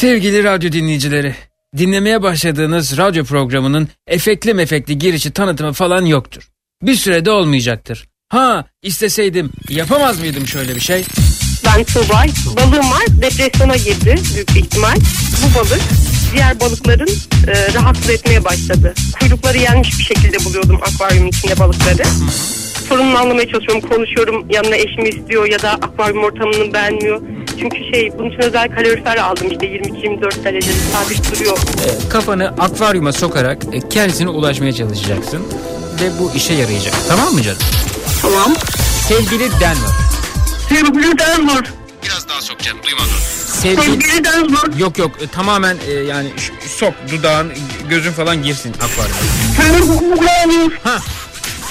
Sevgili radyo dinleyicileri, dinlemeye başladığınız radyo programının efekli mefekli girişi tanıtımı falan yoktur. Bir sürede olmayacaktır. Ha isteseydim yapamaz mıydım şöyle bir şey? Ben Tuğbay. Balığım var. Depresyona girdi büyük bir ihtimal. Bu balık diğer balıkların e, rahatsız etmeye başladı. Kuyrukları yenmiş bir şekilde buluyordum akvaryumun içinde balıkları. Sorununu anlamaya çalışıyorum, konuşuyorum. Yanına eşimi istiyor ya da akvaryum ortamını beğenmiyor. Çünkü şey bunun için özel kalorifer aldım işte 22-24 derecede sabit duruyor. E, kafanı akvaryuma sokarak e, kendisine ulaşmaya çalışacaksın. Ve bu işe yarayacak. Tamam mı canım? Tamam. Sevgili Denver. Sevgili Denver. Biraz daha sok canım duymadım. Sevgili... Sevgili Denver. Yok yok e, tamamen e, yani sok dudağın gözün falan girsin akvaryuma. Sevgili Denver. Ha.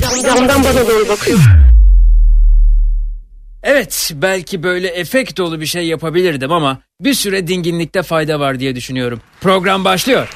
Camdan bana doğru bakıyor. Evet, belki böyle efekt dolu bir şey yapabilirdim ama bir süre dinginlikte fayda var diye düşünüyorum. Program başlıyor.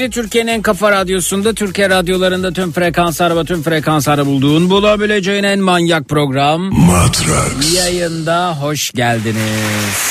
Sesini Türkiye'nin en kafa radyosunda Türkiye radyolarında tüm frekanslar ve tüm frekanslarda bulduğun bulabileceğin en manyak program Matrax. yayında hoş geldiniz.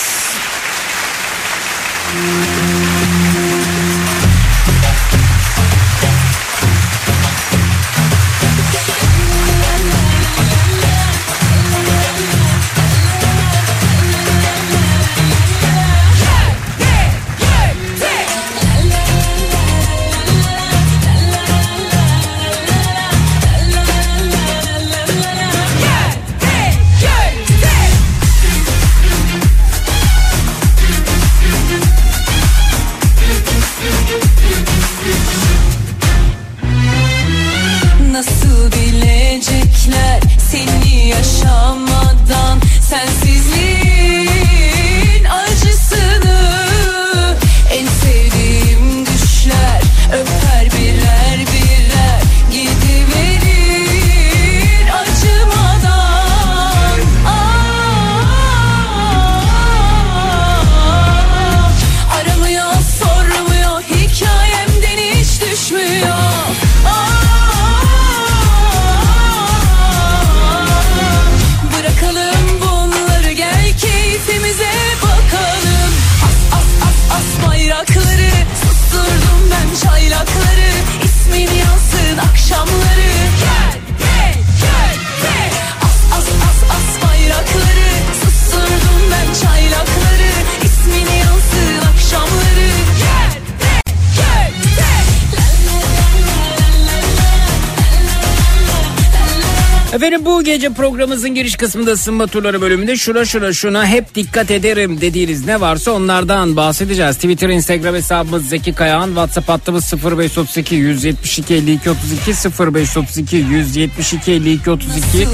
Programımızın giriş kısmında ısınma turları bölümünde şura şura şuna hep dikkat ederim dediğiniz ne varsa onlardan bahsedeceğiz. Twitter, Instagram hesabımız Zeki Kayağan, WhatsApp hattımız 0532 172 52 32 0532 172 52 32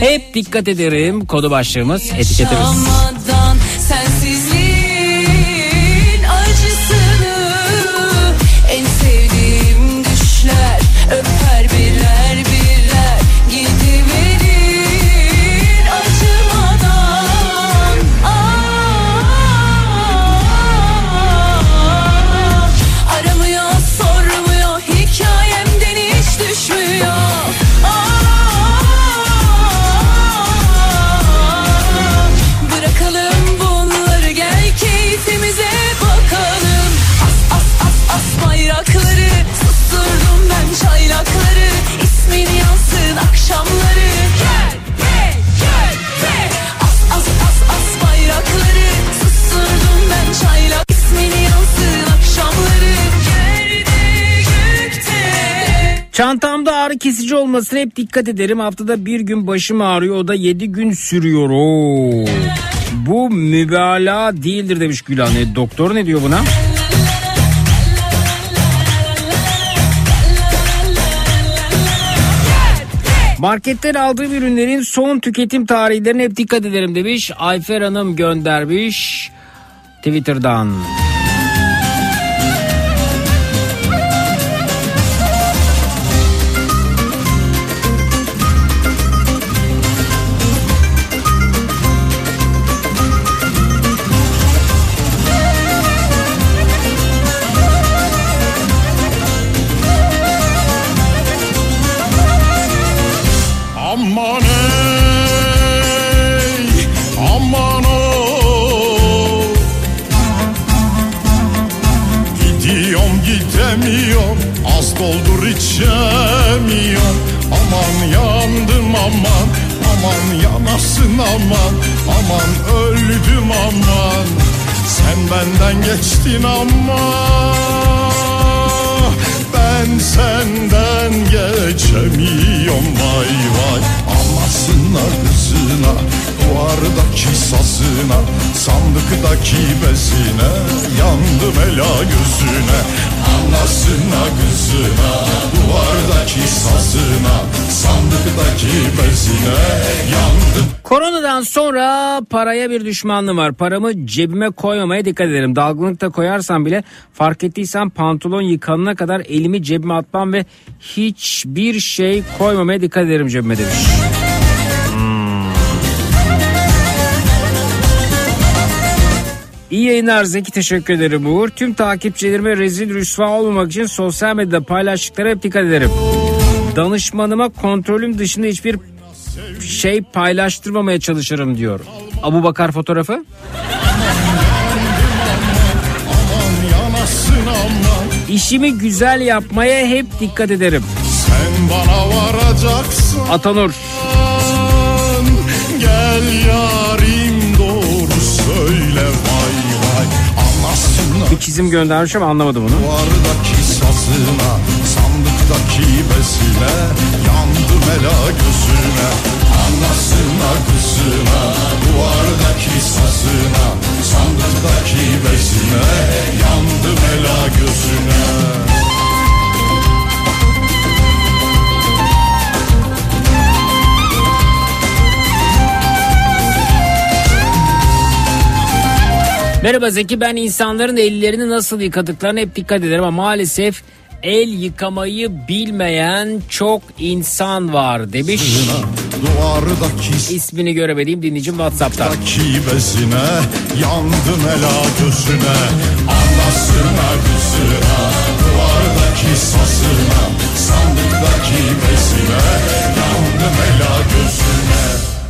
hep dikkat ederim kodu başlığımız etiketimiz. Çantamda ağrı kesici olmasına hep dikkat ederim. Haftada bir gün başım ağrıyor o da 7 gün sürüyor. Oo. Bu mübalağa değildir demiş Gülhan. E, doktor ne diyor buna? Marketten aldığım ürünlerin son tüketim tarihlerine hep dikkat ederim demiş. Ayfer Hanım göndermiş Twitter'dan. Aman vay vay Anasına kızına duvardaki sazına Sandıktaki bezine yandım ela gözüne Anasına kızına duvardaki sazına Sandıktaki bezine yandım Koronadan sonra paraya bir düşmanlığım var. Paramı cebime koymamaya dikkat ederim. Dalgınlıkta koyarsam bile fark ettiysen pantolon yıkanana kadar elimi cebime atmam ve hiçbir şey koymamaya dikkat ederim cebime demiş. İyi yayınlar Zeki teşekkür ederim Uğur. Tüm takipçilerime rezil rüsva olmamak için sosyal medyada paylaştıklara hep dikkat ederim. Danışmanıma kontrolüm dışında hiçbir şey paylaştırmamaya çalışırım diyor. Abu Bakar fotoğrafı. İşimi güzel yapmaya hep dikkat ederim. Sen bana varacaksın Atanur. Gel yarim Bir çizim göndermiş ama anlamadım onu. Duvardaki sazına Sandıktaki besine Yandım ela gözüne Anasına kızına Duvardaki sazına Sandıktaki besine Yandım ela gözüne Merhaba Zeki ben insanların ellerini nasıl yıkadıklarına hep dikkat ederim ama maalesef el yıkamayı bilmeyen çok insan var demiş. Duvardaki İsmini göremediğim dinleyicim Whatsapp'tan. Sandıktaki bezine yandım ela gözüne Anasına kızına duvardaki sazına Sandıktaki bezine yandım ela gözüne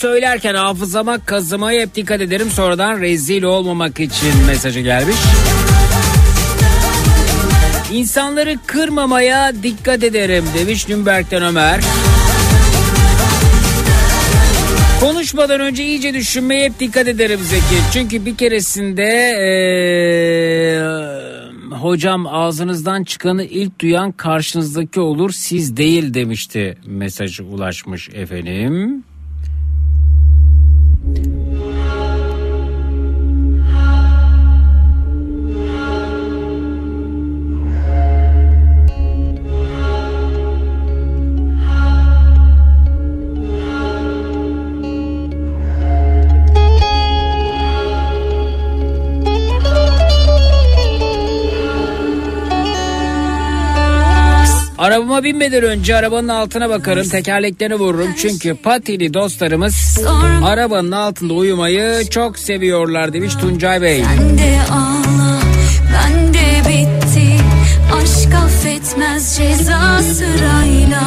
söylerken hafızama kazımaya hep dikkat ederim sonradan rezil olmamak için mesajı gelmiş. İnsanları kırmamaya dikkat ederim demiş Nürnberg'den Ömer. Konuşmadan önce iyice düşünmeye hep dikkat ederim Zeki. Çünkü bir keresinde ee, hocam ağzınızdan çıkanı ilk duyan karşınızdaki olur siz değil demişti mesajı ulaşmış efendim. Arabama binmeden önce arabanın altına bakarım, tekerleklerini vururum. Çünkü patili dostlarımız arabanın altında uyumayı çok seviyorlar demiş Tuncay Bey. Sen de ağla ben de bitti Aşk affetmez ceza sırayla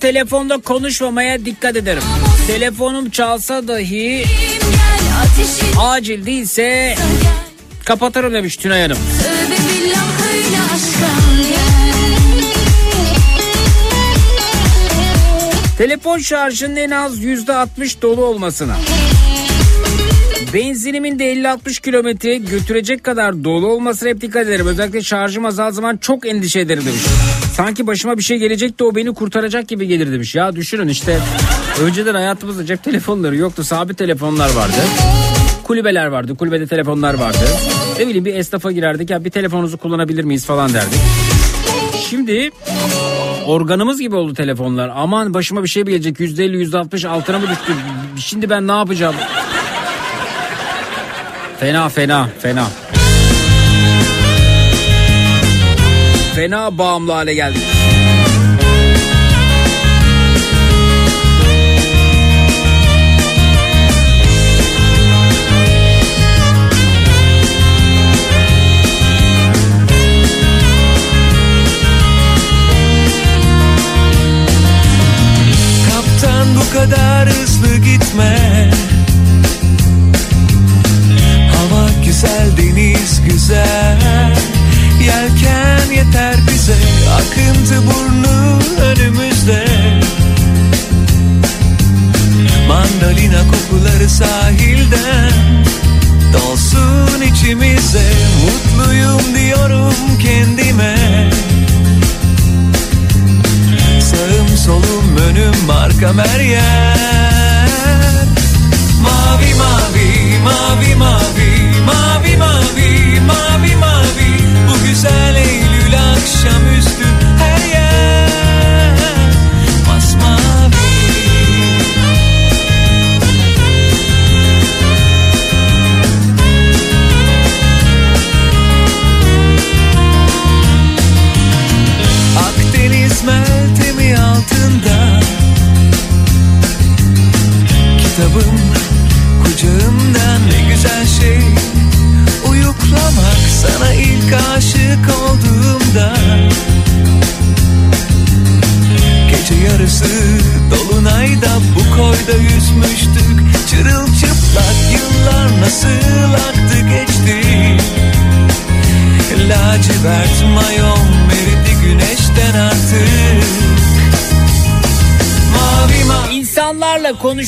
telefonda konuşmamaya dikkat ederim. Telefonum çalsa dahi acil değilse kapatırım demiş Tünay Hanım. Telefon şarjının en az yüzde 60 dolu olmasına. Benzinimin de 50-60 kilometre götürecek kadar dolu olmasına hep dikkat ederim. Özellikle şarjım azal zaman çok endişe ederim demiş. Sanki başıma bir şey gelecek de o beni kurtaracak gibi gelir demiş. Ya düşünün işte önceden hayatımızda cep telefonları yoktu. Sabit telefonlar vardı. Kulübeler vardı. Kulübede telefonlar vardı. Ne bileyim bir esnafa girerdik ya bir telefonunuzu kullanabilir miyiz falan derdik. Şimdi organımız gibi oldu telefonlar. Aman başıma bir şey gelecek. %50 %60 altına mı düştü? Şimdi ben ne yapacağım? Fena fena fena. Fena bağımlı hale geldik.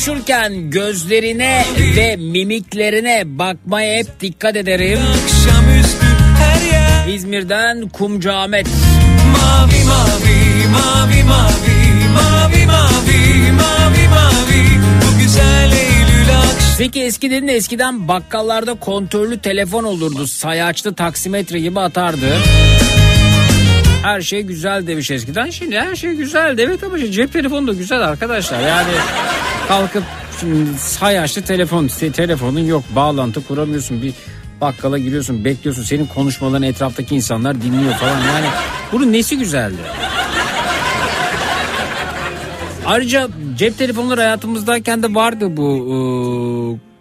Konuşurken gözlerine ve mimiklerine bakmaya hep dikkat ederim. İzmir'den Kumcamet. Mavi mavi mavi mavi mavi mavi mavi mavi Bu güzel Eylül akşamı Peki eskiden de eskiden bakkallarda kontörlü telefon olurdu. Sayaçlı taksimetre gibi atardı. Her şey güzel demiş eskiden. Şimdi her şey güzel. Evet ama cep telefonu da güzel arkadaşlar. Yani kalkıp şimdi sayaçlı telefon, te- telefonun yok. Bağlantı kuramıyorsun. Bir bakkala giriyorsun, bekliyorsun. Senin konuşmalarını etraftaki insanlar dinliyor falan. Yani bunun nesi güzeldi? Ayrıca cep telefonları hayatımızdayken de vardı bu e,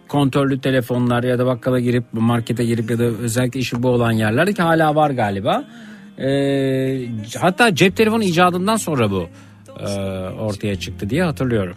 kontörlü telefonlar ya da bakkala girip markete girip ya da özellikle işi bu olan yerlerde ki hala var galiba. E, hatta cep telefonu icadından sonra bu e, ortaya çıktı diye hatırlıyorum.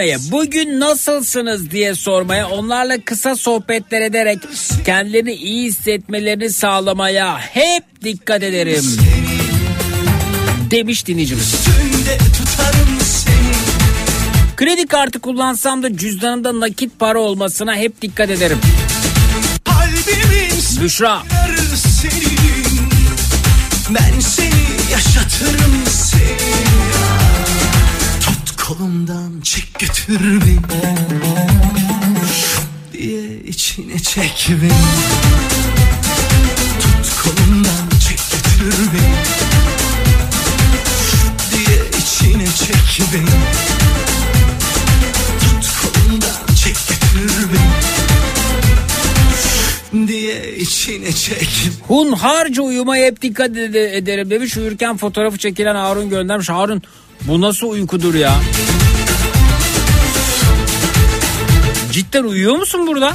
Demeye, bugün nasılsınız diye sormaya, onlarla kısa sohbetler ederek kendilerini iyi hissetmelerini sağlamaya hep dikkat ederim. Demiş dinleyicimiz. Kredi kartı kullansam da cüzdanımda nakit para olmasına hep dikkat ederim. Kalbimin Büşra. Ben seni yaşatırım Tut kolumdan çek götür beni Diye içine çek beni Tut kolumdan çek götür beni Diye içine çek beni Tut kolumdan çek götür beni diye içine çek. Hunharca uyumaya hep dikkat ede- ederim demiş. Uyurken fotoğrafı çekilen Harun göndermiş. Harun bu nasıl uykudur ya? Cidden uyuyor musun burada?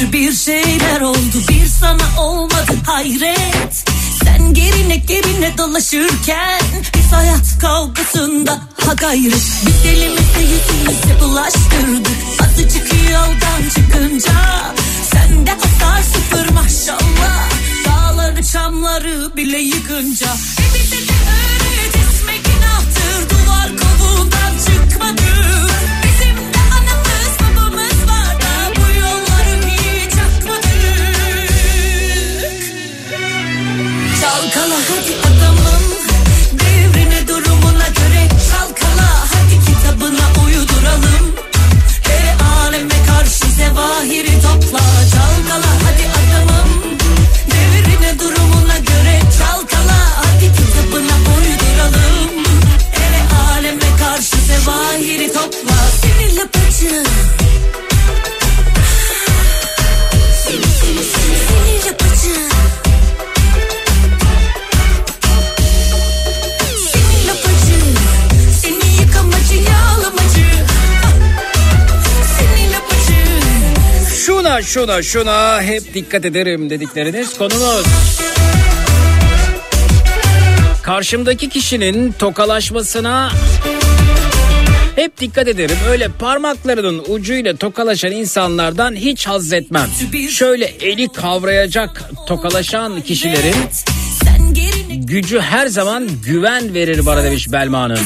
Kötü bir şeyler oldu bir sana olmadı hayret. Sen gerine gerine dolaşırken Biz hayat kavgasında ha gayret. Biz elimize yüzümüze bulaştırdık. Azıcık yoldan çıkınca Sende hasar sıfır maşallah. Dağları çamları bile yıkınca. E de öğret etme günahtır. Duvar kovuğundan çıkmadık Çalkala hadi adamım. Devrine durumuna göre çalkala. Hadi kitabına uyduralım. E aleme karşı zevahiri topla. Çalkala hadi adamım. Devrine durumuna göre çalkala. Hadi kitabına uyduralım. E aleme karşı zevahiri topla. Seni lapacı Seni seni Şuna şuna şuna hep dikkat ederim dedikleriniz konumuz. Karşımdaki kişinin tokalaşmasına hep dikkat ederim. Öyle parmaklarının ucuyla tokalaşan insanlardan hiç haz etmem. Şöyle eli kavrayacak tokalaşan kişilerin gücü her zaman güven verir bana demiş Belma Hanım.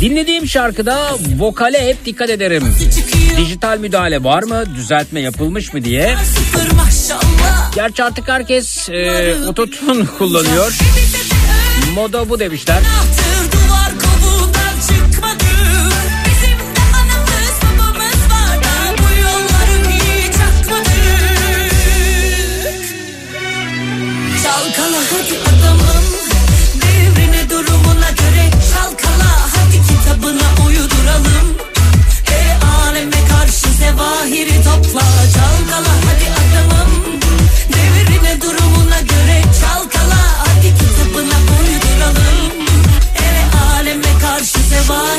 Dinlediğim şarkıda vokale hep dikkat ederim. Dijital müdahale var mı, düzeltme yapılmış mı diye. Gerçi artık herkes e, ototune kullanıyor. Moda bu demişler.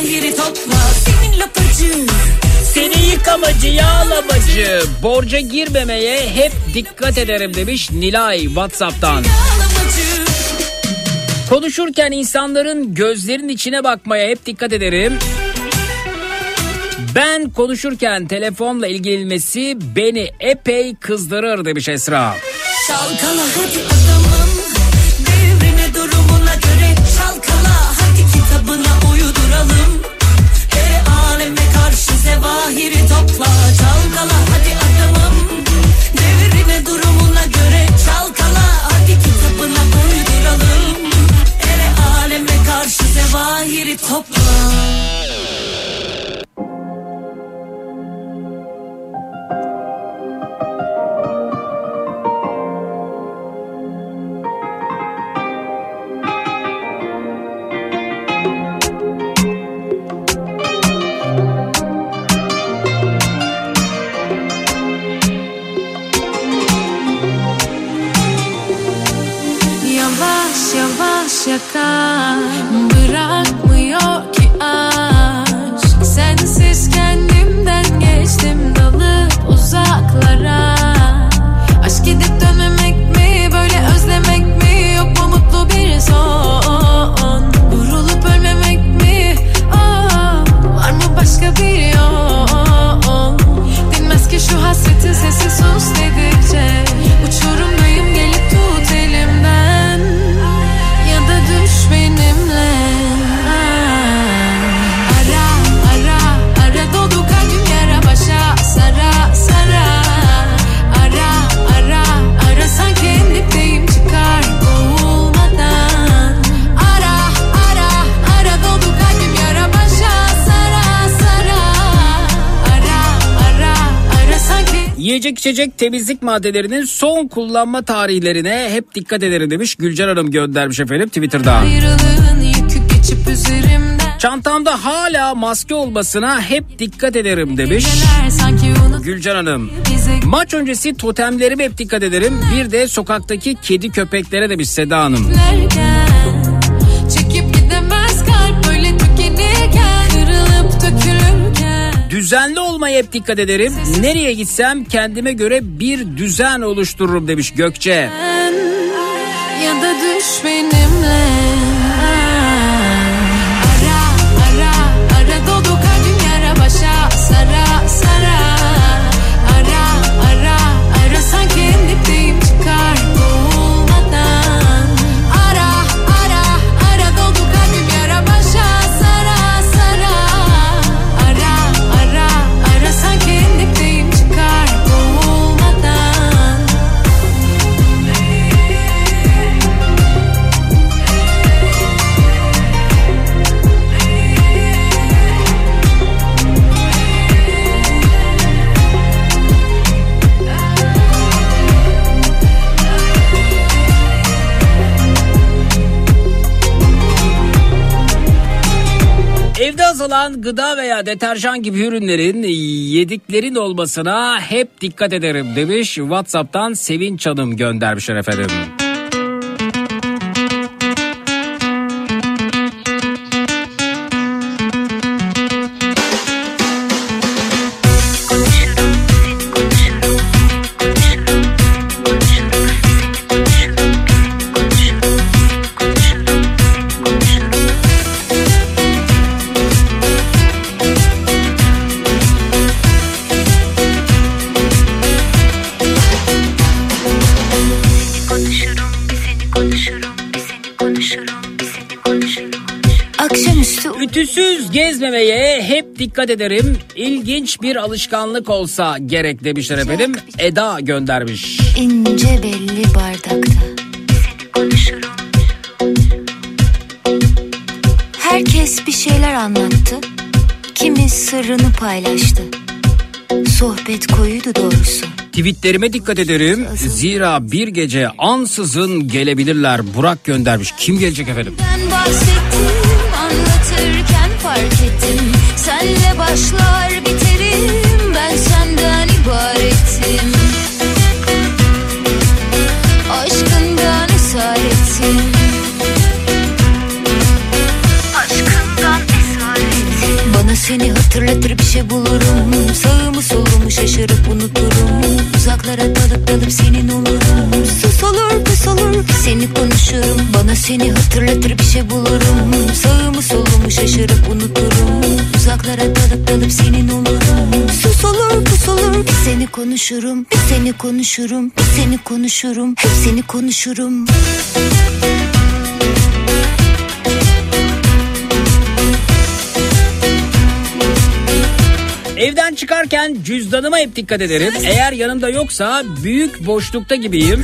Zevahiri topla. Senin lapacı. Seni yıkamacı, yağlamacı, borca girmemeye hep dikkat ederim demiş Nilay Whatsapp'tan. Konuşurken insanların gözlerinin içine bakmaya hep dikkat ederim. Ben konuşurken telefonla ilgilenmesi beni epey kızdırır demiş Esra. Çalkala hadi adamım topla Çalkala hadi adamım. Devrine durumuna göre çalkala Hadi kitabına uyduralım. E aleme karşı zevahiri topla acá. Yiyecek içecek temizlik maddelerinin son kullanma tarihlerine hep dikkat ederim demiş Gülcan Hanım göndermiş efendim Twitter'da. Çantamda hala maske olmasına hep dikkat ederim demiş Gülcan Hanım. Maç öncesi totemlerime hep dikkat ederim. Bir de sokaktaki kedi köpeklere demiş Seda Hanım. giderken Düzenli olmaya hep dikkat ederim. Nereye gitsem kendime göre bir düzen oluştururum demiş Gökçe. ya da düş. Azalan gıda veya deterjan gibi ürünlerin yediklerin olmasına hep dikkat ederim demiş. Whatsapp'tan Sevinç Hanım göndermişler efendim. Gezmemeye hep dikkat ederim. İlginç bir alışkanlık olsa gerek demişler efendim. Eda göndermiş. ince belli bardakta. Seni konuşurum, Herkes bir şeyler anlattı. Kimi sırrını paylaştı. Sohbet koyuydu doğrusu. Tweetlerime dikkat ederim. Zira bir gece ansızın gelebilirler. Burak göndermiş. Kim gelecek efendim? Ben bahsettim fark ettim. Senle başlar biterim ben senden ibaretim. Aşkından esaretim. aşkından esaretim. Bana seni hatırlatır bir şey bulurum Sağımı solumu şaşırıp unuturum Uzaklara dalıp dalıp senin olurum seni konuşurum Bana seni hatırlatır bir şey bulurum. Sağımı solumu şaşırıp unuturum. Uzaklara dalıp dalıp senin olurum. Sus olur pus olur seni konuşurum Bir seni konuşurum bir seni konuşurum Hep seni konuşurum. Evden çıkarken cüzdanıma hep dikkat ederim. Eğer yanımda yoksa büyük boşlukta gibiyim.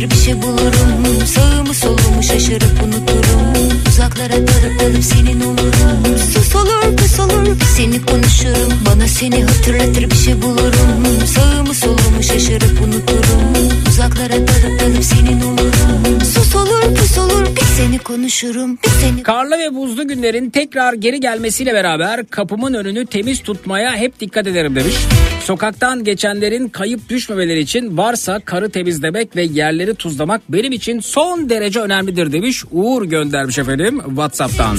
hatırlatır bir şey bulurum. Sağımı solumu şaşırıp unuturum. Uzaklara dalıp dalıp senin olurum. Sus olur pus olur seni konuşurum. Bana seni hatırlatır bir şey bulurum. Sağımı solumu şaşırıp unuturum. Uzaklara dalıp dalıp senin olurum. Sus olur seni konuşurum seni Karlı ve buzlu günlerin tekrar geri gelmesiyle beraber kapımın önünü temiz tutmaya hep dikkat ederim demiş. Sokaktan geçenlerin kayıp düşmemeleri için varsa karı temizlemek ve yerleri tuzlamak benim için son derece önemlidir demiş. Uğur göndermiş efendim Whatsapp'tan.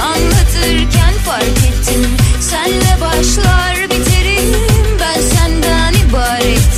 Anlatırken fark ettim Senle başlar biterim Ben senden ibaretim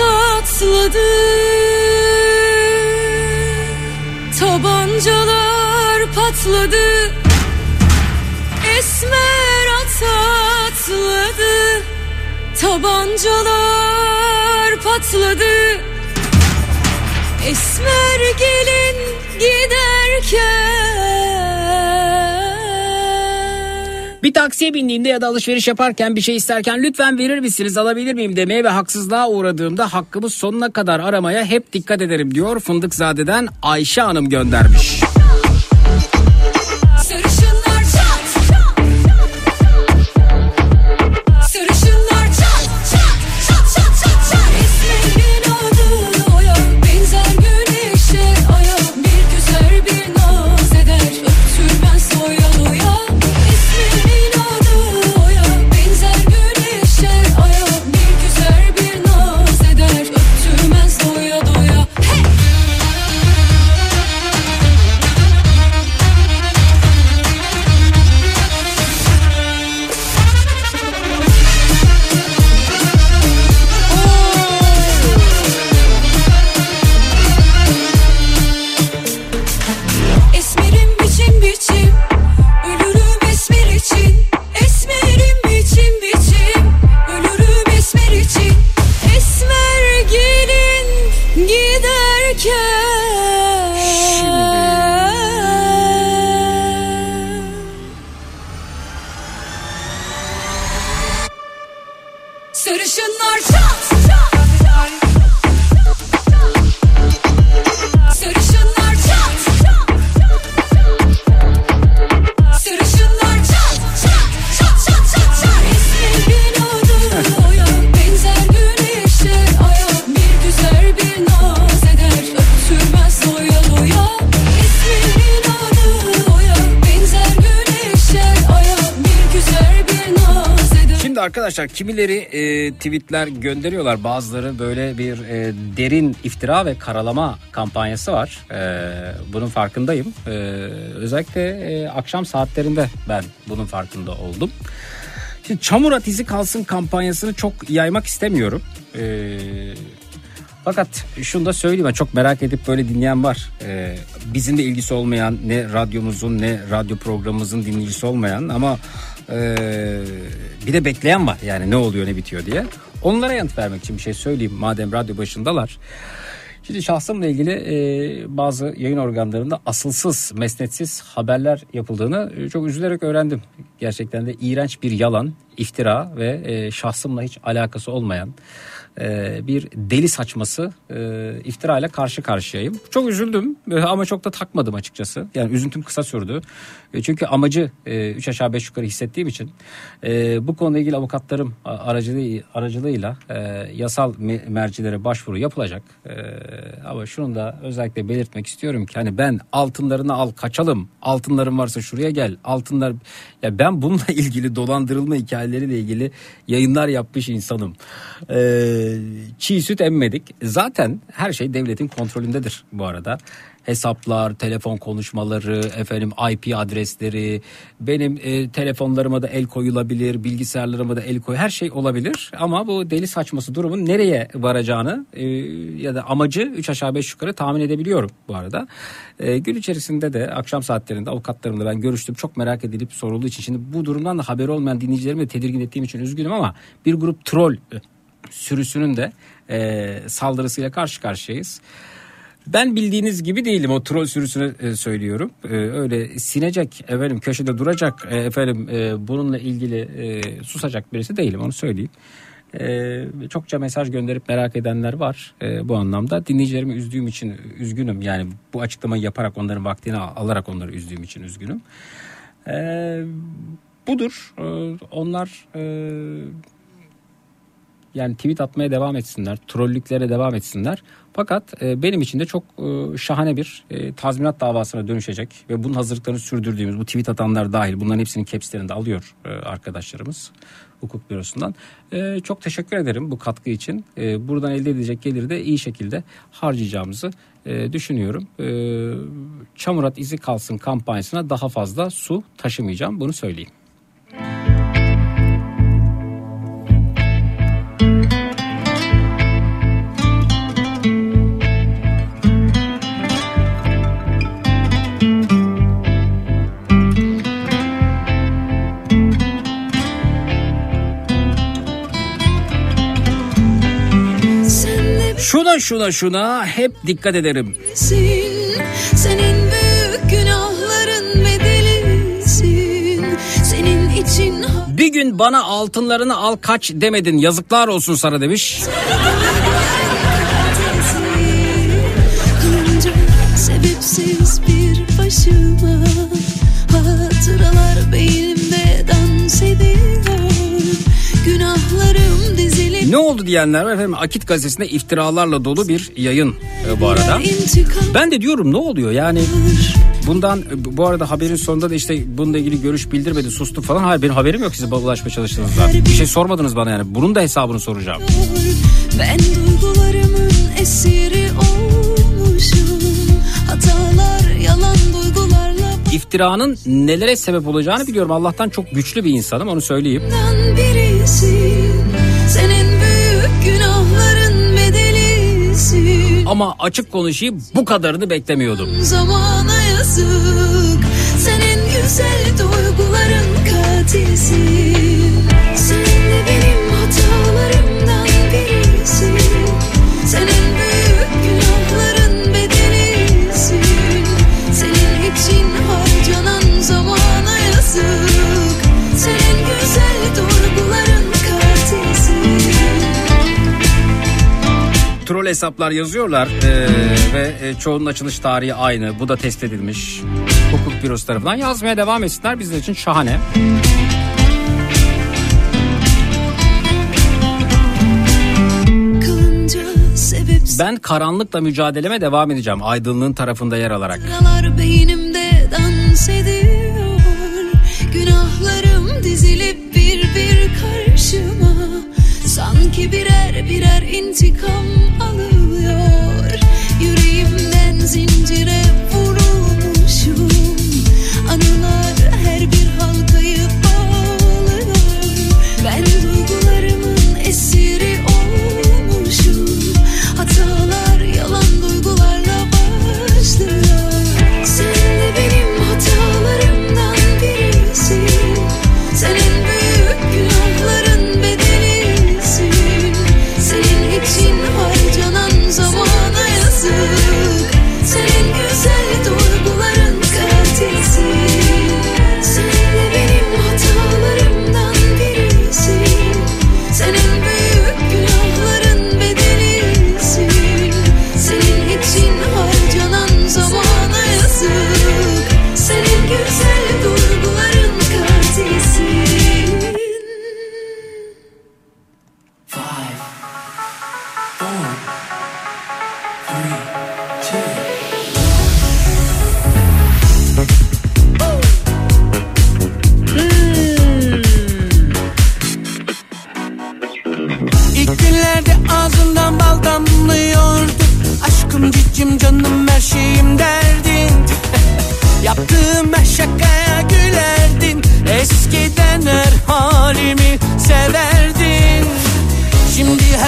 atladı Tabancalar patladı. Esmer at atladı Tabancalar patladı. Esmer gelin giderken Bir taksiye bindiğimde ya da alışveriş yaparken bir şey isterken lütfen verir misiniz alabilir miyim demeye ve haksızlığa uğradığımda hakkımı sonuna kadar aramaya hep dikkat ederim diyor Fındıkzade'den Ayşe Hanım göndermiş. Arkadaşlar kimileri e, tweetler gönderiyorlar. Bazıları böyle bir e, derin iftira ve karalama kampanyası var. E, bunun farkındayım. E, özellikle e, akşam saatlerinde ben bunun farkında oldum. Şimdi çamur at kalsın kampanyasını çok yaymak istemiyorum. E, fakat şunu da söyleyeyim ben çok merak edip böyle dinleyen var. E, bizim de ilgisi olmayan ne radyomuzun ne radyo programımızın dinleyicisi olmayan ama e, bir de bekleyen var yani ne oluyor ne bitiyor diye. Onlara yanıt vermek için bir şey söyleyeyim madem radyo başındalar. Şimdi şahsımla ilgili e, bazı yayın organlarında asılsız, mesnetsiz haberler yapıldığını e, çok üzülerek öğrendim. Gerçekten de iğrenç bir yalan, iftira ve e, şahsımla hiç alakası olmayan e, bir deli saçması e, iftira ile karşı karşıyayım. Çok üzüldüm e, ama çok da takmadım açıkçası. Yani üzüntüm kısa sürdü. E, çünkü amacı 3 aşağı 5 yukarı hissettiğim için e, bu konuyla ilgili avukatlarım aracılığı, aracılığıyla e, yasal me- mercilere başvuru yapılacak. E, ama şunu da özellikle belirtmek istiyorum ki hani ben altınlarını al kaçalım. Altınların varsa şuraya gel. Altınlar ya ben bununla ilgili dolandırılma hikayeleriyle ilgili yayınlar yapmış insanım. E, çiğ süt emmedik. Zaten her şey devletin kontrolündedir bu arada hesaplar, telefon konuşmaları, efendim IP adresleri, benim e, telefonlarıma da el koyulabilir, bilgisayarlarıma da el koy, her şey olabilir. Ama bu deli saçması durumun nereye varacağını e, ya da amacı 3 aşağı 5 yukarı tahmin edebiliyorum bu arada. E, gün içerisinde de akşam saatlerinde avukatlarımla ben görüştüm. Çok merak edilip sorulduğu için şimdi bu durumdan da haberi olmayan dinleyicilerimi de tedirgin ettiğim için üzgünüm ama bir grup troll sürüsünün de e, saldırısıyla karşı karşıyayız. Ben bildiğiniz gibi değilim o troll sürüsüne e, söylüyorum. E, öyle sinecek efendim köşede duracak e, efendim e, bununla ilgili susacak birisi değilim onu söyleyeyim. Çokça mesaj gönderip merak edenler var bu anlamda. Dinleyicilerimi üzdüğüm için üzgünüm. Yani bu açıklamayı yaparak onların vaktini alarak onları üzdüğüm için üzgünüm. Budur. Onlar yani tweet atmaya devam etsinler, trollüklere devam etsinler. Fakat e, benim için de çok e, şahane bir e, tazminat davasına dönüşecek ve bunun hazırlıklarını sürdürdüğümüz bu tweet atanlar dahil bunların hepsinin capslerini de alıyor e, arkadaşlarımız hukuk bürosundan. E, çok teşekkür ederim bu katkı için. E, buradan elde edilecek geliri de iyi şekilde harcayacağımızı e, düşünüyorum. E, Çamurat izi kalsın kampanyasına daha fazla su taşımayacağım bunu söyleyeyim. Şuna şuna şuna hep dikkat ederim. Senin büyük günahların bedelisin. Senin için Bir gün bana altınlarını al kaç demedin yazıklar olsun sana demiş. sebepsiz bir başıma Ne oldu diyenler var efendim Akit gazetesinde iftiralarla dolu bir yayın e, bu arada. Ben de diyorum ne oluyor yani bundan bu arada haberin sonunda da işte bununla ilgili görüş bildirmedi sustu falan. Hayır benim haberim yok size ulaşmaya çalıştığınızda. Bir şey sormadınız bana yani bunun da hesabını soracağım. Ben duygularımın esiri olmuşum. Hatalar yalan duygularla İftiranın nelere sebep olacağını biliyorum. Allah'tan çok güçlü bir insanım onu söyleyeyim. birisin. Senin Ama açık konuşayım bu kadarını beklemiyordum. Zamana yazık. Senin güzel duyguların katilsin. Hesaplar yazıyorlar eee, ve e, çoğunun açılış tarihi aynı. Bu da test edilmiş. Hukuk bürosu tarafından yazmaya devam etsinler. Bizler için şahane. Ben karanlıkla mücadeleme devam edeceğim. Aydınlığın tarafında yer alarak. Beynimde dans ediyor Günahlarım dizilip bir bir karşıma Sanki birer birer intikam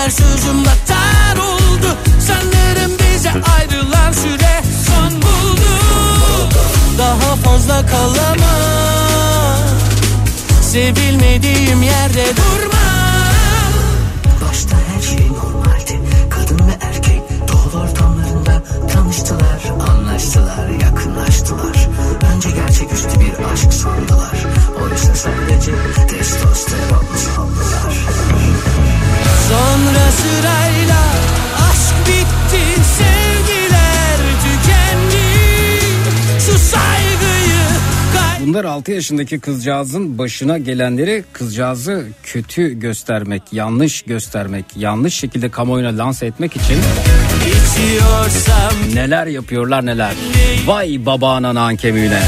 her sözüm batar oldu. Sanırım bize ayrılan süre son buldu. Daha fazla kalamam. Sevilmediğim yerde durmam. Başta her şey normaldi. Kadın ve erkek doğal ortamlarında tanıştılar Anlaştılar, yakınlaştılar. Önce gerçeküstü bir aşk sandılar Oysa sadece testosteron sırayla aşk bitti Sevgiler tükendi Şu saygıyı kay- Bunlar 6 yaşındaki kızcağızın başına gelenleri kızcağızı kötü göstermek, yanlış göstermek, yanlış şekilde kamuoyuna lanse etmek için İçiyorsam neler yapıyorlar neler. Vay babana nankemüne.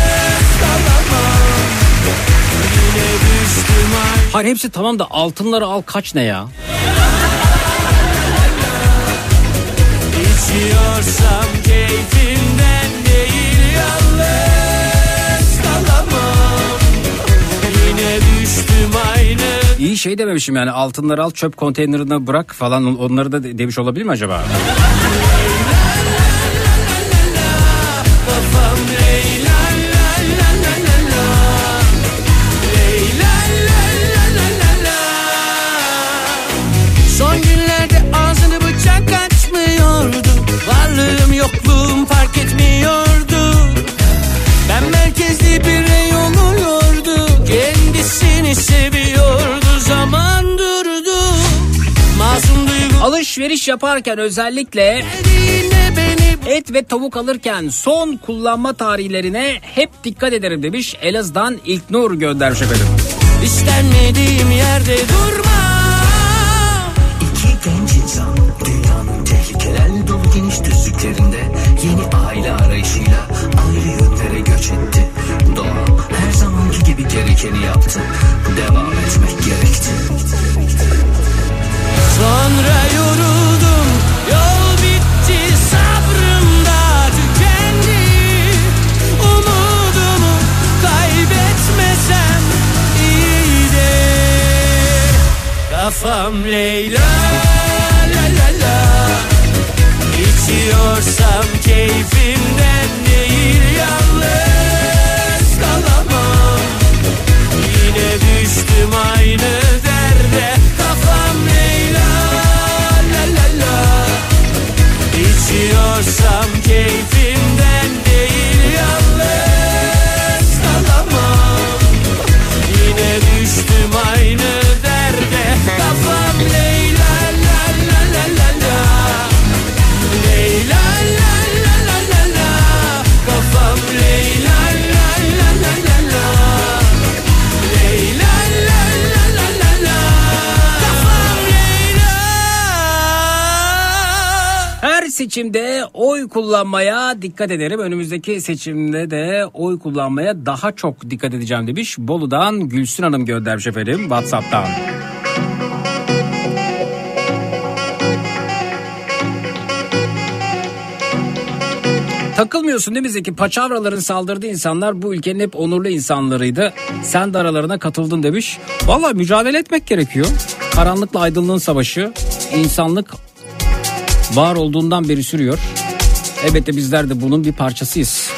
Hayır hepsi tamam da altınları al kaç ne ya? İyi şey dememişim yani altınları al çöp konteynerine bırak falan onları da de- demiş olabilir mi acaba? İş yaparken özellikle et ve tavuk alırken son kullanma tarihlerine hep dikkat ederim demiş. Elazığ'dan İlknur göndermiş efendim. İstenmediğim yerde durma İki genç insan dünyanın tehlikelerle dolu geniş düzlüklerinde yeni aile arayışıyla ayrı yönlere göç etti. Doğa her zamanki gibi gerekeni yaptı. Sonra yoruldum. Yol bitti sabrım da tükendi. Umudumu kaybetmesem iyidir Kafam Leyla la la la. İçiyorsam keyfimden değil yalnız İçiyorsam seçimde oy kullanmaya dikkat ederim. Önümüzdeki seçimde de oy kullanmaya daha çok dikkat edeceğim demiş. Bolu'dan Gülsün Hanım göndermiş efendim Whatsapp'tan. Takılmıyorsun değil mi Zeki? Paçavraların saldırdığı insanlar bu ülkenin hep onurlu insanlarıydı. Sen de aralarına katıldın demiş. Valla mücadele etmek gerekiyor. Karanlıkla aydınlığın savaşı. insanlık var olduğundan beri sürüyor. Elbette bizler de bunun bir parçasıyız.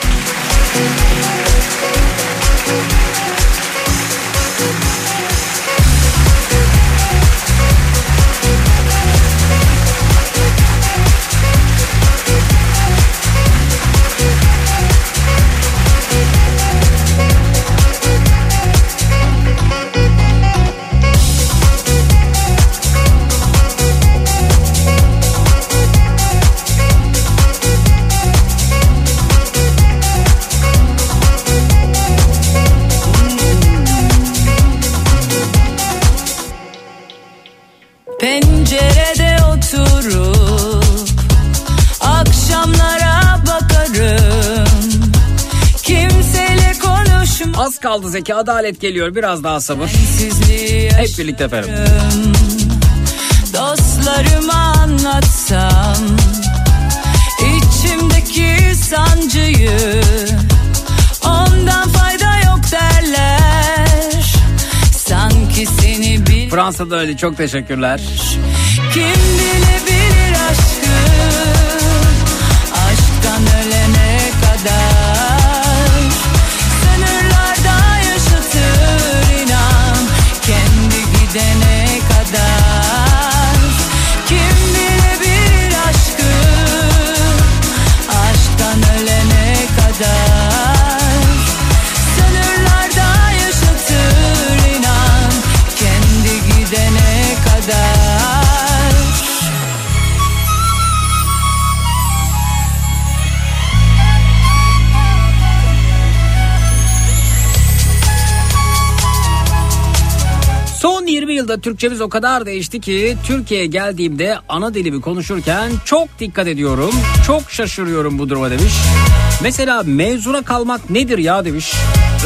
Az kaldı Zeki adalet geliyor biraz daha sabır. Hep birlikte efendim. Dostlarıma anlatsam içimdeki sancıyı ondan fayda yok derler. Sanki seni bir Fransa'da öyle çok teşekkürler. kim bilebilir Kendi yılda Türkçemiz o kadar değişti ki Türkiye'ye geldiğimde ana dilimi konuşurken çok dikkat ediyorum. Çok şaşırıyorum bu duruma demiş. Mesela mezuna kalmak nedir ya demiş.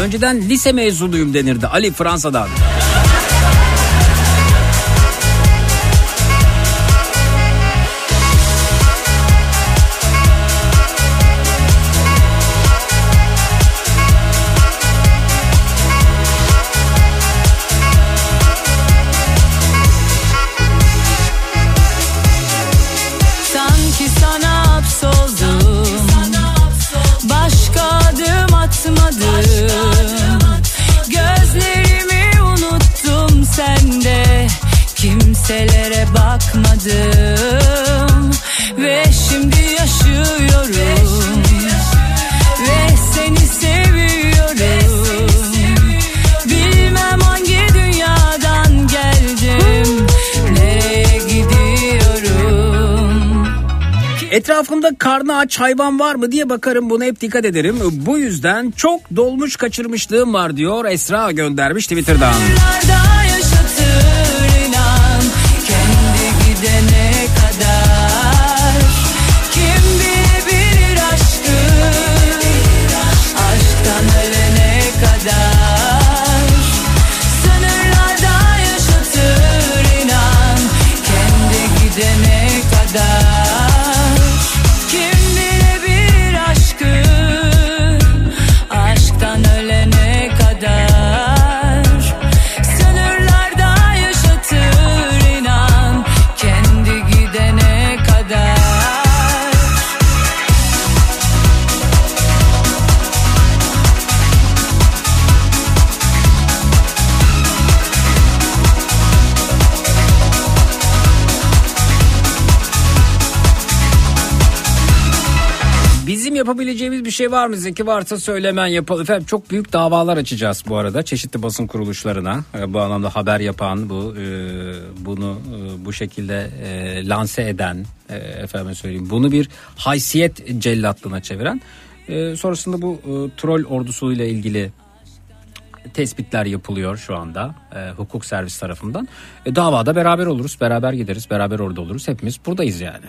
Önceden lise mezunuyum denirdi Ali Fransa'dan. Etrafımda karnı aç hayvan var mı diye bakarım buna hep dikkat ederim. Bu yüzden çok dolmuş kaçırmışlığım var diyor Esra göndermiş Twitter'dan. Sınırlarda şey var mı Zeki? Varsa söylemen yapalım. Efendim çok büyük davalar açacağız bu arada. Çeşitli basın kuruluşlarına. E, Bu anlamda haber yapan, bu e, bunu e, bu şekilde e, lanse eden, efendim söyleyeyim. Bunu bir haysiyet cellatlığına çeviren. Sonrasında bu troll ordusuyla ilgili tespitler yapılıyor şu anda e, hukuk servis tarafından. E, davada beraber oluruz, beraber gideriz, beraber orada oluruz. Hepimiz buradayız yani.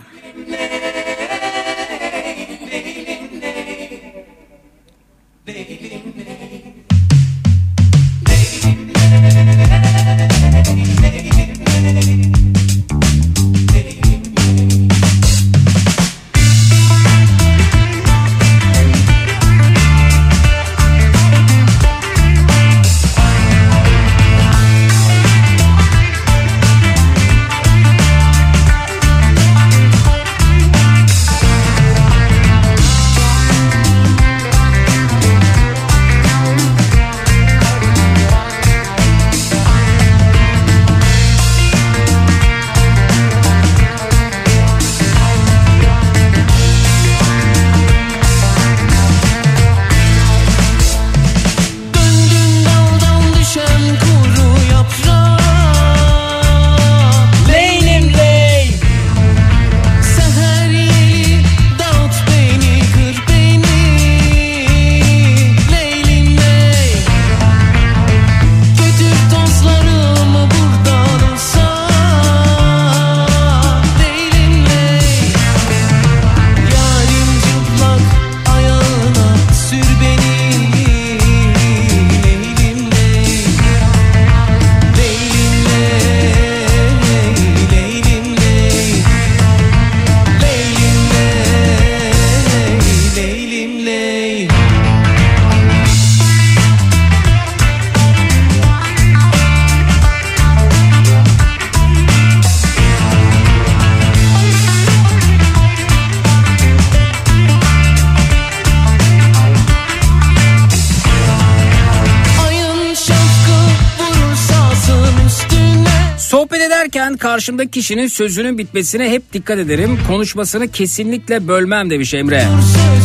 Karşımdaki kişinin sözünün bitmesine hep dikkat ederim. Konuşmasını kesinlikle bölmem demiş Emre. Sözün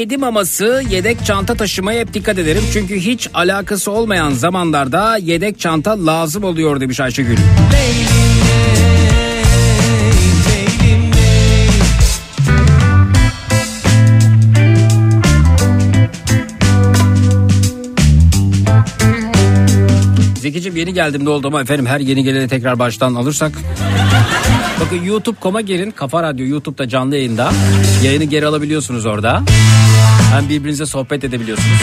kedi maması, yedek çanta taşımaya hep dikkat ederim. Çünkü hiç alakası olmayan zamanlarda yedek çanta lazım oluyor demiş Ayşegül. Zekicim yeni geldim ne oldu ama efendim her yeni geleni tekrar baştan alırsak. Bakın youtube.com'a girin Kafa Radyo YouTube'da canlı yayında. Yayını geri alabiliyorsunuz orada. Hem birbirinize sohbet edebiliyorsunuz.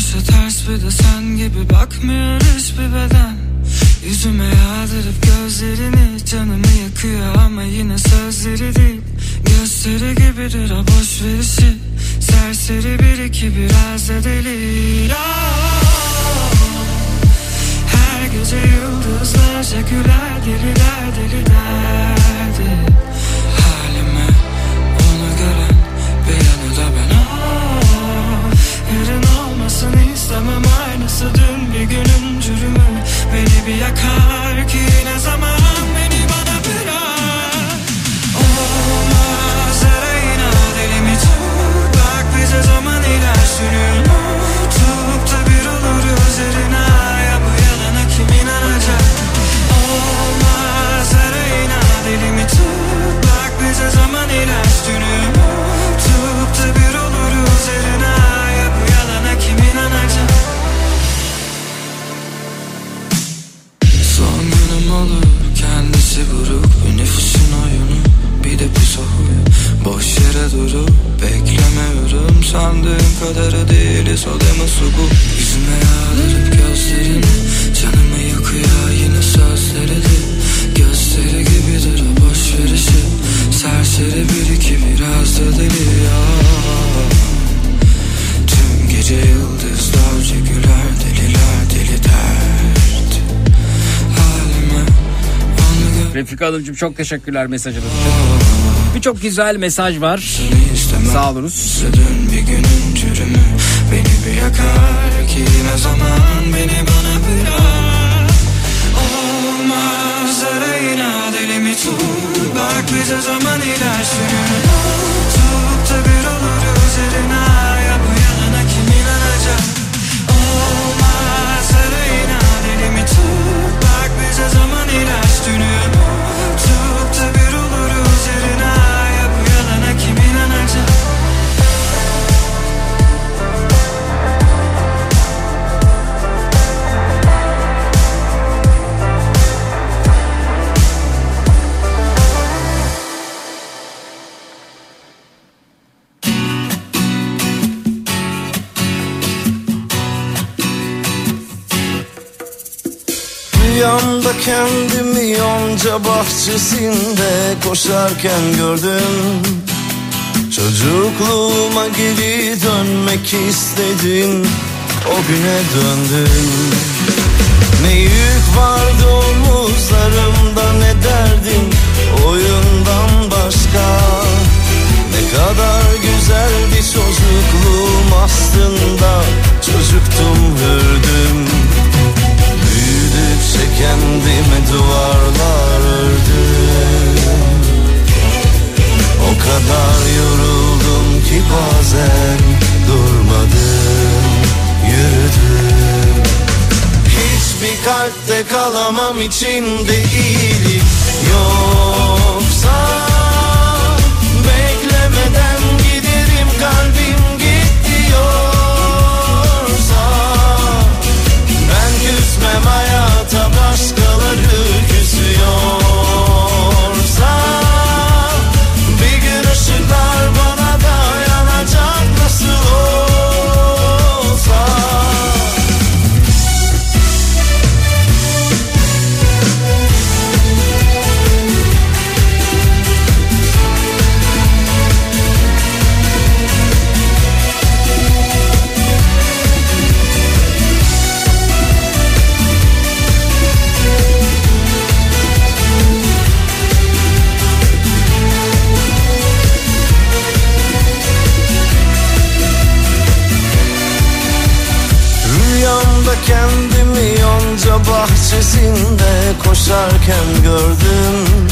Neredeyse ters bir de sen gibi Bakmıyor hiçbir beden. Yüzüme yağdırıp gözlerini Canımı yakıyor ama yine sözleri değil. Gösteri gibidir o boş verişi. Serseri bir iki biraz da deli! Her gece yıldızlarca güler deliler Halime istemem aynısı dün bir günün cürümü. Beni bir yakar ki ne zaman beni bana bırak. Olmaz arayına deli mi tut. Bak bize zaman ilerliyor Tutup da bir olur üzerine. Ya bu yalana kim inanacak? Olmaz arayına deli mi tut. Bak bize zaman ilerliyor bir huyu Boş yere durup beklemiyorum. Sandığım kadarı değiliz o deme su bu? Yüzüme yağdırıp gözlerini. Canımı yakıyor yine sözleri de. Gösteri gibidir o boş verişi Serseri bir iki biraz da deli ya. Tüm gece yıldızlarca güler deliler deli dert. Halime Refika Hanımcığım çok teşekkürler mesajınız için. Birçok güzel mesaj var. Sağ olunuz. Bir günün çürümü Beni bir yakar ki ne zaman beni bana bırak Olmaz arayına deli mi tut Bak bize zaman ilerliyor Tutup da bir olur üzerine Ya bu yalana kim inanacak Olmaz arayına deli mi tut Bak bize zaman Tutup Rüyamda kendimi yonca bahçesinde koşarken gördüm. Çocukluğuma geri dönmek istedim O güne döndüm. Ne yük vardı omuzlarımda ne derdim Oyundan başka. Ne kadar güzeldi çocukluğum aslında Çocuktum hürdüm kendime duvarlar ördüm. O kadar yoruldum ki bazen durmadım Yürüdüm. Hiçbir kalpte kalamam içinde iyilik yoksa Beklemeden giderim kalbim git diyorsa küsmem hayata başkaları küsüyorsa Bir yonca bahçesinde koşarken gördüm.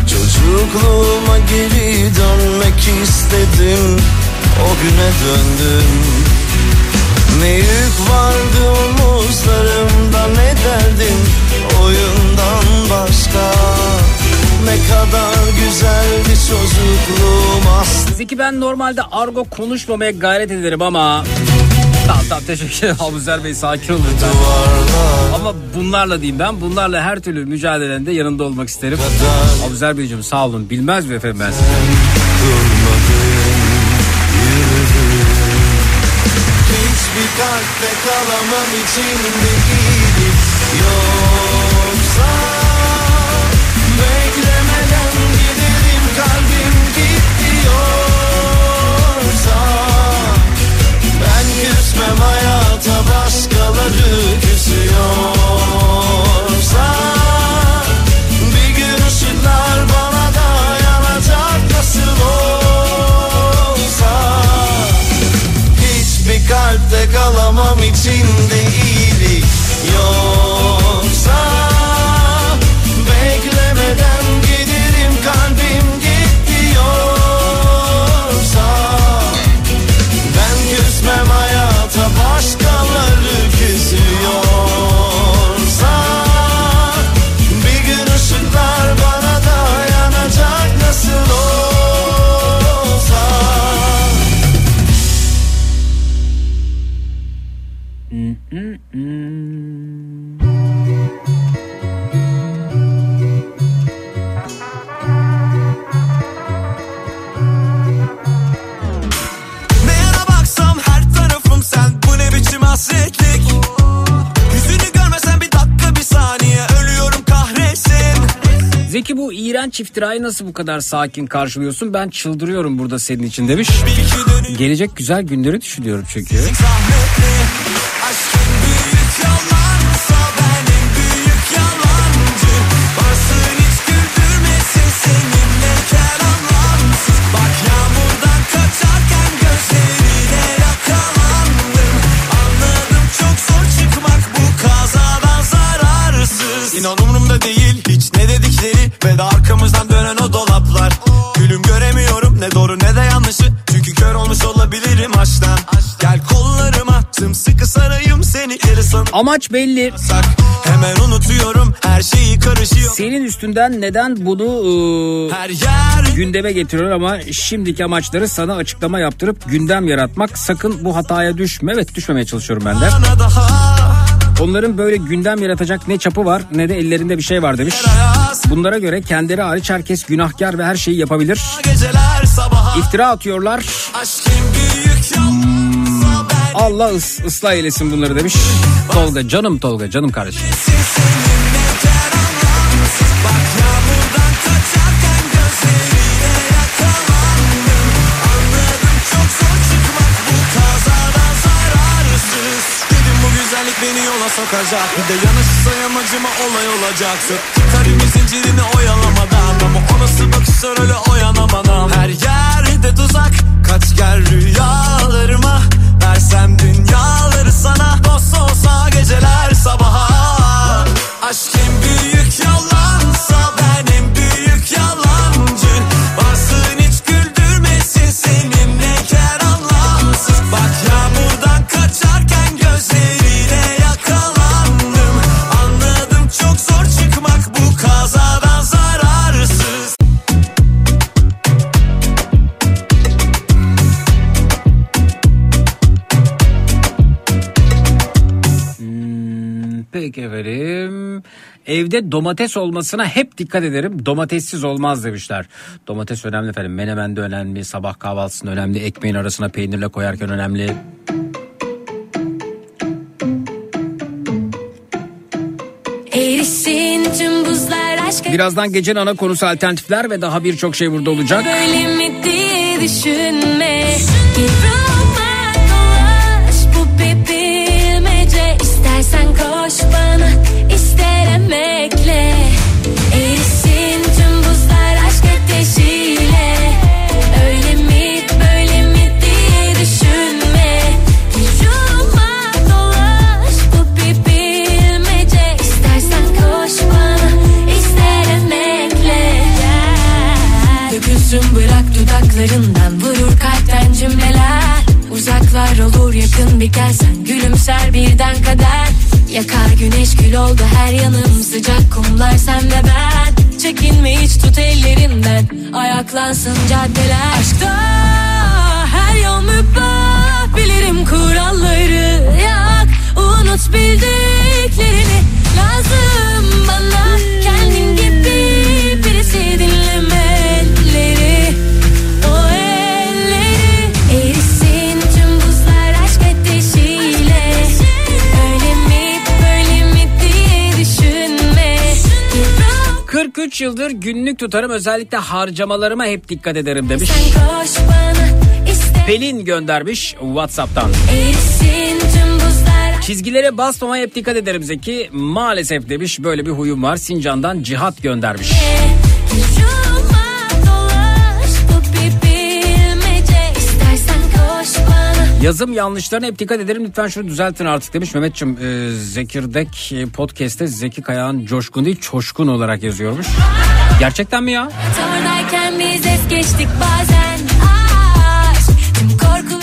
Çocukluğuma geri dönmek istedim. O güne döndüm. Ne yük vardı omuzlarımda ne derdim Oyundan başka? Ne kadar güzeldi çocukluğum aslında Zeki ben normalde argo konuşmamaya gayret ederim ama... Tamam tamam teşekkür ederim. Abuzer Bey sakin olun. Duvarlar Ama bunlarla diyeyim ben bunlarla her türlü mücadelende yanında olmak isterim. Abuzer Beyciğim sağ olun. Bilmez mi efendim ben Yürüdüm kalpte kalamam içinde iyilik küsmem hayata başkaları küsüyorsa Bir gün ışıklar bana da yanacak nasıl olsa Hiçbir kalpte kalamam içinde iyilik yoksa Zeki bu iğrenç iftirayı nasıl bu kadar sakin karşılıyorsun? Ben çıldırıyorum burada senin için demiş. Gelecek güzel günleri düşünüyorum çünkü. zahmetli aşktan Gel kollarıma sımsıkı sarayım seni geri sanırsak Amaç belli. Hemen unutuyorum her şeyi karışıyor Senin üstünden neden bunu ıı, Her yer gündeme getiriyor ama şimdiki amaçları sana açıklama yaptırıp gündem yaratmak. Sakın bu hataya düşme. Evet düşmemeye çalışıyorum ben de. Onların böyle gündem yaratacak ne çapı var ne de ellerinde bir şey var demiş. Bunlara göre kendileri hariç herkes günahkar ve her şeyi yapabilir. İftira atıyorlar. Allah ıs, ıslah eylesin bunları demiş. Tolga canım Tolga canım kardeşim. beni yola sokacak. Bir de yanışsa yamacıma olay olacak. Karimi zincirini oyalamadan. Ama o nasıl bakışlar öyle oyanamadan. Her yerde tuzak kaç gel rüyalarıma Versem dünyaları sana Dost olsa geceler sabaha. Aşk en büyük Peki efendim. Evde domates olmasına hep dikkat ederim. Domatessiz olmaz demişler. Domates önemli efendim. Menemen de önemli. Sabah kahvaltısında önemli. Ekmeğin arasına peynirle koyarken önemli. Birazdan gecenin ana konusu alternatifler ve daha birçok şey burada olacak. böyle mi diye düşünme Gir İstersen koş bana ister emekle. Erisin tüm buzlar aşk ateşiyle. Öyle mi böyle mi diye düşünme. Ruhuma dolaş bu bir bilmece. İstersen koş bana ister emekle. Dökülsün bırak dudaklarından vurur kalpten cümleler. Uzaklar olur yakın biten sen gülümser birden kader Yakar güneş gül oldu her yanım. Sıcak kumlar sen ve ben. Çekinme hiç tut ellerimden ayaklansın caddeler. Aşkta her yol mübah. Bilirim kuralları. Yak Unut bildiklerini. Lazım bana 43 yıldır günlük tutarım özellikle harcamalarıma hep dikkat ederim demiş. Bana Pelin göndermiş Whatsapp'tan. Çizgilere basmamaya hep dikkat ederim Zeki. Maalesef demiş böyle bir huyum var. Sincan'dan Cihat göndermiş. Ucuma Yazım yanlışlarına hep dikkat ederim. Lütfen şunu düzeltin artık demiş. Mehmetçim e, Zekirdek e, podcast'te Zeki Kayağan coşkun değil çoşkun olarak yazıyormuş. Gerçekten mi ya? Biz es geçtik bazen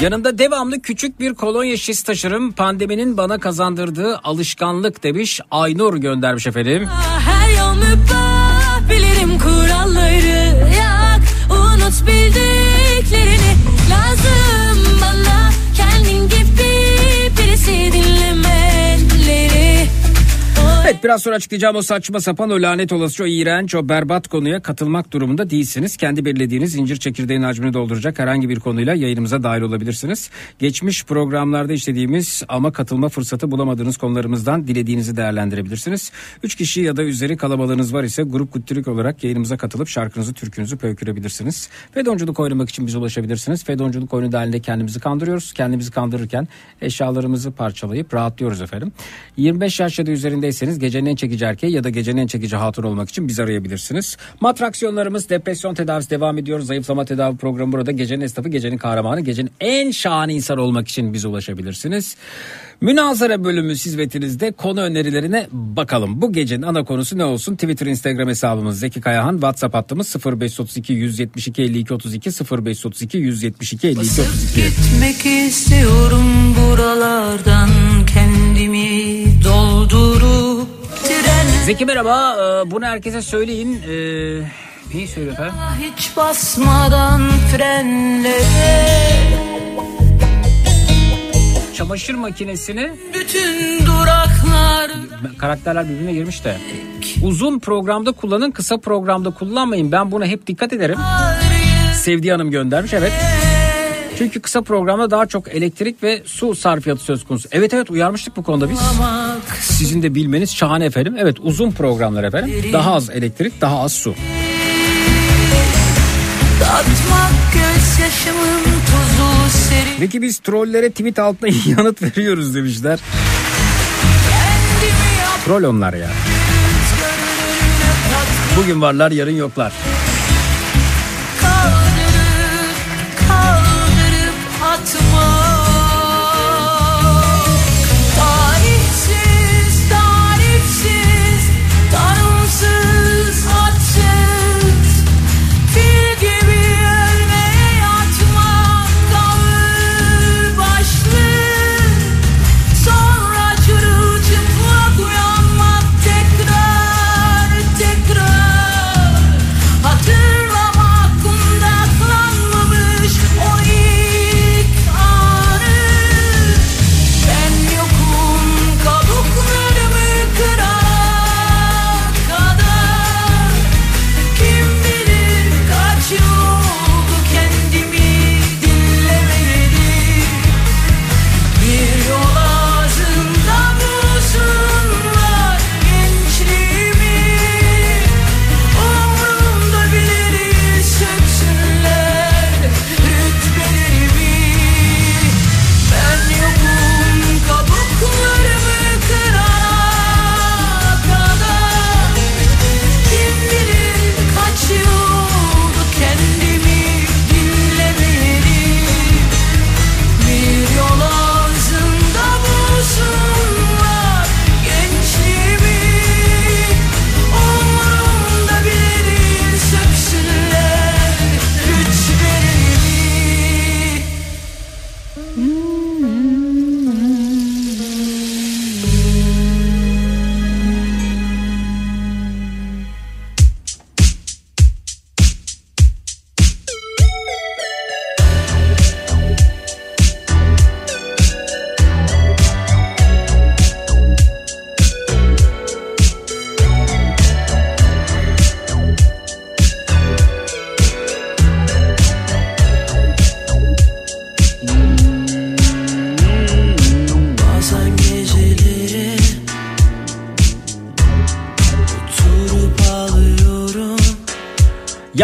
Yanımda devamlı küçük bir kolonya şişesi taşırım. Pandeminin bana kazandırdığı alışkanlık demiş. Aynur göndermiş efendim. Her yol mübah bilirim kuralları Yak unut bildiklerini Evet biraz sonra açıklayacağım o saçma sapan o lanet olası o iğrenç o berbat konuya katılmak durumunda değilsiniz. Kendi belirlediğiniz incir çekirdeğinin hacmini dolduracak herhangi bir konuyla yayınımıza dahil olabilirsiniz. Geçmiş programlarda işlediğimiz ama katılma fırsatı bulamadığınız konularımızdan dilediğinizi değerlendirebilirsiniz. Üç kişi ya da üzeri kalabalığınız var ise grup kültürük olarak yayınımıza katılıp şarkınızı türkünüzü pöykürebilirsiniz. Fedonculuk oynamak için bize ulaşabilirsiniz. Fedonculuk oyunu dahilinde kendimizi kandırıyoruz. Kendimizi kandırırken eşyalarımızı parçalayıp rahatlıyoruz efendim. 25 yaş ya da üzerindeyseniz gecenin en çekici erkeği ya da gecenin en çekici hatun olmak için bizi arayabilirsiniz. Matraksiyonlarımız depresyon tedavisi devam ediyor. Zayıflama tedavi programı burada. Gecenin esnafı, gecenin kahramanı, gecenin en şahane insan olmak için bize ulaşabilirsiniz. Münazara bölümü hizmetinizde konu önerilerine bakalım. Bu gecenin ana konusu ne olsun? Twitter, Instagram hesabımız Zeki Kayahan, WhatsApp hattımız 0532 172 52 32 0532 172 52 32. Gitmek istiyorum buralardan kendimi doldurup tren Zeki merhaba. Ee, bunu herkese söyleyin. Ee, neyi söylüyor efendim? hiç basmadan frenlere Çamaşır makinesini bütün duraklar karakterler birbirine girmiş de. Uzun programda kullanın, kısa programda kullanmayın. Ben buna hep dikkat ederim. Sevdiği Hanım göndermiş evet. Çünkü kısa programda daha çok elektrik ve su sarfiyatı söz konusu. Evet evet uyarmıştık bu konuda biz. Sizin de bilmeniz şahane efendim. Evet uzun programlar efendim. Daha az elektrik, daha az su. Peki biz trollere tweet altına yanıt veriyoruz demişler. Troll onlar ya. Bugün varlar yarın yoklar.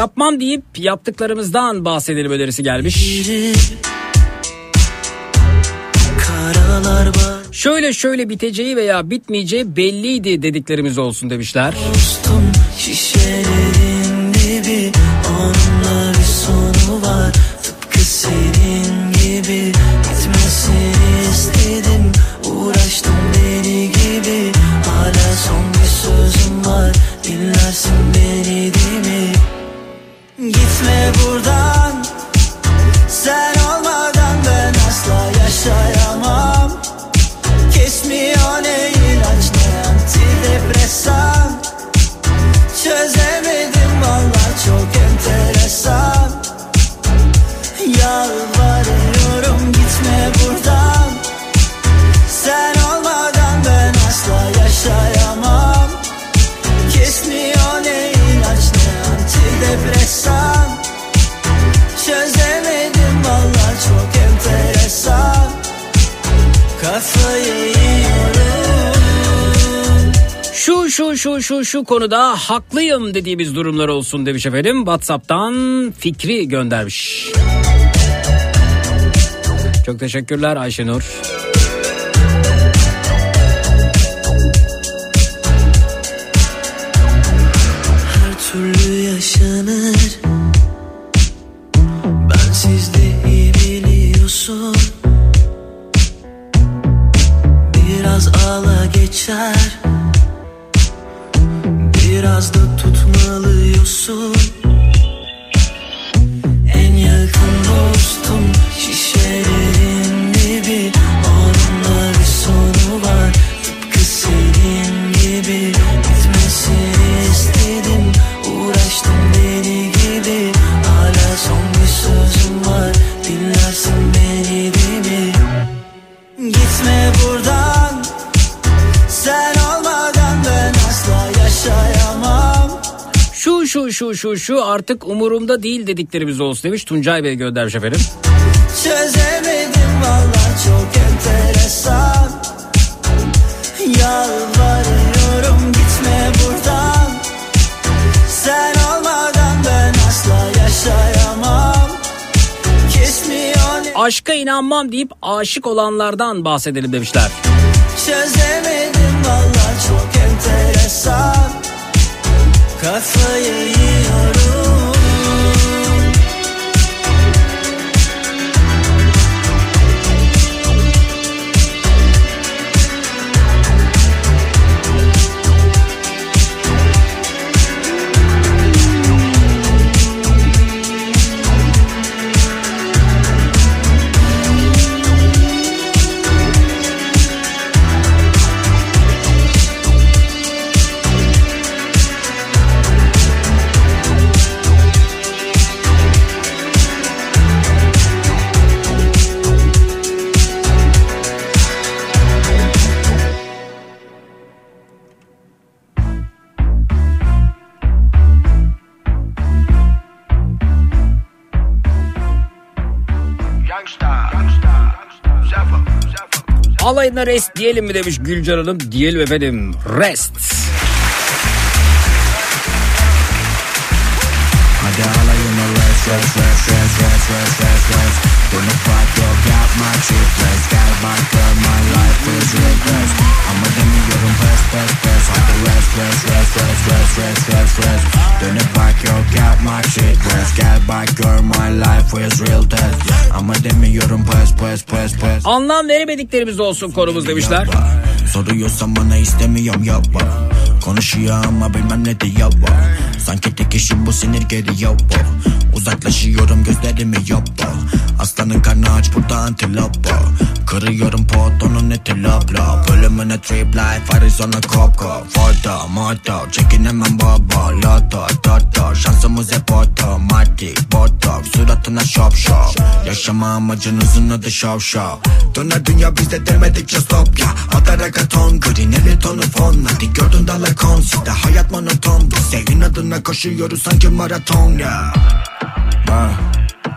Yapmam deyip yaptıklarımızdan bahsedelim önerisi gelmiş. Şöyle şöyle biteceği veya bitmeyeceği belliydi dediklerimiz olsun demişler. dostum buradan. Sen olmadan ben asla yaşayamam. Kesmiyor ne ilaç ne antidepresan. Çözemedim valla çok enteresan. Yalvarıyorum gitme buradan. Sen olmadan ben asla yaşayamam. Kesmiyor ne ilaç ne antidepresan Çözemedim valla çok enteresan Kafayı Şu şu şu şu şu konuda haklıyım dediğimiz durumlar olsun demiş efendim. Whatsapp'tan fikri göndermiş. Çok teşekkürler Ayşenur. Biliyorsun Biraz ağla geçer. Biraz da tutmalıyorsun Şu şu şu şu şu artık umurumda değil dediklerimiz olsun demiş. Tuncay Bey göndermiş efendim. Çözemedim valla çok enteresan Yalvarıyorum gitme buradan Sen olmadan ben asla yaşayamam Kesmiyor Aşka inanmam deyip aşık olanlardan bahsedelim demişler. Çözemedim valla çok enteresan Kasayı yiyorum. Alayına rest diyelim mi demiş Gülcan Hanım. Diyelim efendim rest. Hadi alayına rest rest rest rest rest rest rest rest Dönüp bak yok yapma çift rest Gel bak gör my life is real best Ama demiyorum pes pes pes Hadi rest rest rest rest rest rest rest rest. Dönüp bak yok yapma rest Gel bak gör my life is real test Ama demiyorum pes pes pes pes Anlam veremediklerimiz olsun konumuz demişler. Soruyorsan bana istemiyorum yapma. Konuşuyor ama bilmem ne diyor Sanki tek işim bu sinir geliyor Uzaklaşıyorum gözlerimi yapma. Aslanın karnı aç burada eti lapa Kırıyorum potonun eti lap lap Ölümüne trip life Arizona cop cop. Fata mata çekinemem baba. Lata tata şansımız hep otomatik Botok suratına şop şop Yaşama amacınızın adı şop şop Döner dünya bizde demedikçe stop ya. Ataraga ton green eli tonu fon Hadi gördün dala konserde hayat monoton. Biz senin adına koşuyoruz sanki maraton ya. Yeah. Bah,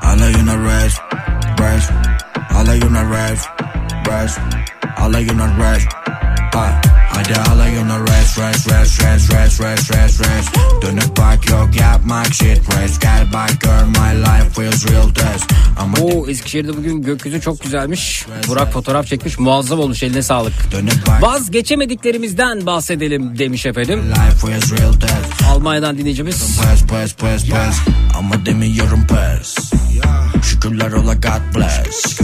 I know you're not race, race I like you not rash, rash. I like you not rash. Ah. Hadi alayına rest, rest rest rest rest rest rest rest. Rest Dönüp bak yok yapmak shit rest. Gel bak gör my life feels real test Ama Oo Eskişehir'de bugün gökyüzü çok güzelmiş. Burak fotoğraf çekmiş. Muazzam olmuş eline sağlık. dönüp bak Vazgeçemediklerimizden bahsedelim demiş efendim. life feels real test Almanya'dan dinleyicimiz. Pes pes pes pes Ama demiyorum pes Şükürler ola God bless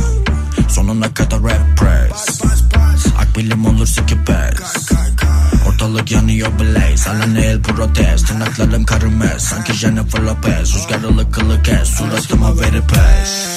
Sonuna kadar rap press. Akbilim olursa ki pes Ortalık yanıyor blaze. Alan el protest. Tırnaklarım karımez. Sanki Jennifer Lopez. Rüzgar ılık ılık kes. Suratıma verip pes.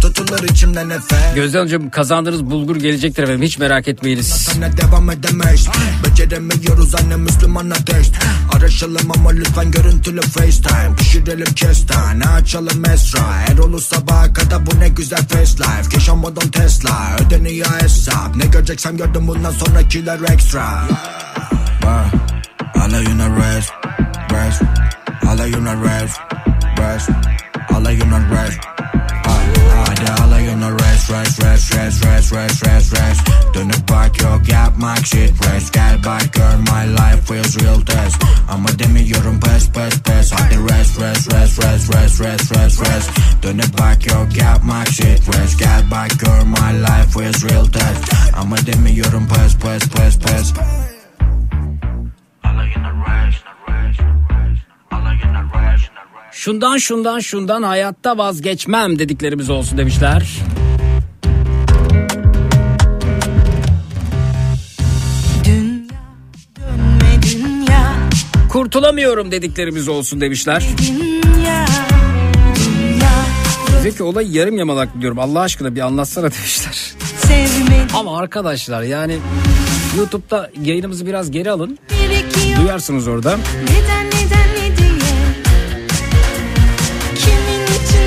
Tutulur içimde nefes. Gözde Hanımcığım kazandığınız bulgur gelecektir efendim. Hiç merak etmeyiniz. Sana devam edemeyiz? Beceremiyoruz anne Müslüman ateş. Araşalım ama lütfen görüntülü FaceTime. Pişirelim kestane açalım esra Erol'u sabaha kadar bu ne güzel face life. Yaşamadan Tesla. Ödeniyor hesap. Ne göreceksem gördüm bundan sonrakiler Bruh, I like you not rest, rest. I like you not rest, rest. I like you not rest. I know you not rest, rest, rest, rest, rest, rest, rest, rest. Don't know back your gap, my shit rest. get back girl, my life feels real test. I'm a demi, you're on best, best, best. I can rest, rest, rest, rest, rest, rest, rest, rest. Don't know back your gap, my shit rest. get back girl, my life feels real test. I'm a demi, you're on best, best, best, best. Şundan şundan şundan hayatta vazgeçmem dediklerimiz olsun demişler. Dünya dönme dünya Kurtulamıyorum dediklerimiz olsun demişler. Dünya Dünya Zeki olayı yarım yamalak diyorum Allah aşkına bir anlatsana demişler. Sevmedim Ama arkadaşlar yani YouTube'da yayınımızı biraz geri alın. Duyarsınız orada. Neden neden ne diye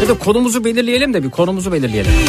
Ya da konumuzu belirleyelim de bir konumuzu belirleyelim. diye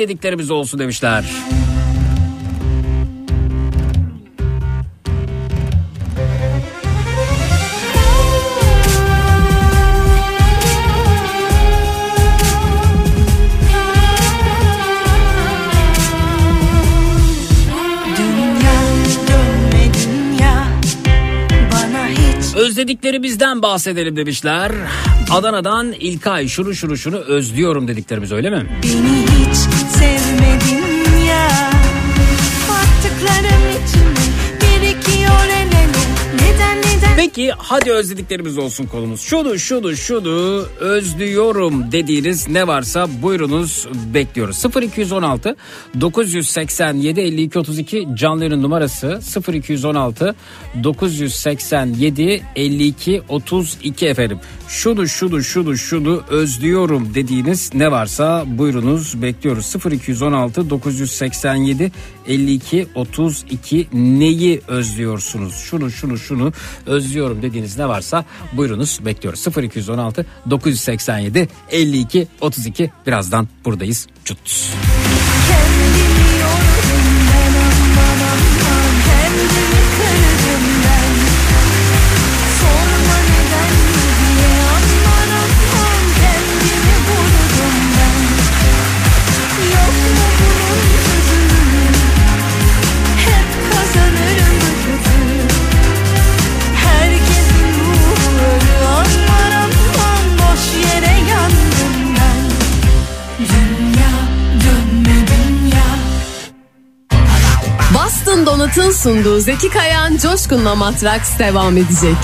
dediklerimiz olsun demişler. Özlediklerimizden bahsedelim demişler. Adana'dan İlkay şunu şunu şunu özlüyorum dediklerimiz öyle mi? Beni hiç sevmedin ya. Baktıklarım içime Peki hadi özlediklerimiz olsun konumuz. Şunu şunu şunu özlüyorum dediğiniz ne varsa buyurunuz bekliyoruz. 0216 987 52 32 canlı yayın numarası 0216 987 52 32 efendim. Şunu şunu şunu şunu özlüyorum dediğiniz ne varsa buyurunuz bekliyoruz. 0216 987 52 32 neyi özlüyorsunuz? Şunu şunu şunu özlüyorum dediğiniz ne varsa buyurunuz bekliyoruz. 0216 987 52 32 birazdan buradayız. Cut. Kendimi Boston Donut'un sunduğu Zeki Kayan Coşkun'la Matraks devam edecek.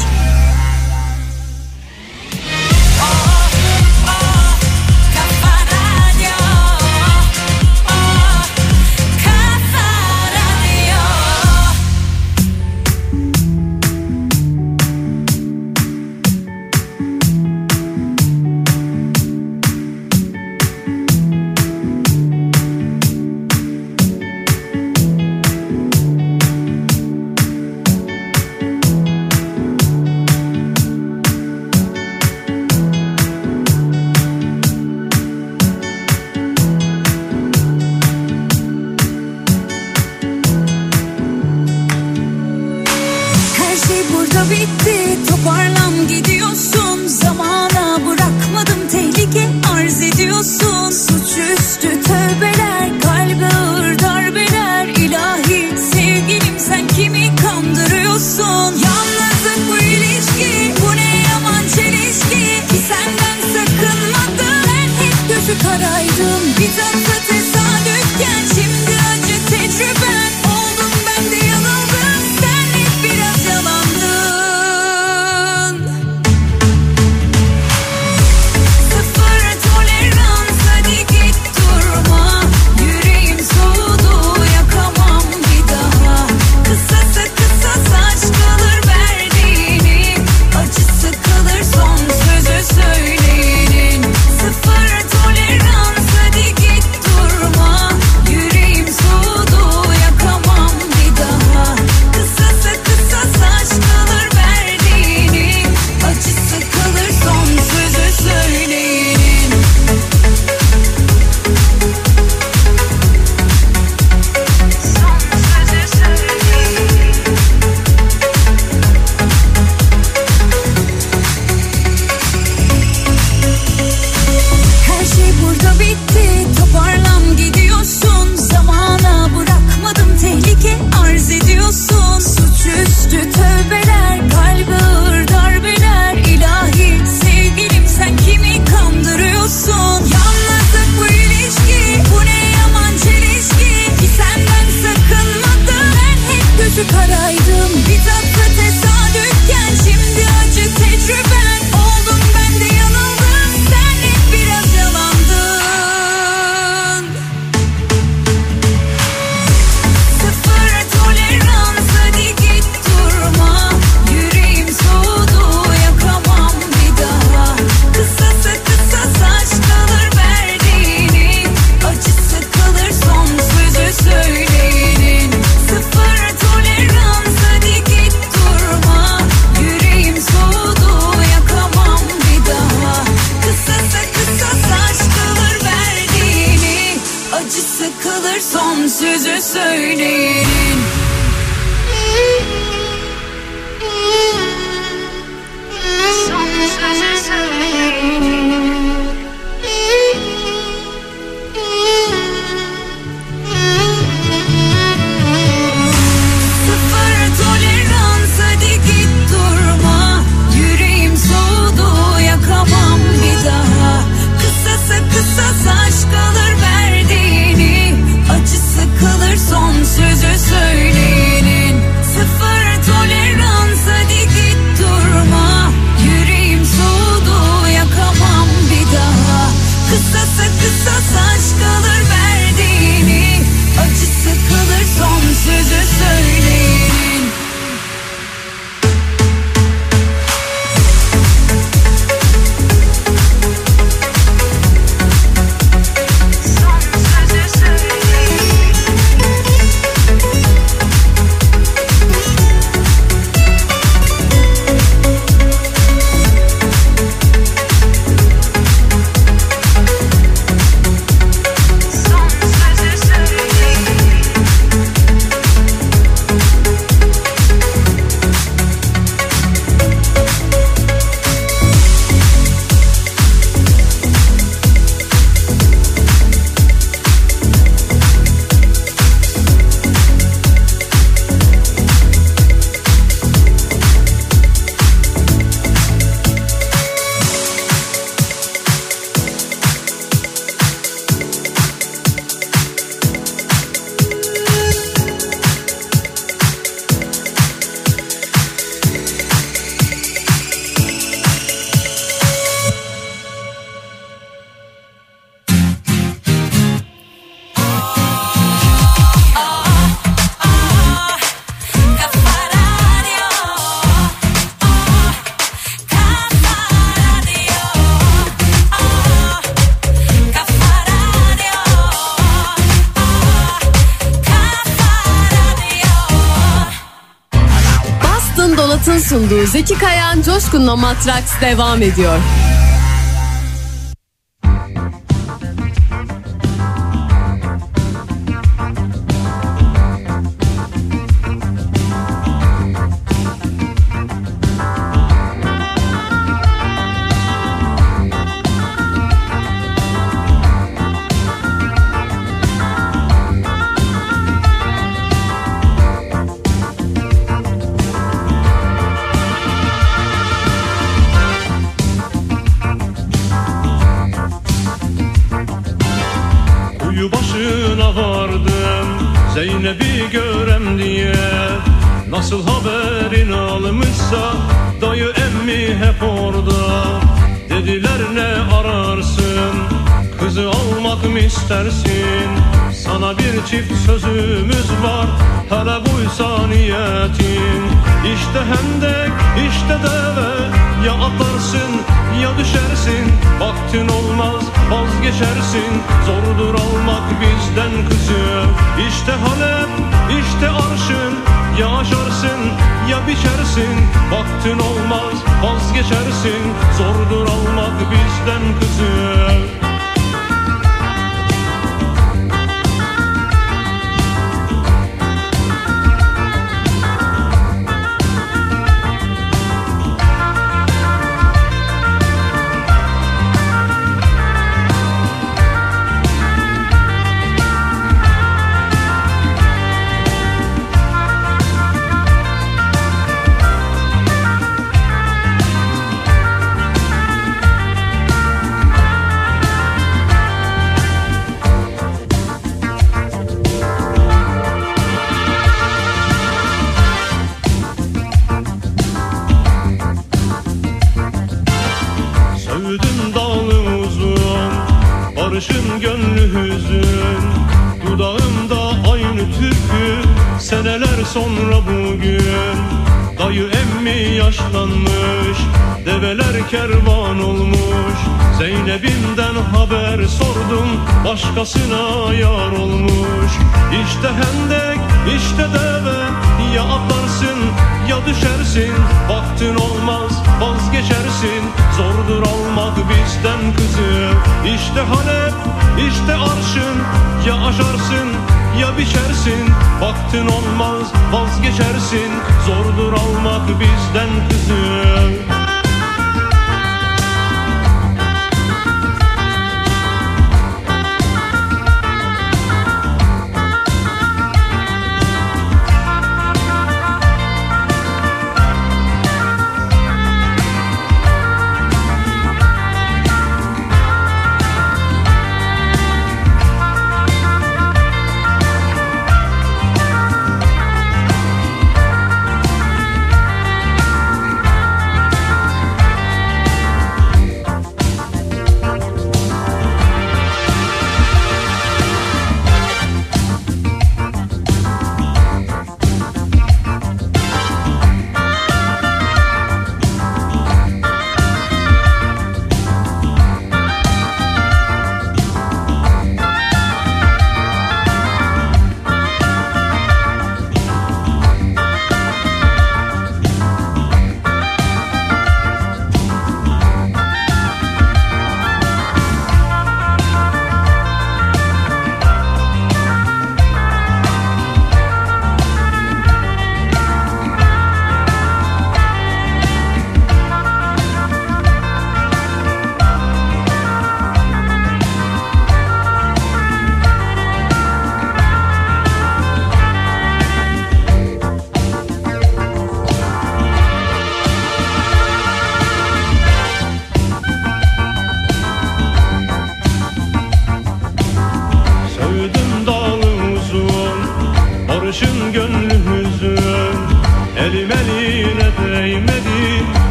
Zeki Kayan Coşkun'la Matraks devam ediyor.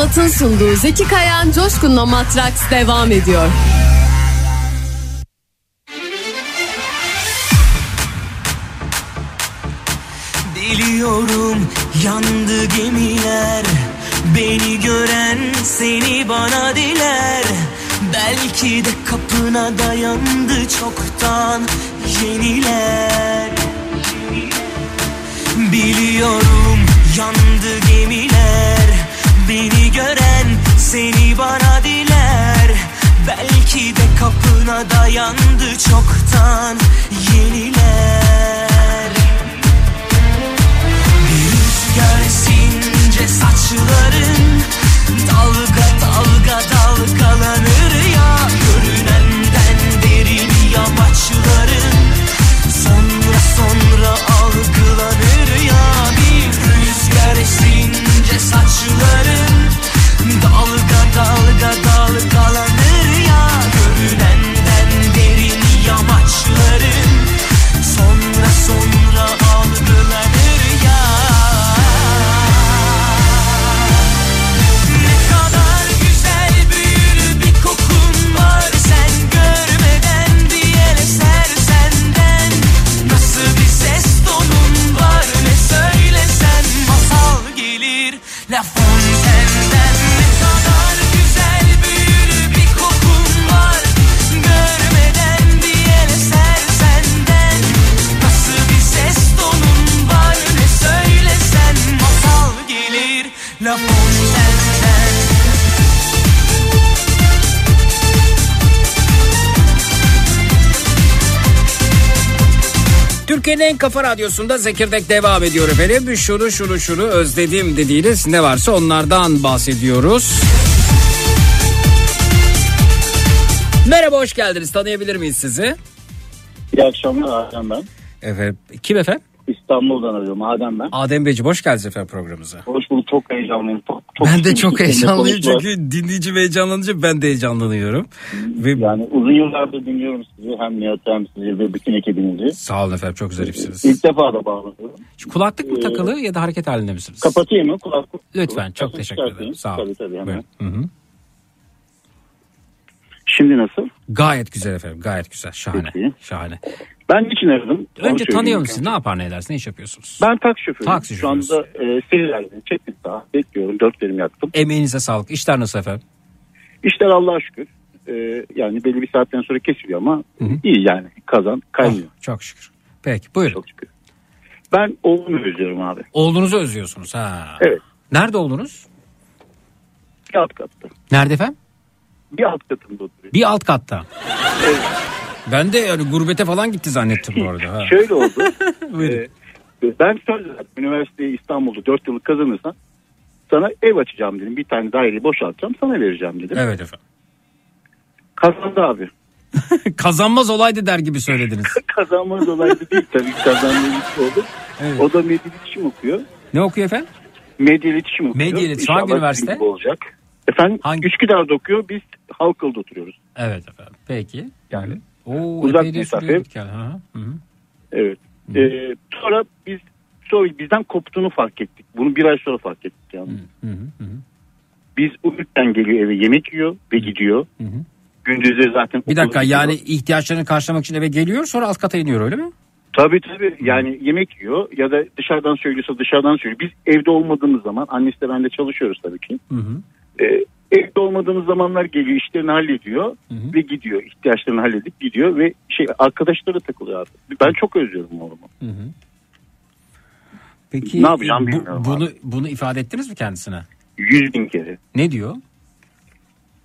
Dolat'ın sunduğu Zeki Kayan Coşkun'la Matraks devam ediyor. Biliyorum yandı gemiler. Beni gören seni bana diler. Belki de kapına dayandı çoktan yeniler. Biliyorum yandı gemiler Beni gören seni bana diler. Belki de kapına dayandı çoktan yeniler. Bir rüzgar esince saçların Dalga dalga dalgalanır ya. Görünenden derin yamaçların saçların Dalga Türkiye'nin en kafa radyosunda Zekirdek devam ediyor efendim. Şunu şunu şunu özledim dediğiniz ne varsa onlardan bahsediyoruz. Merhaba hoş geldiniz. Tanıyabilir miyiz sizi? İyi akşamlar Adem ben. Efendim, kim efendim? İstanbul'dan arıyorum Adem ben. Adem Beyciğim hoş geldiniz efendim programımıza. Hoş bulduk çok heyecanlıyım. Çok, çok ben de çok sizinle heyecanlıyım çünkü dinleyici heyecanlanınca ben de heyecanlanıyorum. Ve Yani uzun yıllardır dinliyorum sizi hem Nihat'ı hem sizi ve bütün ekibinizi. Sağ olun efendim çok zarifsiniz. İlk defa da bağlanıyorum. Şu kulaklık mı Ee, takılı ya da hareket halinde misiniz? Kapatayım mı kulaklık? Lütfen çok Sesini teşekkür ederim. çıkartayım. Sağ olun. Tabii tabii hemen. Buyurun. Hı hı. Şimdi nasıl? Gayet güzel efendim gayet güzel şahane. Peki. Şahane. Ben niçin aradım? Önce tanıyor önce. Ne yapar ne edersiniz? Ne iş yapıyorsunuz? Ben taksi şoförüyüm. Taksi Şu anda e, Serilerde çektik daha. Bekliyorum. Dört verim yaktım. Emeğinize sağlık. İşler nasıl efendim? İşler Allah'a şükür. Ee, yani belli bir saatten sonra kesiliyor ama iyi yani kazan kaynıyor. Oh, çok şükür. Peki buyurun. Çok şükür. Ben oğlumu özlüyorum abi. Oğlunuzu özlüyorsunuz ha. Evet. Nerede oğlunuz? Bir alt katta. Nerede efendim? Bir alt katında oturuyor. Bir alt katta. Ben de yani gurbete falan gitti zannettim bu arada. Ha. Şöyle oldu. Ee, ben söz. Üniversiteyi İstanbul'da 4 yıllık kazanırsan sana ev açacağım dedim. Bir tane daireyi boşaltacağım sana vereceğim dedim. Evet efendim. Kazandı abi. Kazanmaz olaydı der gibi söylediniz. Kazanmaz olaydı değil tabii bir oldu. Evet. O da medya iletişim okuyor. Ne okuyor efendim? Medya iletişim okuyor. Medya iletişim. Hangi üniversite? olacak. Efendim Üsküdar'da okuyor. Biz Halkalı'da oturuyoruz. Evet efendim. Peki. Yani. Oo, Uzak mesafe. sürüyorduk yani. Ha, hı hı. Evet. Ee, sonra biz sonra bizden koptuğunu fark ettik. Bunu bir ay sonra fark ettik yani. Hı hı hı. Biz uyurken geliyor eve yemek yiyor ve gidiyor. Hı hı. Gündüzleri zaten Bir dakika gidiyor. yani ihtiyaçlarını karşılamak için eve geliyor sonra alt kata iniyor öyle mi? Tabii tabii yani yemek yiyor ya da dışarıdan söylüyorsa dışarıdan söylüyor. Biz evde olmadığımız zaman annesi de ben de çalışıyoruz tabii ki. Hı hı. Ee, evde olmadığımız zamanlar geliyor işlerini hallediyor ve gidiyor ihtiyaçlarını halledip gidiyor ve şey arkadaşları takılıyor abi. Ben çok özlüyorum oğlumu. Hı hı. Peki Ne yapacağım bu- bilmiyorum bunu bunu ifade ettiniz mi kendisine? Yüz bin kere. Ne diyor?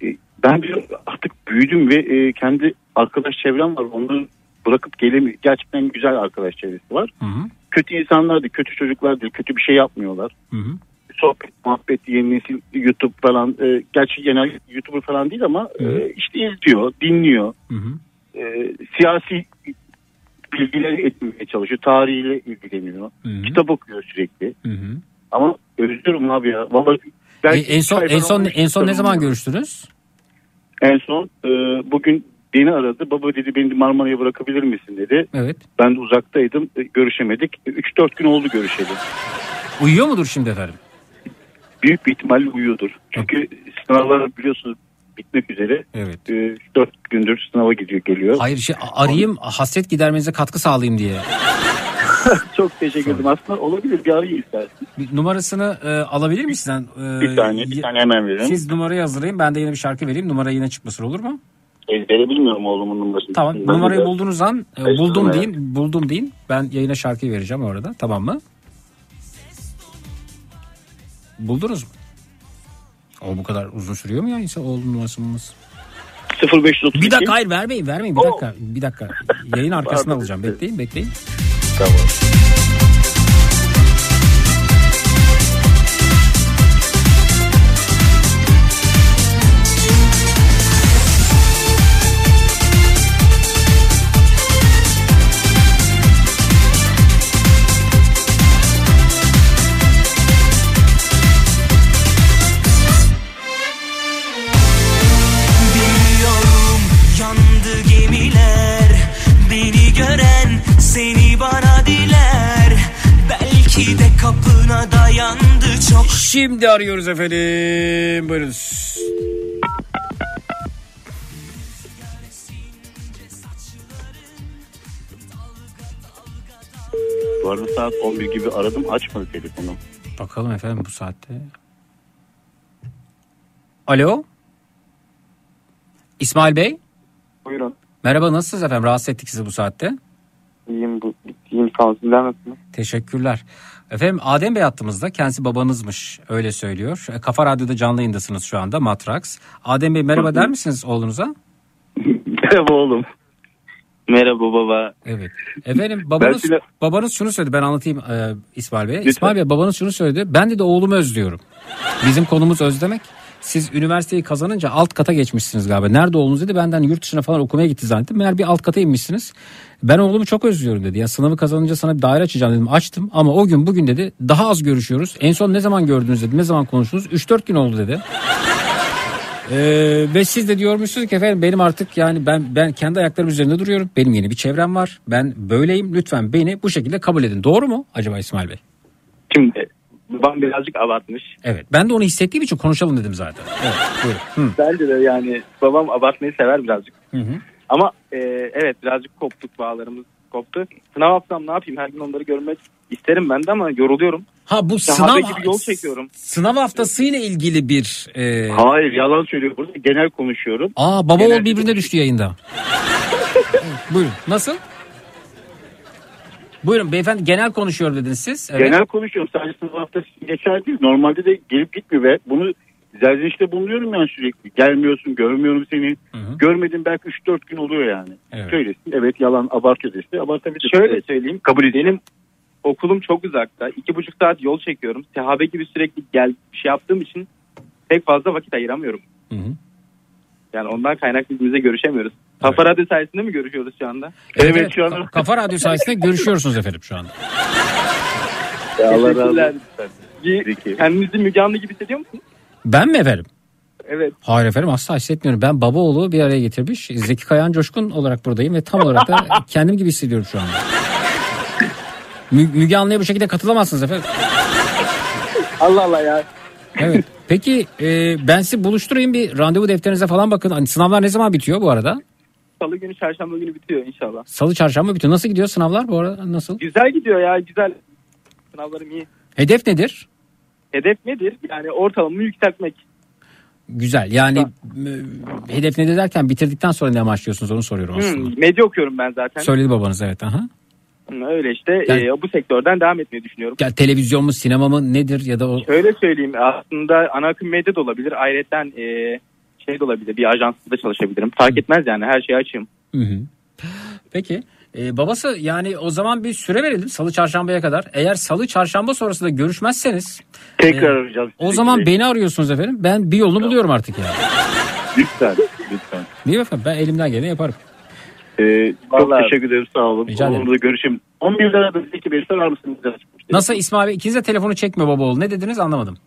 Ee, Ben diyor artık büyüdüm ve e, kendi arkadaş çevrem var. Onları bırakıp gelemiyor. Gerçekten güzel arkadaş çevresi var. Hı hı. Kötü insanlar değil, kötü çocuklar değil, kötü bir şey yapmıyorlar. Hı hı. Sohbet, muhabbet, yeni nesil YouTube falan. E, gerçi genel YouTuber falan değil ama e, işte izliyor, dinliyor. Hı hı. E, siyasi bilgileri etmeye çalışıyor. Tarihiyle ilgileniyor. Hı hı. Kitap okuyor sürekli. Hı hı. Ama özlüyorum abi ya. Vallahi ben E, en son en son en son ne zaman görüştünüz? En son e, bugün beni aradı. Baba dedi beni Marmara'ya bırakabilir misin dedi. Evet. Ben de uzaktaydım. E, görüşemedik. 3-4 gün oldu görüşeli. Uyuyor mudur şimdi efendim? Büyük bir ihtimalle uyuyordur. Çünkü sınavlar biliyorsunuz bitmek üzere. Evet. E, 4 gündür sınava gidiyor geliyor. Hayır şey arayayım hasret gidermenize katkı sağlayayım diye. Çok teşekkür ederim. Aslında olabilir bir arayı istersin. Bir numarasını e, alabilir miyim sizden? E, Bir saniye bir tane hemen verin. Siz numarayı hazırlayın ben de yine bir şarkı vereyim. Numara yine çıkmasın olur mu? Ezbere bilmiyorum oğlumun numarasını. Tamam Ben numarayı de- bulduğunuz an e, buldum deyin buldum deyin. Ben yayına şarkıyı vereceğim orada tamam mı? Buldunuz mu? O bu kadar uzun sürüyor mu ya insan oğlum numarası bulması? 0532. Bir dakika hayır vermeyin vermeyin bir dakika bir dakika. Yayın arkasına alacağım bekleyin bekleyin. Tamam. Şimdi arıyoruz efendim buyurunuz. Bu arada saat 11 gibi aradım açmadı telefonu. Bakalım efendim bu saatte. Alo. İsmail Bey. Buyurun. Merhaba nasılsınız efendim? Rahatsız ettik sizi bu saatte. İyiyim bu. İyiyim sağ olun. Sizler nasılsınız? Teşekkürler. Efendim Adem Bey hattımızda. Kendisi babanızmış öyle söylüyor. E, Kafa Radyo'da canlı yayındasınız şu anda Matrax. Adem Bey merhaba der misiniz oğlunuza? Merhaba oğlum. Merhaba baba. Evet. Efendim babanız size- babanız şunu söyledi ben anlatayım e, İsmail Bey'e. İsmail Bey babanız şunu söyledi. Ben de de oğlumu özlüyorum. Bizim konumuz özlemek. Siz üniversiteyi kazanınca alt kata geçmişsiniz galiba. Nerede oğlunuz dedi. Benden yurt dışına falan okumaya gitti zannettim. Meğer bir alt kata inmişsiniz. Ben oğlumu çok özlüyorum dedi. Ya sınavı kazanınca sana bir daire açacağım dedim. Açtım ama o gün bugün dedi daha az görüşüyoruz. En son ne zaman gördünüz dedi. Ne zaman konuştunuz? 3-4 gün oldu dedi. Ee, ve siz de diyormuşsunuz ki efendim benim artık yani ben ben kendi ayaklarım üzerinde duruyorum. Benim yeni bir çevrem var. Ben böyleyim. Lütfen beni bu şekilde kabul edin. Doğru mu acaba İsmail Bey? Şimdi babam birazcık abartmış. Evet. Ben de onu hissettiğim için konuşalım dedim zaten. Evet. Buyurun. Hı. Bence de yani babam abartmayı sever birazcık. Hı hı. Ama e, evet birazcık koptuk bağlarımız koptu. Sınav haftam ne yapayım her gün onları görmek isterim ben de ama yoruluyorum. Ha bu Sahabe sınav gibi yol çekiyorum. sınav haftasıyla ilgili bir e... Hayır yalan söylüyor burada. Genel konuşuyorum. Aa baba Genel- oğul birbirine düştü yayında. Evet, Buyurun. Nasıl? Buyurun beyefendi genel konuşuyor dediniz siz. Evet. Genel konuşuyorum. Sadece sınav haftası geçer değil. Normalde de gelip gitmiyor ve bunu zerzenişte bulunuyorum yani sürekli. Gelmiyorsun, görmüyorum seni. Görmedim belki 3-4 gün oluyor yani. Evet. Söylesin. Evet yalan abartıyor dese abartabilir. Şöyle söyleyeyim. Kabul edeyim. Benim okulum çok uzakta. iki buçuk saat yol çekiyorum. Sehabe gibi sürekli gel bir şey yaptığım için pek fazla vakit ayıramıyorum. Yani ondan kaynaklı birbirimize görüşemiyoruz. Kafa Radyo sayesinde mi görüşüyoruz şu anda? Evet, evet. Ka- Kafa Radyo sayesinde görüşüyorsunuz efendim şu anda. Allah razı Teşekkürler. olsun. Bir- Kendinizi Müge Anlı gibi hissediyor musunuz? Ben mi efendim? Evet. Hayır efendim asla hissetmiyorum. Ben baba oğlu bir araya getirmiş. Zeki Kayan Coşkun olarak buradayım ve tam olarak da kendim gibi hissediyorum şu anda. Mü- Müge Anlı'ya bu şekilde katılamazsınız efendim. Allah Allah ya. Evet. Peki e, ben sizi buluşturayım bir randevu defterinize falan bakın. Hani sınavlar ne zaman bitiyor bu arada? Salı günü çarşamba günü bitiyor inşallah. Salı çarşamba bitiyor. Nasıl gidiyor sınavlar bu arada? Nasıl? Güzel gidiyor ya güzel. Sınavlarım iyi. Hedef nedir? Hedef nedir? Yani ortalamamı yükseltmek. Güzel. Yani e, hedef nedir derken bitirdikten sonra ne amaçlıyorsunuz onu soruyorum aslında. Hmm, medya okuyorum ben zaten. Söyledi babanız evet. Aha. Öyle işte Yani- e, bu sektörden devam etmeyi düşünüyorum. Ya, televizyon mu sinema mı nedir ya da o Şöyle söyleyeyim aslında ana akım medya da olabilir. Ayrıca e, şey de olabilir bir ajansında da çalışabilirim. Fark etmez yani her şeye açığım. Hı hı. Peki. Ee, babası yani o zaman bir süre verelim salı çarşambaya kadar. Eğer salı çarşamba sonrasında görüşmezseniz Tekrar e, arayacağım. o zaman beni arıyorsunuz efendim. Ben bir yolunu buluyorum artık yani. Lütfen. Lütfen. Değil mi efendim? Ben elimden geleni yaparım. Ee, çok Vallahi- teşekkür ederim sağ olun. Rica ederim. Onunla görüşeyim. 11'de aradım. Zeki Bey sorar mısınız? Nasıl İsmail Bey ikiniz de telefonu çekmiyor baba oğul. Ne dediniz anlamadım.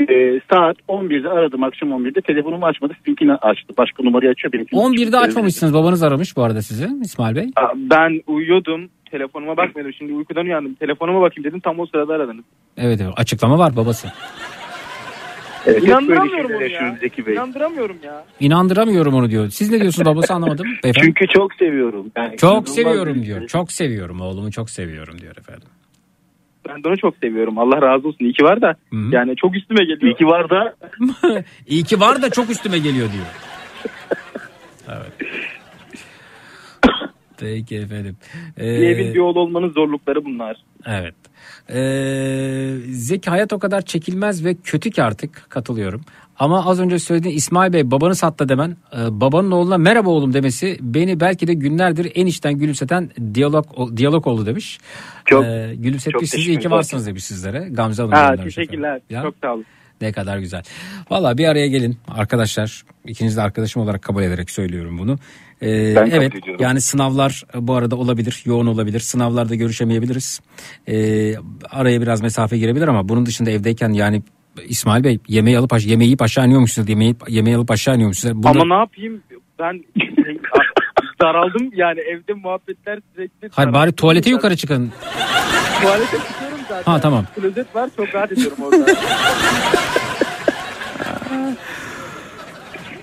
Ee, saat 11'de aradım akşam 11'de telefonumu açmadı sizinkini açtı. Başka numarayı açıyor benimkini. 11'de açmamışsınız. Babanız aramış bu arada sizi İsmail Bey. Aa, Ben uyuyordum. Telefonuma bakmıyordum. Şimdi uykudan uyandım. Telefonuma bakayım dedim. Tam o sırada aradınız. Evet evet açıklama var babası. Evet, İnandıramıyorum onu ya. Zeki Bey. İnandıramıyorum ya. İnandıramıyorum onu diyor. Siz ne diyorsunuz babası anlamadım. Beyefendi. Çünkü çok seviyorum. Yani Çok seviyorum diyor. şey. Çok seviyorum oğlumu çok seviyorum diyor efendim. Ben de onu çok seviyorum. Allah razı olsun. İyi ki var da. Yani çok üstüme geliyor. İyi ki var da. İyi ki var da çok üstüme geliyor diyor. Evet. Peki efendim. Ee, Bir evin bir oğlu olmanın zorlukları bunlar. Evet. Ee, Zeki hayat o kadar çekilmez ve kötü ki artık katılıyorum. Ama az önce söylediğin İsmail Bey babanız hatta demen e, babanın oğluna merhaba oğlum demesi beni belki de günlerdir en içten gülümseten diyalog diyalog oldu demiş. Çok- Ee, gülümsetmiş çok siz iyi ki varsınız demiş sizlere. Gamze Hanım Ha, teşekkürler. Ya, Çok sağ olun. ne kadar güzel. Valla bir araya gelin arkadaşlar. İkiniz de arkadaşım olarak kabul ederek söylüyorum bunu. Ee, Ben evet yani sınavlar e, bu arada olabilir, yoğun olabilir. Sınavlarda görüşemeyebiliriz. Ee, araya biraz mesafe girebilir ama bunun dışında evdeyken yani İsmail Bey yemeği alıp aş- yemeği yiyip aşağı iniyormuşsunuz. Yemeği, yemeği alıp aşağı iniyormuşsunuz. Bunlar- Ama ne yapayım? Ben daraldım yani evde muhabbetler sürekli. Hayır bari tuvalete yukarı çıkın. Tuvalete çıkıyorum zaten. Ha, tamam. Klozet var çok rahat ediyorum orada.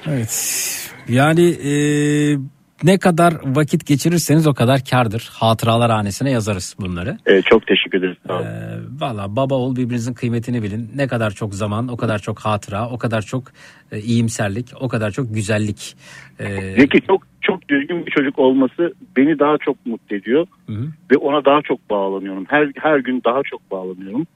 Evet. Yani e, ne kadar vakit geçirirseniz o kadar kardır. Hatıralar hanesine yazarız bunları. Evet, çok teşekkür ederiz. Olun. Ee, Valla baba oğul birbirinizin kıymetini bilin. Ne kadar çok zaman, o kadar çok hatıra, o kadar çok e, iyimserlik, o kadar çok güzellik. Ee, Zeki çok çok düzgün bir çocuk olması beni daha çok mutlu ediyor ve ona daha çok bağlanıyorum. Her her gün daha çok bağlanıyorum.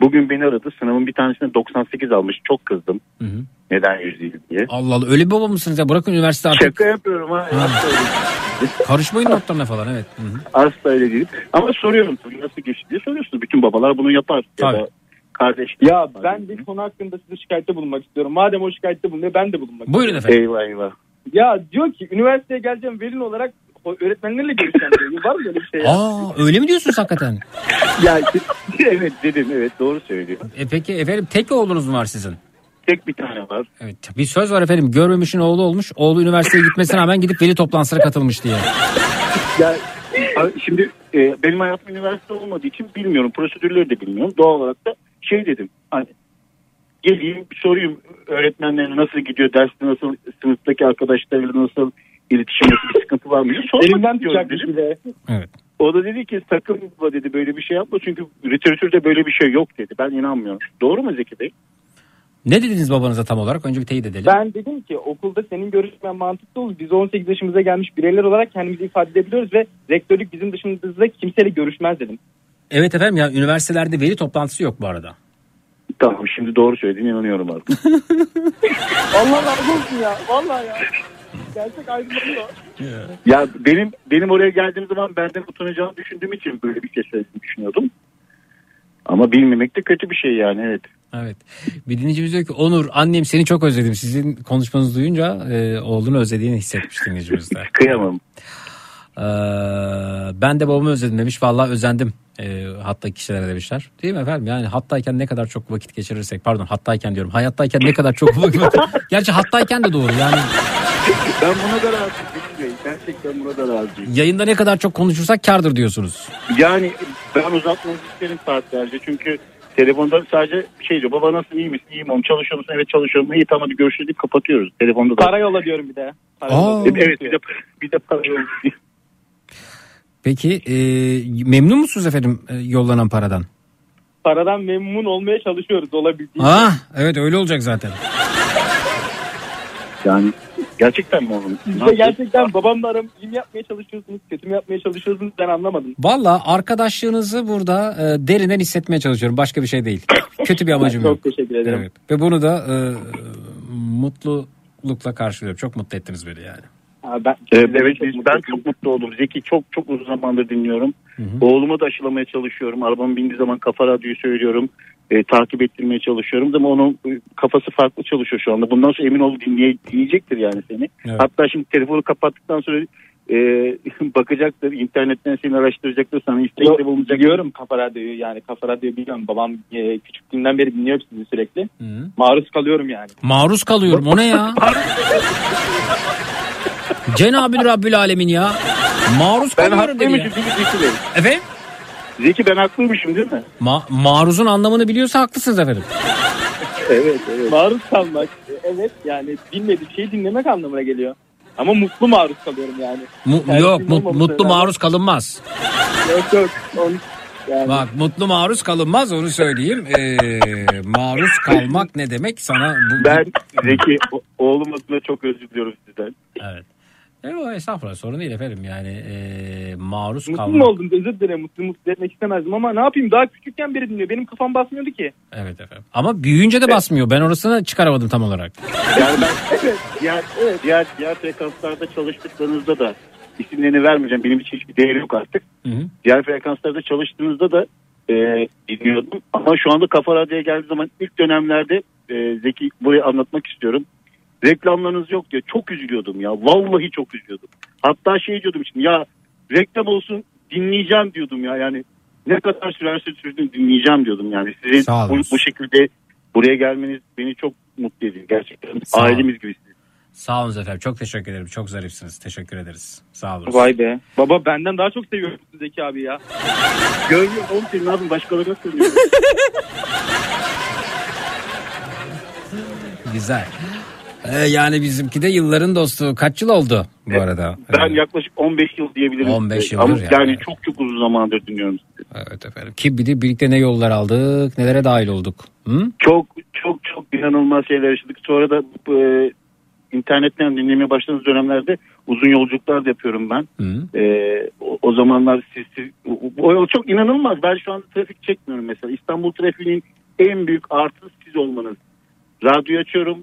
Bugün beni aradı. Sınavın bir tanesine 98 almış. Çok kızdım. Hı hı. Neden 100 değil diye. Allah Allah öyle bir baba mısınız ya? Bırakın üniversite artık. Şaka yapıyorum ha. Değil. Karışmayın notlarına falan evet. Hı hı. Asla öyle değil. Ama soruyorum tabii nasıl geçti diye soruyorsunuz. Bütün babalar bunu yapar. Ya da kardeş. ya ben bir konu hakkında size şikayette bulunmak istiyorum. Madem o şikayette bulunuyor ben de bulunmak Buyurun istiyorum. efendim. Eyvah eyvah. Ya diyor ki üniversiteye geleceğim velin olarak o öğretmenlerle görüşeceğim diyor. Var mı böyle bir şey ya? Aa öyle mi diyorsunuz hakikaten? Ya evet dedim evet doğru söylüyor. E peki efendim tek oğlunuz mu var sizin? Tek bir tane var. Evet bir söz var efendim görmemişin oğlu olmuş. Oğlu üniversiteye gitmesine rağmen gidip veli toplantısına katılmış diye. Ya şimdi e, benim hayatım üniversite olmadığı için bilmiyorum. Prosedürleri de bilmiyorum. Doğal olarak da şey dedim. Hani geleyim bir sorayım öğretmenlerine nasıl gidiyor, derste nasıl, sınıftaki arkadaşlarıyla nasıl iletişim nasıl bir sıkıntı var mı? sormak tutacakmış dedim. bir de. Evet. O da dedi ki sakın baba dedi böyle bir şey yapma çünkü literatürde böyle bir şey yok dedi. Ben inanmıyorum. Doğru mu Zeki Bey? Ne dediniz babanıza tam olarak? Önce bir teyit edelim. Ben dedim ki okulda senin görüşmen mantıklı olur. Biz 18 yaşımıza gelmiş bireyler olarak kendimizi ifade edebiliyoruz ve rektörlük bizim dışımızda kimseyle görüşmez dedim. Evet efendim ya üniversitelerde veli toplantısı yok bu arada. Tamam şimdi doğru söylediğine inanıyorum artık. Allah razı olsun ya. Vallahi ya. Gerçek aydınlanıyor. ya benim benim oraya geldiğim zaman benden utanacağını düşündüğüm için böyle bir şey söylediğini düşünüyordum. Ama bilmemek de kötü bir şey yani evet. Evet. Bir dinleyicimiz diyor ki Onur annem seni çok özledim. Sizin konuşmanızı duyunca e, oğlunu özlediğini hissetmiş dinleyicimiz de. Kıyamam. Ee, ben de babamı özledim demiş. Vallahi özendim. E, hatta kişilere demişler. Değil mi efendim? Yani hattayken ne kadar çok vakit geçirirsek pardon hattayken diyorum. Hayattayken ne kadar çok vakit Gerçi hattayken de doğru yani. Ben buna da razıyım. Gerçekten buna da razıyım. Yayında ne kadar çok konuşursak kardır diyorsunuz. Yani ben uzatmanızı isterim saatlerce çünkü telefonda sadece şey diyor baba nasılsın iyi misin iyiyim oğlum çalışıyor musun evet çalışıyorum iyi tamam hadi görüşürüz kapatıyoruz telefonda da. Para yolla diyorum bir de. Para Aa. yolla. Evet bir de, bir de para yok. Peki e, memnun musunuz efendim e, yollanan paradan? Paradan memnun olmaya çalışıyoruz olabildiğince. Ah evet öyle olacak zaten. Yani gerçekten mi oğlum? Siz de gerçekten babamla aram iyi mi yapmaya çalışıyorsunuz, kötü mü yapmaya çalışıyorsunuz ben anlamadım. Valla arkadaşlığınızı burada e, derinden hissetmeye çalışıyorum. Başka bir şey değil. Kötü bir amacım yok. Çok teşekkür ederim. Evet. Ve bunu da e, mutlulukla karşılıyorum. Çok mutlu ettiniz beni yani. Ben, Evet, evet biz- ben çok mutlu oldum. Zeki çok çok uzun zamandır dinliyorum. Oğlumu da aşılamaya çalışıyorum. Arabam bindiği zaman kafa radyoyu söylüyorum. E, takip ettirmeye çalışıyorum. Ama onun e, kafası farklı çalışıyor şu anda. Bundan sonra emin ol dinleye, dinleyecektir yani seni. Evet. Hatta şimdi telefonu kapattıktan sonra e, bakacaktır. internetten seni araştıracaktır. Sana istekte bulunacak. Biliyorum Kafa Radyo'yu yani Kafa Radyo'yu biliyorum. Babam e, küçüklüğünden beri dinliyor sizi sürekli. Maruz kalıyorum yani. Maruz kalıyorum. O ne ya? Cenab-ı Rabbül Alemin ya. Maruz Ben kalıyorum dedi ya. haklıymışım değil mi Zeki Bey? Efendim? Zeki ben haklıymışım değil mi? Ma- maruzun anlamını biliyorsa haklısınız efendim. Evet evet. Maruz kalmak evet yani bilmediğim şeyi dinlemek anlamına geliyor. Ama mutlu maruz kalıyorum yani. Mu- Tercihim yok mu- olmaması mutlu herhalde. maruz kalınmaz. Yok yok. Onu, yani. Bak mutlu maruz kalınmaz onu söyleyeyim. Ee, maruz kalmak ne demek sana bu... Ben Zeki oğlum adına çok özür diliyorum sizden. Evet. E, o estağfurullah sorun değil efendim yani e, maruz Mutlu kalmak. mu oldum? Özür dilerim. Mutlu mutlu etmek istemezdim ama ne yapayım? Daha küçükken beri dinliyor. Benim kafam basmıyordu ki. Evet efendim. Ama büyüyünce de basmıyor. Ben orasını çıkaramadım tam olarak. Yani ben diğer, diğer, diğer frekanslarda çalıştıklarınızda da isimlerini vermeyeceğim. Benim için hiçbir değeri yok artık. Hı hı. Diğer frekanslarda çalıştığınızda da e, dinliyordum. Ama şu anda Kafa Radyo'ya geldiği zaman ilk dönemlerde e, Zeki burayı anlatmak istiyorum. Reklamlarınız yok diye çok üzülüyordum ya. Vallahi çok üzülüyordum. Hatta şey diyordum şimdi ya reklam olsun dinleyeceğim diyordum ya. Yani ne kadar sürerse sürsün dinleyeceğim diyordum yani. Sizin bu, bu şekilde buraya gelmeniz beni çok mutlu ediyor gerçekten. Sağ. Ailemiz gibisiniz. Sağ olun efendim. Çok teşekkür ederim. Çok zarifsiniz. Teşekkür ederiz. Sağ olun. Vay be. Baba benden daha çok seviyorum Zeki abi ya. Görmüyorum oğlum senin abin başkalarına söylüyor. Güzel. Ee, yani bizimki de yılların dostu. Kaç yıl oldu bu arada? Ben yaklaşık 15 yıl diyebilirim. 15 size. yıldır Ama yani. yani çok çok uzun zamandır dinliyorum sizi. Evet efendim. Ki bir de birlikte ne yollar aldık, nelere dahil olduk. Hı? Çok çok çok inanılmaz şeyler yaşadık. Sonra da e, internetten dinlemeye başladığımız dönemlerde uzun yolculuklar da yapıyorum ben. Hı. E, o, o zamanlar siz, siz o, o çok inanılmaz. Ben şu anda trafik çekmiyorum mesela. İstanbul trafiğinin en büyük artısı siz olmanız. Radyo açıyorum.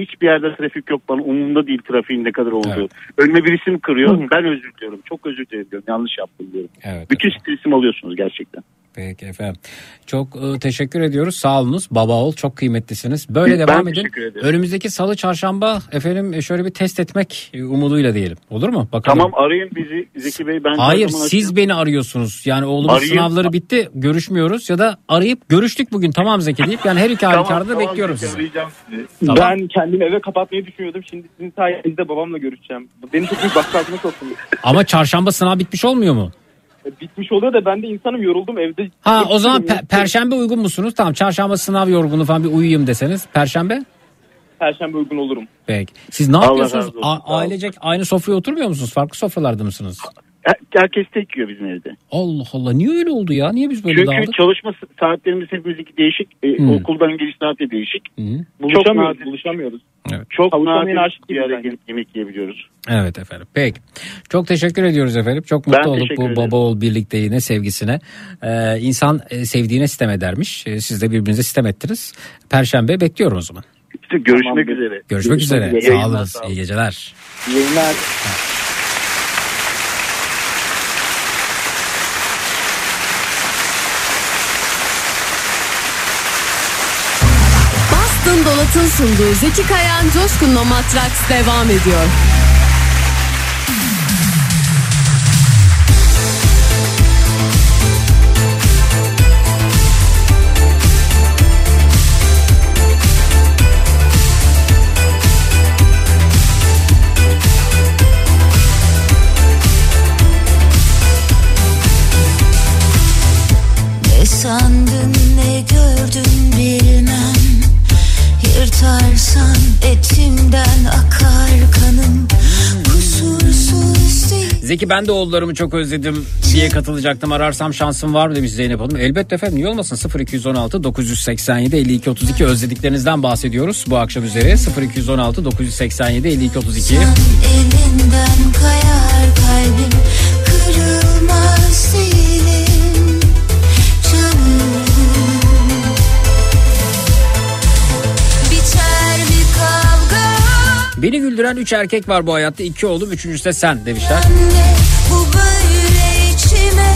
Hiçbir yerde trafik yok bana. Umurumda değil trafiğin ne kadar olduğu. Evet. Önüme bir isim kırıyor. Ben özür diliyorum. Çok özür diliyorum. Yanlış yaptım diyorum. Evet. Bütün stresimi alıyorsunuz gerçekten. Peki efendim. Çok e, teşekkür ediyoruz. Sağ olunuz. Baba ol. Çok kıymetlisiniz. Böyle Ben devam edin. ederim. Önümüzdeki salı çarşamba efendim e, şöyle bir test etmek e, umuduyla diyelim. Olur mu? Bakalım. Tamam arayın bizi Zeki Bey. Ben Hayır siz açığım. beni arıyorsunuz. Yani oğlumun Arayayım. sınavları bitti. Görüşmüyoruz ya da arayıp görüştük bugün tamam Zeki deyip yani her iki halükarda da bekliyorum sizi. Tamam. Ben kendimi eve kapatmayı düşünüyordum. Şimdi sizin sayenizde babamla görüşeceğim. Beni çok büyük baskı altına soktunuz. Ama çarşamba sınav bitmiş olmuyor mu? E, Bitmiş oluyor da ben de insanım yoruldum evde. Ha o zaman pe- perşembe uygun musunuz? Tamam çarşamba sınav yorgunu falan bir uyuyayım deseniz. Perşembe? Perşembe uygun olurum. Peki. Siz ne Allah yapıyorsunuz? A- ailecek aynı sofraya oturmuyor musunuz? Farklı sofralarda mısınız? Her- Herkes tek yiyor bizim evde. Allah Allah niye öyle oldu ya? Niye biz böyle Çünkü dağıldık? çalışma saatlerimiz hepimizdeki değişik. E, Hmm. Okuldan geliş saati değişik. Çok Buluşamıyoruz, nadir, buluşamıyoruz. çok Tavuk yemeğine nadir aşık bir bence. gelip yemek yiyebiliyoruz. Evet efendim. Peki. Çok teşekkür ediyoruz efendim. Çok Ben mutlu olduk teşekkür bu ederim. baba oğul birlikteliğine, sevgisine. Ee, insan e, sevdiğine sitem edermiş. Ee, siz de birbirinize sitem ettiniz. Perşembe bekliyorum o zaman. İşte görüşmek Tamamdır. üzere. Görüşmek üzere. üzere. Sağ olun. İyi geceler. İyi yayınlar. Boston Dolat'ın sunduğu Zeki Kayan Coşkun'la Matraks devam ediyor. Zeki ben de oğullarımı çok özledim diye katılacaktım. Ararsam şansım var mı demiş Zeynep Hanım. Elbette efendim niye olmasın 0216 987 52 32 özlediklerinizden bahsediyoruz bu akşam üzere 0216 987 52 32 Elinden kayar kalbim Beni güldüren 3 erkek var bu hayatta. 2 oğlum, üçüncüsü de sen demişler. Ne bu böyle içime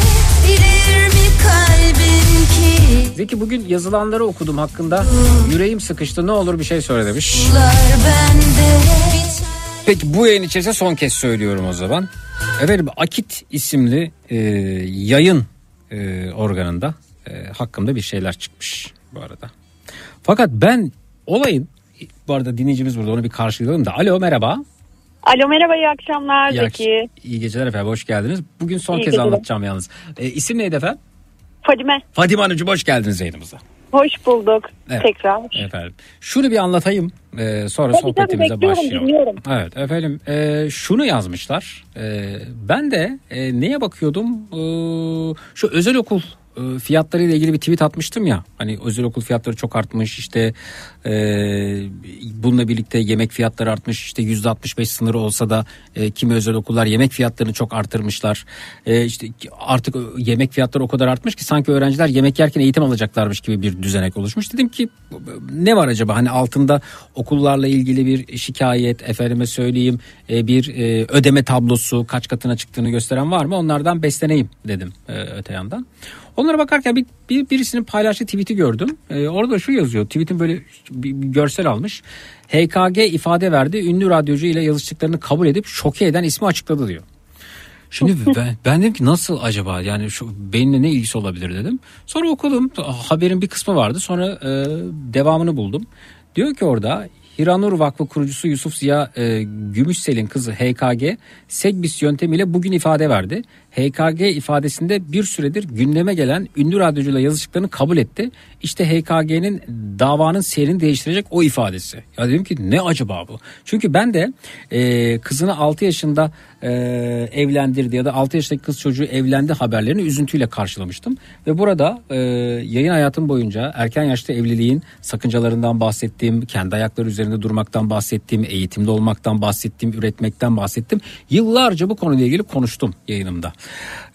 Bilir mi kalbim ki Zeki bugün yazılanları okudum hakkında. Yüreğim sıkıştı ne olur bir şey söyle demiş. Peki bu yayın içerisinde son kez söylüyorum o zaman. Efendim Akit isimli e, yayın e, organında e, hakkımda bir şeyler çıkmış bu arada. Fakat ben olayın bu arada dinleyicimiz burada onu bir karşılayalım da. Alo merhaba. Alo merhaba iyi akşamlar İyi, Zeki. akş- iyi geceler efendim hoş geldiniz. Bugün son İyi kez geceler. anlatacağım yalnız. E, isim neydi efendim? Fadime Fadime Hanımcığım hoş geldiniz yayınımıza. hoş bulduk Evet. tekrar. Efendim. Şunu bir anlatayım. e, sonra Tabii, tabii, sohbetimize bekliyorum, başlayalım. dinliyorum. Evet efendim. e, şunu yazmışlar. E, ben de e, neye bakıyordum? E, şu özel okul e, fiyatlarıyla ilgili bir tweet atmıştım ya. Hani özel okul fiyatları çok artmış. işte e, bununla birlikte yemek fiyatları artmış. işte %65 sınırı olsa da e, kimi özel okullar yemek fiyatlarını çok artırmışlar. E, işte artık yemek fiyatları o kadar artmış ki sanki öğrenciler yemek yerken eğitim alacaklarmış gibi bir düzenek oluşmuş. Dedim ki ne var acaba hani altında okullarla ilgili bir şikayet efendime söyleyeyim e, bir e, ödeme tablosu kaç katına çıktığını gösteren var mı onlardan besleneyim dedim e, öte yandan. Onlara bakarken bir, bir birisinin paylaştığı tweet'i gördüm. E, orada şu yazıyor. Tweet'in böyle bir, bir görsel almış. HKG ifade verdi. Ünlü radyocu ile yazıştıklarını kabul edip şoke eden ismi açıkladı diyor. Şimdi ben, ben dedim ki nasıl acaba yani şu benimle ne ilgisi olabilir dedim. Sonra okudum haberin bir kısmı vardı sonra e, devamını buldum. Diyor ki orada Hiranur Vakfı kurucusu Yusuf Ziya e, Gümüşsel'in kızı HKG Segbis yöntemiyle bugün ifade verdi. HKG ifadesinde bir süredir gündeme gelen ünlü radyocuyla yazıştıklarını kabul etti. İşte HKG'nin davanın seyrini değiştirecek o ifadesi. Ya dedim ki ne acaba bu? Çünkü ben de e, kızını 6 yaşında e, evlendirdi ya da 6 yaşındaki kız çocuğu evlendi haberlerini üzüntüyle karşılamıştım. Ve burada e, yayın hayatım boyunca erken yaşta evliliğin sakıncalarından bahsettiğim, kendi ayakları üzerinde durmaktan bahsettiğim, eğitimde olmaktan bahsettiğim, üretmekten bahsettim. Yıllarca bu konuyla ilgili konuştum yayınımda.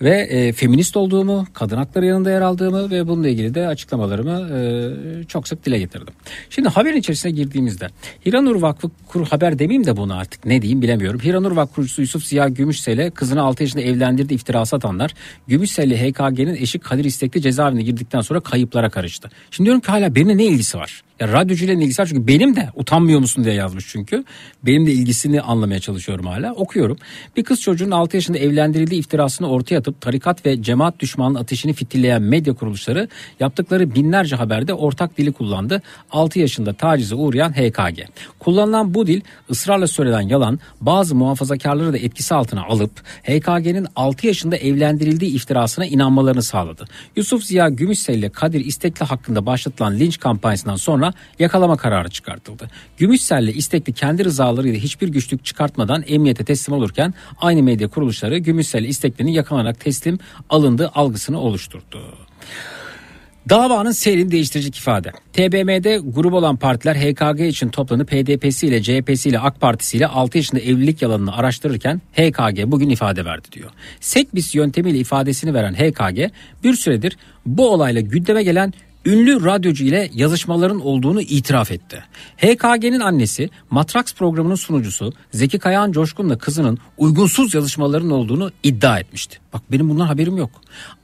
Ve e, feminist olduğumu, kadın hakları yanında yer aldığımı ve bununla ilgili de açıklamalarımı e, çok sık dile getirdim. Şimdi haberin içerisine girdiğimizde Hiranur Vakfı kur haber demeyeyim de bunu artık ne diyeyim bilemiyorum. Hiranur Vakfı kurucusu Yusuf Ziya Gümüşsel'e kızını 6 yaşında evlendirdi iftirası atanlar Gümüşsel'le HKG'nin eşi Kadir İstekli cezaevine girdikten sonra kayıplara karıştı. Şimdi diyorum ki hala benimle ne ilgisi var? Ya radyocuyla ilgisi var çünkü benim de utanmıyor musun diye yazmış çünkü. Benim de ilgisini anlamaya çalışıyorum hala. Okuyorum. Bir kız çocuğunun 6 yaşında evlendirildiği iftirasını algısını ortaya atıp tarikat ve cemaat düşmanlığı ateşini fitilleyen medya kuruluşları yaptıkları binlerce haberde ortak dili kullandı. 6 yaşında tacize uğrayan HKG. Kullanılan bu dil ısrarla söylenen yalan bazı muhafazakarları da etkisi altına alıp HKG'nin 6 yaşında evlendirildiği iftirasına inanmalarını sağladı. Yusuf Ziya Gümüşsel ile Kadir İstekli hakkında başlatılan linç kampanyasından sonra yakalama kararı çıkartıldı. Gümüşsel ile İstekli kendi rızalarıyla hiçbir güçlük çıkartmadan emniyete teslim olurken aynı medya kuruluşları Gümüşsel ile İstekli'nin yakalanarak teslim alındığı algısını oluşturdu. Davanın seyrini değiştirecek ifade. TBMM'de grup olan partiler HKG için toplanıp HDP'si ile CHP'si ile AK Partisi ile 6 yaşında evlilik yalanını araştırırken HKG bugün ifade verdi diyor. Sekbis yöntemiyle ifadesini veren HKG bir süredir bu olayla gündeme gelen ünlü radyocu ile yazışmaların olduğunu itiraf etti. HKG'nin annesi Matrax programının sunucusu Zeki Kayağan Coşkun'la kızının uygunsuz yazışmaların olduğunu iddia etmişti. Bak benim bundan haberim yok.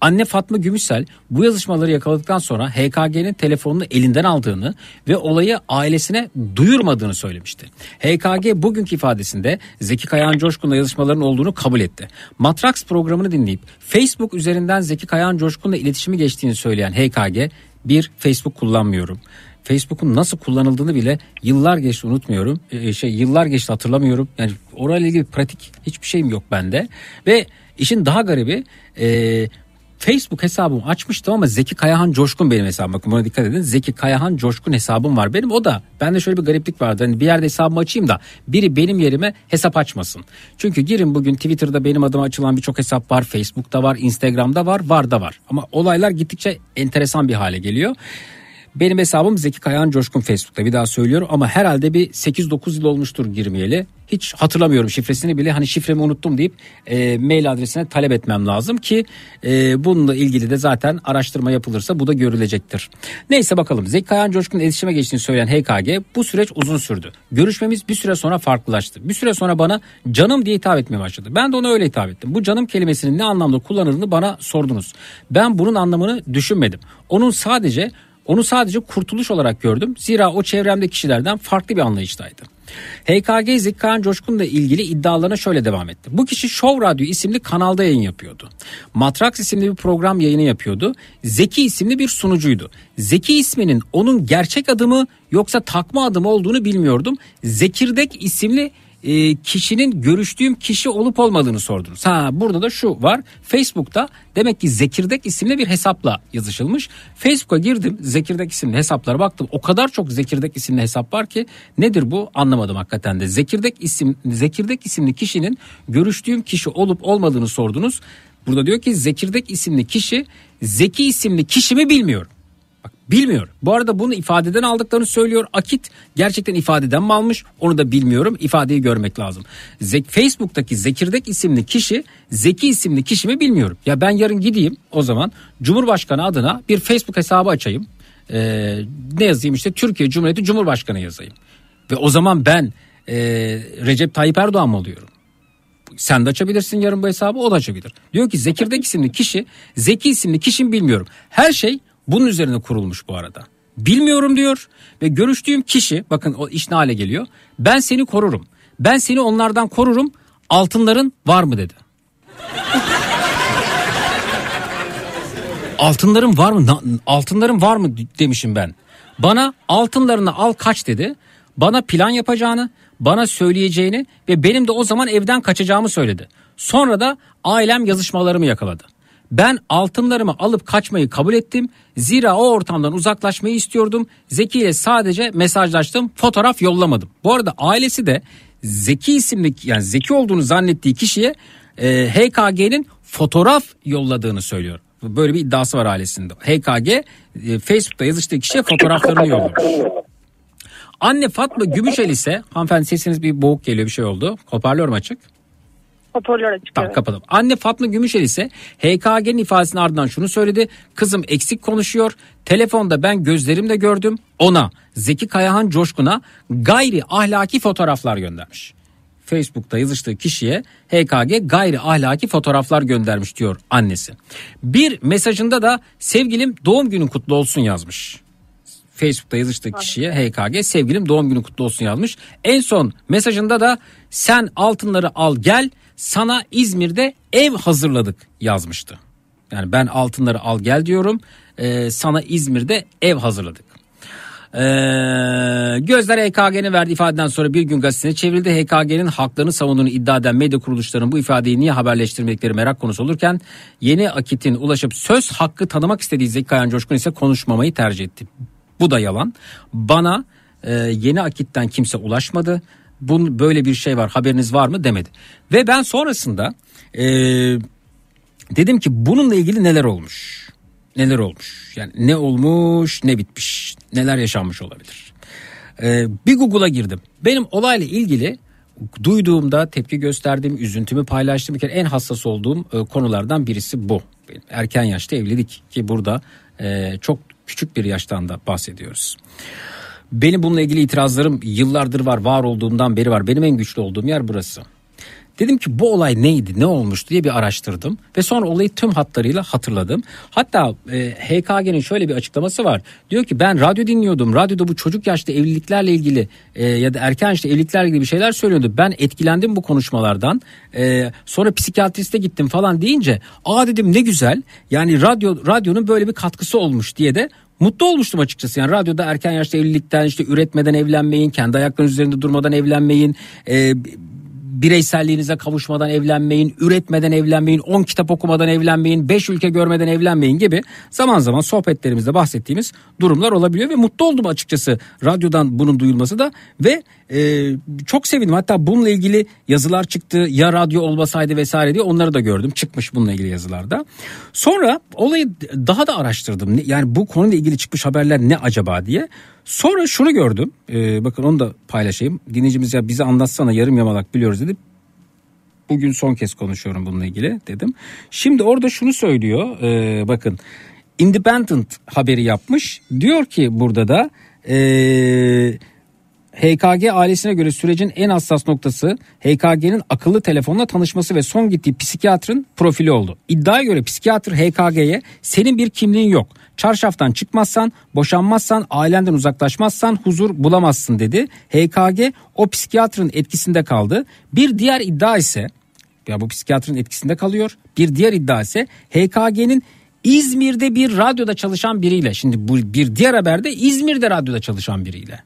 Anne Fatma Gümüşsel bu yazışmaları yakaladıktan sonra HKG'nin telefonunu elinden aldığını ve olayı ailesine duyurmadığını söylemişti. HKG bugünkü ifadesinde Zeki Kayağan Coşkun'la yazışmaların olduğunu kabul etti. Matrax programını dinleyip Facebook üzerinden Zeki Kayağan Coşkun'la iletişimi geçtiğini söyleyen HKG bir Facebook kullanmıyorum. Facebook'un nasıl kullanıldığını bile yıllar geçti unutmuyorum. Ee, şey yıllar geçti hatırlamıyorum. Yani orayla ilgili pratik hiçbir şeyim yok bende. Ve işin daha garibi e, Facebook hesabımı açmıştım ama Zeki Kayahan Coşkun benim hesabım. Bakın buna dikkat edin. Zeki Kayahan Coşkun hesabım var benim. O da bende şöyle bir gariplik vardı. Hani bir yerde hesabımı açayım da biri benim yerime hesap açmasın. Çünkü girin bugün Twitter'da benim adıma açılan birçok hesap var. Facebook'ta var, Instagram'da var, var da var. Ama olaylar gittikçe enteresan bir hale geliyor. Benim hesabım Zeki Kayahan Coşkun Facebook'ta bir daha söylüyorum ama herhalde bir 8-9 yıl olmuştur girmeyeli. Hiç hatırlamıyorum şifresini bile hani şifremi unuttum deyip e, mail adresine talep etmem lazım ki e, bununla ilgili de zaten araştırma yapılırsa bu da görülecektir. Neyse bakalım Zeki Kayahan Coşkun'un iletişime geçtiğini söyleyen HKG bu süreç uzun sürdü. Görüşmemiz bir süre sonra farklılaştı. Bir süre sonra bana canım diye hitap etmeye başladı. Ben de ona öyle hitap ettim. Bu canım kelimesinin ne anlamda kullanıldığını bana sordunuz. Ben bunun anlamını düşünmedim. Onun sadece onu sadece kurtuluş olarak gördüm. Zira o çevremde kişilerden farklı bir anlayıştaydı. HKG Zeki Kağan Coşkun'la ilgili iddialarına şöyle devam etti. Bu kişi Show Radyo isimli kanalda yayın yapıyordu. Matrax isimli bir program yayını yapıyordu. Zeki isimli bir sunucuydu. Zeki isminin onun gerçek adı mı yoksa takma adı mı olduğunu bilmiyordum. Zekirdek isimli e, kişinin görüştüğüm kişi olup olmadığını sordunuz. Ha burada da şu var. Facebook'ta demek ki Zekirdek isimli bir hesapla yazışılmış. Facebook'a girdim. Zekirdek isimli hesaplara baktım. O kadar çok Zekirdek isimli hesap var ki nedir bu anlamadım hakikaten de. Zekirdek isim Zekirdek isimli kişinin görüştüğüm kişi olup olmadığını sordunuz. Burada diyor ki Zekirdek isimli kişi Zeki isimli kişi mi bilmiyorum. Bu arada bunu ifadeden aldıklarını söylüyor. Akit gerçekten ifadeden mi almış onu da bilmiyorum. İfadeyi görmek lazım. Zek, Facebook'taki Zekirdek isimli kişi Zeki isimli kişi mi bilmiyorum. Ya ben yarın gideyim o zaman Cumhurbaşkanı adına bir Facebook hesabı açayım. Ee, ne yazayım işte Türkiye Cumhuriyeti Cumhurbaşkanı yazayım. Ve o zaman ben e, Recep Tayyip Erdoğan mı oluyorum? Sen de açabilirsin yarın bu hesabı o da açabilir. Diyor ki Zekirdek isimli kişi Zeki isimli kişi mi bilmiyorum. Her şey bunun üzerine kurulmuş bu arada. Bilmiyorum diyor ve görüştüğüm kişi bakın o iş ne hale geliyor. Ben seni korurum. Ben seni onlardan korurum. Altınların var mı dedi. Altınların var mı? Altınların var mı demişim ben. Bana altınlarını al kaç dedi. Bana plan yapacağını, bana söyleyeceğini ve benim de o zaman evden kaçacağımı söyledi. Sonra da ailem yazışmalarımı yakaladı. Ben altınlarımı alıp kaçmayı kabul ettim. Zira o ortamdan uzaklaşmayı istiyordum. Zeki ile sadece mesajlaştım. Fotoğraf yollamadım. Bu arada ailesi de Zeki isimli yani Zeki olduğunu zannettiği kişiye e, HKG'nin fotoğraf yolladığını söylüyor. Böyle bir iddiası var ailesinde. HKG e, Facebook'ta yazıştığı kişiye fotoğraflarını yollamış. Anne Fatma Gümüşel ise hanımefendi sesiniz bir boğuk geliyor bir şey oldu. Hoparlör mü açık? Hoparlör açık. Tamam evet. kapatalım. Anne Fatma Gümüşel ise HKG'nin ifadesinin ardından şunu söyledi. Kızım eksik konuşuyor. Telefonda ben gözlerimle gördüm. Ona Zeki Kayahan Coşkun'a gayri ahlaki fotoğraflar göndermiş. Facebook'ta yazıştığı kişiye HKG gayri ahlaki fotoğraflar göndermiş diyor annesi. Bir mesajında da sevgilim doğum günün kutlu olsun yazmış. Facebook'ta yazıştığı kişiye HKG sevgilim doğum günü kutlu olsun yazmış. En son mesajında da sen altınları al gel sana İzmir'de ev hazırladık yazmıştı. Yani ben altınları al gel diyorum. Ee, sana İzmir'de ev hazırladık. Ee, gözler HKG'nin verdiği ifadeden sonra bir gün gazetesine çevrildi. HKG'nin haklarını savunduğunu iddia eden medya kuruluşlarının bu ifadeyi niye haberleştirmedikleri merak konusu olurken yeni akitin ulaşıp söz hakkı tanımak istediği Zeki Kayan Coşkun ise konuşmamayı tercih etti. Bu da yalan. Bana e, yeni akitten kimse ulaşmadı. Bunun böyle bir şey var haberiniz var mı demedi. Ve ben sonrasında e, dedim ki bununla ilgili neler olmuş? Neler olmuş? Yani ne olmuş ne bitmiş? Neler yaşanmış olabilir? Ee, bir Google'a girdim. Benim olayla ilgili duyduğumda tepki gösterdiğim, üzüntümü paylaştığım kere en hassas olduğum e, konulardan birisi bu. Benim erken yaşta evlilik ki burada e, çok küçük bir yaştan da bahsediyoruz. Benim bununla ilgili itirazlarım yıllardır var, var olduğumdan beri var. Benim en güçlü olduğum yer burası. Dedim ki bu olay neydi, ne olmuş diye bir araştırdım ve sonra olayı tüm hatlarıyla hatırladım. Hatta e, HKG'nin şöyle bir açıklaması var. Diyor ki ben radyo dinliyordum. Radyoda bu çocuk yaşta evliliklerle ilgili e, ya da erken yaşta evliliklerle ilgili bir şeyler söylüyordu. Ben etkilendim bu konuşmalardan. E, sonra psikiyatriste gittim falan deyince aa dedim ne güzel. Yani radyo radyonun böyle bir katkısı olmuş diye de Mutlu olmuştum açıkçası. Yani radyoda erken yaşta evlilikten işte üretmeden evlenmeyin, kendi ayaklarınız üzerinde durmadan evlenmeyin, e, bireyselliğinize kavuşmadan evlenmeyin, üretmeden evlenmeyin, 10 kitap okumadan evlenmeyin, 5 ülke görmeden evlenmeyin gibi zaman zaman sohbetlerimizde bahsettiğimiz durumlar olabiliyor ve mutlu oldum açıkçası radyodan bunun duyulması da ve e, çok sevindim. Hatta bununla ilgili yazılar çıktı ya radyo olmasaydı vesaire diye onları da gördüm. Çıkmış bununla ilgili yazılarda. Sonra olayı daha da araştırdım. Yani bu konuyla ilgili çıkmış haberler ne acaba diye. Sonra şunu gördüm. E, bakın onu da paylaşayım. Dinleyicimiz ya bize anlatsana yarım yamalak biliyoruz dedi. Bugün son kez konuşuyorum bununla ilgili dedim. Şimdi orada şunu söylüyor. e, bakın Independent haberi yapmış. Diyor ki burada da e, HKG ailesine göre sürecin en hassas noktası HKG'nin akıllı telefonla tanışması ve son gittiği psikiyatrın profili oldu. İddiaya göre psikiyatr HKG'ye senin bir kimliğin yok. Çarşaftan çıkmazsan, boşanmazsan, ailenden uzaklaşmazsan huzur bulamazsın dedi. HKG o psikiyatrın etkisinde kaldı. Bir diğer iddia ise ya bu psikiyatrın etkisinde kalıyor. Bir diğer iddia ise HKG'nin İzmir'de bir radyoda çalışan biriyle. Şimdi bu bir diğer haberde İzmir'de radyoda çalışan biriyle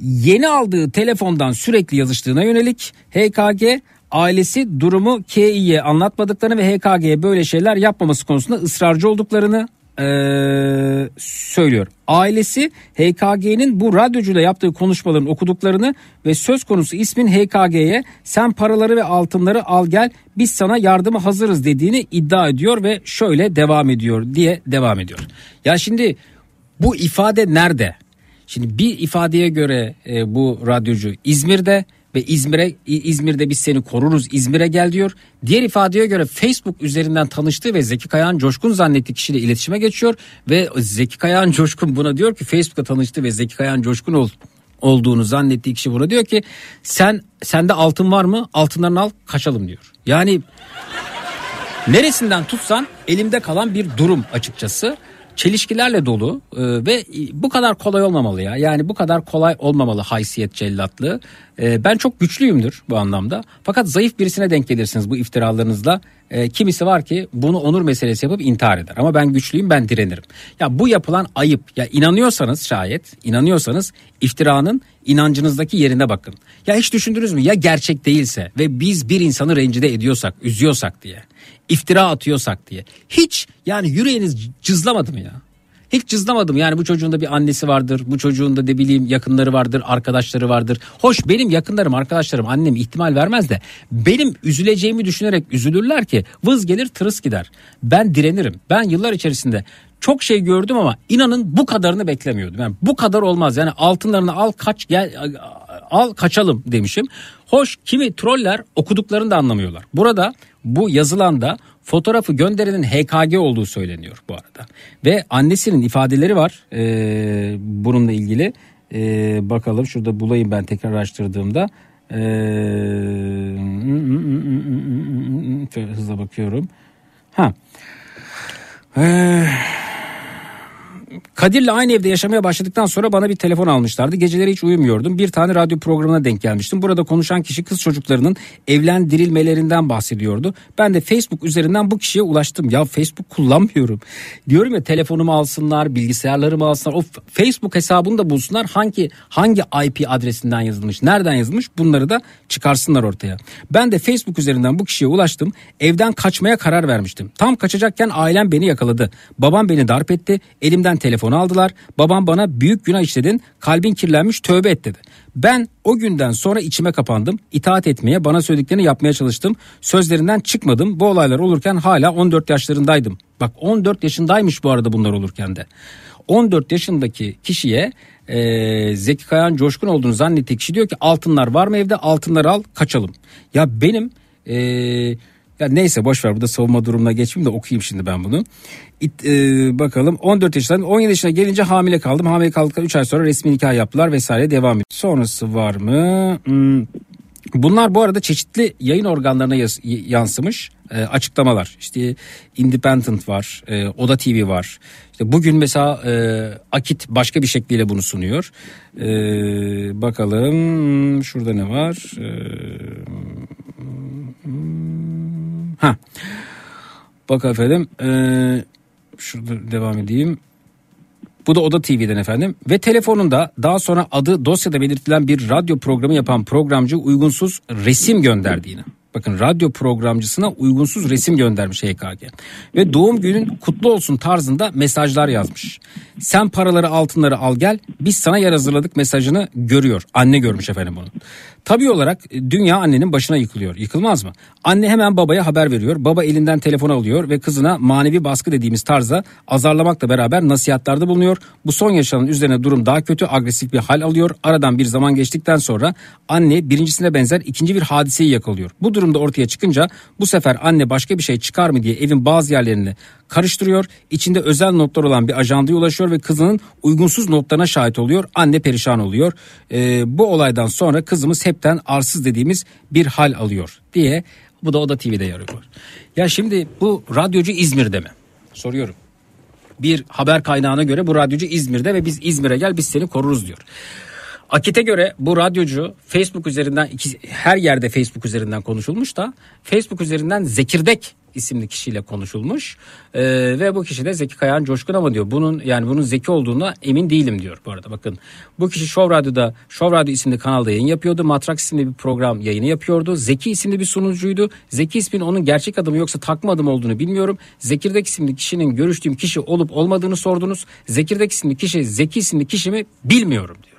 yeni aldığı telefondan sürekli yazıştığına yönelik HKG ailesi durumu Kİ'ye anlatmadıklarını ve HKG'ye böyle şeyler yapmaması konusunda ısrarcı olduklarını eee, söylüyor. Ailesi HKG'nin bu radyocuyla yaptığı konuşmaların okuduklarını ve söz konusu ismin HKG'ye sen paraları ve altınları al gel biz sana yardıma hazırız dediğini iddia ediyor ve şöyle devam ediyor diye devam ediyor. Ya şimdi bu ifade nerede? Şimdi bir ifadeye göre e, bu radyocu İzmir'de ve İzmir'e İzmir'de biz seni koruruz İzmir'e gel diyor. Diğer ifadeye göre Facebook üzerinden tanıştığı ve Zeki Kayağan Coşkun zannettiği kişiyle iletişime geçiyor ve Zeki Kayağan Coşkun buna diyor ki Facebook'ta tanıştı ve Zeki Kayağan Coşkun ol, olduğunu zannettiği kişi buna diyor ki sen sende altın var mı? Altınlarını al kaçalım diyor. Yani neresinden tutsan elimde kalan bir durum açıkçası. Çelişkilerle dolu e, ve bu kadar kolay olmamalı ya. Yani bu kadar kolay olmamalı haysiyet cellatlığı. E, ben çok güçlüyümdür bu anlamda. Fakat zayıf birisine denk gelirsiniz bu iftiralarınızla. E, kimisi var ki bunu onur meselesi yapıp intihar eder. Ama ben güçlüyüm ben direnirim. Ya bu yapılan ayıp. Ya inanıyorsanız şayet inanıyorsanız iftiranın inancınızdaki yerine bakın. Ya hiç düşündünüz mü ya gerçek değilse ve biz bir insanı rencide ediyorsak, üzüyorsak diye iftira atıyorsak diye. Hiç yani yüreğiniz cızlamadı mı ya? Hiç cızlamadım yani bu çocuğun da bir annesi vardır. Bu çocuğun da ne bileyim yakınları vardır, arkadaşları vardır. Hoş benim yakınlarım, arkadaşlarım, annem ihtimal vermez de benim üzüleceğimi düşünerek üzülürler ki vız gelir tırıs gider. Ben direnirim. Ben yıllar içerisinde çok şey gördüm ama inanın bu kadarını beklemiyordum. Yani bu kadar olmaz. Yani altınlarını al kaç gel al kaçalım demişim. Hoş kimi troller okuduklarını da anlamıyorlar. Burada bu yazılanda fotoğrafı gönderenin HKG olduğu söyleniyor bu arada. Ve annesinin ifadeleri var ee, bununla ilgili. Ee, bakalım şurada bulayım ben tekrar araştırdığımda. Şöyle hızla bakıyorum. Ha. Ee, Kadir'le aynı evde yaşamaya başladıktan sonra bana bir telefon almışlardı. Geceleri hiç uyumuyordum. Bir tane radyo programına denk gelmiştim. Burada konuşan kişi kız çocuklarının evlendirilmelerinden bahsediyordu. Ben de Facebook üzerinden bu kişiye ulaştım. Ya Facebook kullanmıyorum. Diyorum ya telefonumu alsınlar, bilgisayarlarımı alsınlar. O Facebook hesabını da bulsunlar. Hangi hangi IP adresinden yazılmış, nereden yazılmış bunları da çıkarsınlar ortaya. Ben de Facebook üzerinden bu kişiye ulaştım. Evden kaçmaya karar vermiştim. Tam kaçacakken ailem beni yakaladı. Babam beni darp etti. Elimden telefonu aldılar. Babam bana büyük günah işledin. Kalbin kirlenmiş tövbe et dedi. Ben o günden sonra içime kapandım. İtaat etmeye, bana söylediklerini yapmaya çalıştım. Sözlerinden çıkmadım. Bu olaylar olurken hala 14 yaşlarındaydım. Bak 14 yaşındaymış bu arada bunlar olurken de. 14 yaşındaki kişiye e, Zeki Kayan Coşkun olduğunu zannettiği kişi diyor ki altınlar var mı evde altınları al kaçalım. Ya benim e, ya neyse boş ver burada savunma durumuna geçmeyeyim de okuyayım şimdi ben bunu. İt, e, bakalım 14 yaşından 17 yaşına gelince hamile kaldım. Hamile kaldıktan 3 ay sonra resmi nikah yaptılar vesaire devam ediyor. Sonrası var mı? Hmm. Bunlar bu arada çeşitli yayın organlarına yansımış e, açıklamalar. İşte Independent var, e, Oda TV var. İşte bugün mesela e, Akit başka bir şekliyle bunu sunuyor. E, bakalım şurada ne var? E, ha. Bak efendim. E, şurada devam edeyim. Bu da Oda TV'den efendim. Ve telefonunda daha sonra adı dosyada belirtilen bir radyo programı yapan programcı uygunsuz resim gönderdiğini. Bakın radyo programcısına uygunsuz resim göndermiş HKG. Ve doğum günün kutlu olsun tarzında mesajlar yazmış. Sen paraları altınları al gel biz sana yer hazırladık mesajını görüyor. Anne görmüş efendim bunu. Tabii olarak e, dünya annenin başına yıkılıyor. Yıkılmaz mı? Anne hemen babaya haber veriyor. Baba elinden telefonu alıyor ve kızına manevi baskı dediğimiz tarzda azarlamakla beraber nasihatlerde bulunuyor. Bu son yaşanan üzerine durum daha kötü agresif bir hal alıyor. Aradan bir zaman geçtikten sonra anne birincisine benzer ikinci bir hadiseyi yakalıyor. Bu durumda ortaya çıkınca bu sefer anne başka bir şey çıkar mı diye evin bazı yerlerini karıştırıyor. İçinde özel notlar olan bir ajandaya ulaşıyor ve kızının uygunsuz notlarına şahit oluyor. Anne perişan oluyor. Ee, bu olaydan sonra kızımız hepten arsız dediğimiz bir hal alıyor diye bu da Oda TV'de yarıyor. Ya şimdi bu radyocu İzmir'de mi? Soruyorum. Bir haber kaynağına göre bu radyocu İzmir'de ve biz İzmir'e gel biz seni koruruz diyor. Akit'e göre bu radyocu Facebook üzerinden her yerde Facebook üzerinden konuşulmuş da Facebook üzerinden Zekirdek isimli kişiyle konuşulmuş. Ee, ve bu kişi de Zeki Kayan Coşkun ama diyor bunun yani bunun Zeki olduğuna emin değilim diyor bu arada. Bakın bu kişi Show Radyo'da Show Radyo isimli kanalda yayın yapıyordu. Matrax isimli bir program yayını yapıyordu. Zeki isimli bir sunucuydu. Zeki isminin onun gerçek adı mı yoksa takma adı olduğunu bilmiyorum. Zekirdek isimli kişinin görüştüğüm kişi olup olmadığını sordunuz. Zekirdek isimli kişi Zeki isimli kişi mi bilmiyorum diyor.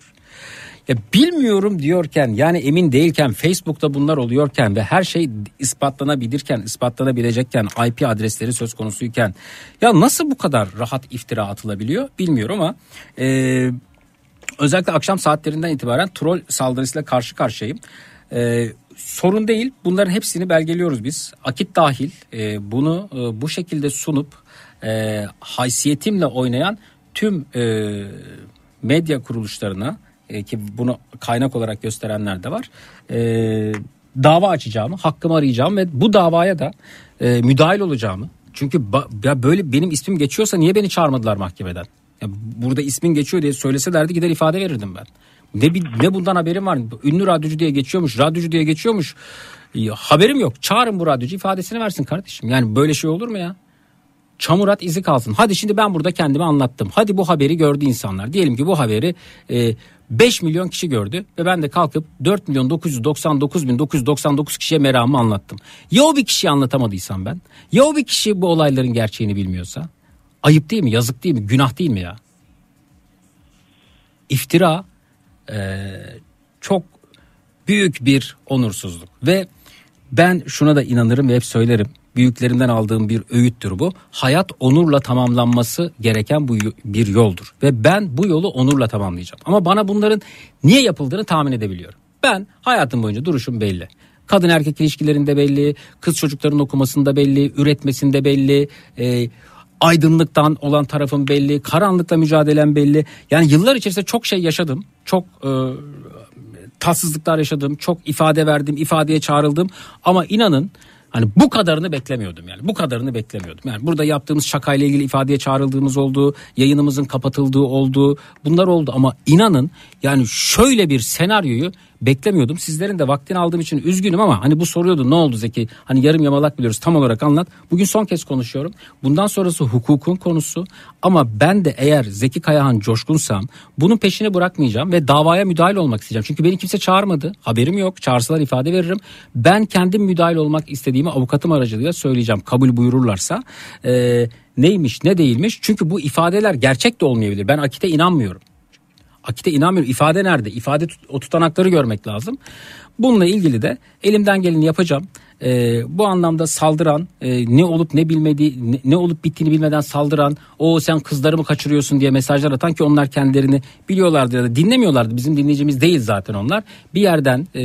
Ya bilmiyorum diyorken yani emin değilken Facebook'ta bunlar oluyorken ve her şey ispatlanabilirken ispatlanabilecekken IP adresleri söz konusuyken ya nasıl bu kadar rahat iftira atılabiliyor bilmiyorum ama e, özellikle akşam saatlerinden itibaren troll saldırısıyla karşı karşıyayım. E, sorun değil bunların hepsini belgeliyoruz biz akit dahil e, bunu e, bu şekilde sunup e, haysiyetimle oynayan tüm e, medya kuruluşlarına e, ki bunu kaynak olarak gösterenler de var. E, dava açacağımı, hakkımı arayacağım ve bu davaya da e, müdahil olacağımı. Çünkü ba- ya böyle benim ismim geçiyorsa niye beni çağırmadılar mahkemeden? Ya burada ismin geçiyor diye söyleselerdi gider ifade verirdim ben. Ne ne bundan haberim var? Ünlü radyocu diye geçiyormuş, radyocu diye geçiyormuş. Ya, haberim yok. Çağırın bu radyocu ifadesini versin kardeşim. Yani böyle şey olur mu ya? çamurat izi kalsın. Hadi şimdi ben burada kendimi anlattım. Hadi bu haberi gördü insanlar. Diyelim ki bu haberi e, 5 milyon kişi gördü ve ben de kalkıp 4 milyon 999 bin 999 kişiye meramı anlattım. Ya o bir kişiye anlatamadıysam ben? Ya o bir kişi bu olayların gerçeğini bilmiyorsa? Ayıp değil mi? Yazık değil mi? Günah değil mi ya? İftira e, çok büyük bir onursuzluk ve ben şuna da inanırım ve hep söylerim. Büyüklerimden aldığım bir öğüttür bu. Hayat onurla tamamlanması gereken bu bir yoldur. Ve ben bu yolu onurla tamamlayacağım. Ama bana bunların niye yapıldığını tahmin edebiliyorum. Ben hayatım boyunca duruşum belli. Kadın erkek ilişkilerinde belli, kız çocukların okumasında belli, üretmesinde belli, e, aydınlıktan olan tarafım belli, karanlıkla mücadelem belli. Yani yıllar içerisinde çok şey yaşadım. Çok e, tatsızlıklar yaşadım. Çok ifade verdim, ifadeye çağrıldım. Ama inanın Hani bu kadarını beklemiyordum yani. Bu kadarını beklemiyordum. Yani burada yaptığımız şakayla ilgili ifadeye çağrıldığımız oldu. Yayınımızın kapatıldığı oldu. Bunlar oldu ama inanın yani şöyle bir senaryoyu beklemiyordum. Sizlerin de vaktini aldığım için üzgünüm ama hani bu soruyordu ne oldu Zeki? Hani yarım yamalak biliyoruz tam olarak anlat. Bugün son kez konuşuyorum. Bundan sonrası hukukun konusu ama ben de eğer Zeki Kayahan coşkunsam bunun peşini bırakmayacağım ve davaya müdahil olmak isteyeceğim. Çünkü beni kimse çağırmadı. Haberim yok. Çağırsalar ifade veririm. Ben kendim müdahil olmak istediğimi avukatım aracılığıyla söyleyeceğim. Kabul buyururlarsa. Ee, neymiş ne değilmiş. Çünkü bu ifadeler gerçek de olmayabilir. Ben Akit'e inanmıyorum. Akit'e inanmıyorum. İfade nerede? İfade tut- o tutanakları görmek lazım. Bununla ilgili de elimden geleni yapacağım. Ee, bu anlamda saldıran e, ne olup ne bilmediği ne, ne olup bittiğini bilmeden saldıran o sen kızlarımı kaçırıyorsun diye mesajlar atan ki onlar kendilerini biliyorlardı ya da dinlemiyorlardı bizim dinleyicimiz değil zaten onlar bir yerden e,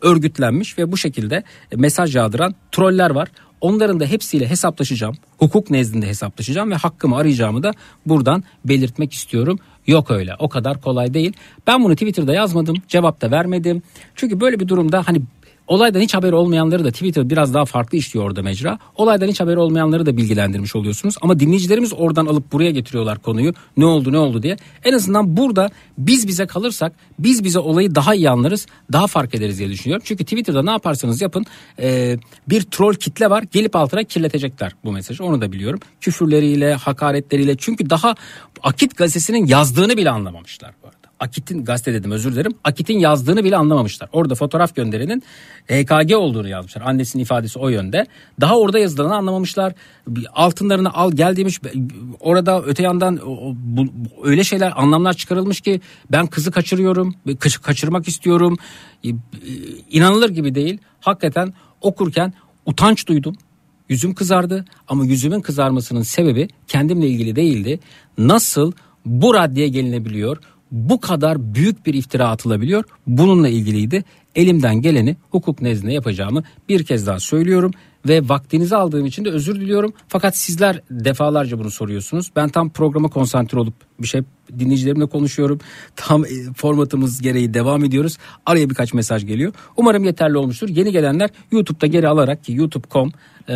örgütlenmiş ve bu şekilde mesaj yağdıran troller var Onların da hepsiyle hesaplaşacağım. Hukuk nezdinde hesaplaşacağım ve hakkımı arayacağımı da buradan belirtmek istiyorum. Yok öyle o kadar kolay değil. Ben bunu Twitter'da yazmadım cevap da vermedim. Çünkü böyle bir durumda hani olaydan hiç haberi olmayanları da Twitter biraz daha farklı işliyor orada mecra. Olaydan hiç haberi olmayanları da bilgilendirmiş oluyorsunuz. Ama dinleyicilerimiz oradan alıp buraya getiriyorlar konuyu. Ne oldu ne oldu diye. En azından burada biz bize kalırsak biz bize olayı daha iyi anlarız. Daha fark ederiz diye düşünüyorum. Çünkü Twitter'da ne yaparsanız yapın e, bir troll kitle var. Gelip altına kirletecekler bu mesajı. Onu da biliyorum. Küfürleriyle, hakaretleriyle. Çünkü daha Akit gazetesinin yazdığını bile anlamamışlar. Akit'in gazete dedim özür dilerim. Akit'in yazdığını bile anlamamışlar. Orada fotoğraf gönderenin EKG olduğunu yazmışlar. Annesinin ifadesi o yönde. Daha orada yazıldığını anlamamışlar. Altınlarını al gel demiş. Orada öte yandan bu, öyle şeyler anlamlar çıkarılmış ki ben kızı kaçırıyorum. kaç- kaçırmak istiyorum. E, e, İnanılır gibi değil. Hakikaten okurken utanç duydum. Yüzüm kızardı ama yüzümün kızarmasının sebebi kendimle ilgili değildi. Nasıl bu raddeye gelinebiliyor? Bu kadar büyük bir iftira atılabiliyor. Bununla ilgiliydi. Elimden geleni hukuk nezdinde yapacağımı bir kez daha söylüyorum ve vaktinizi aldığım için de özür diliyorum. Fakat sizler defalarca bunu soruyorsunuz. Ben tam programa konsantre olup bir şey dinleyicilerimle konuşuyorum. Tam e, formatımız gereği devam ediyoruz. Araya birkaç mesaj geliyor. Umarım yeterli olmuştur. Yeni gelenler YouTube'da geri alarak ki youtube.com e,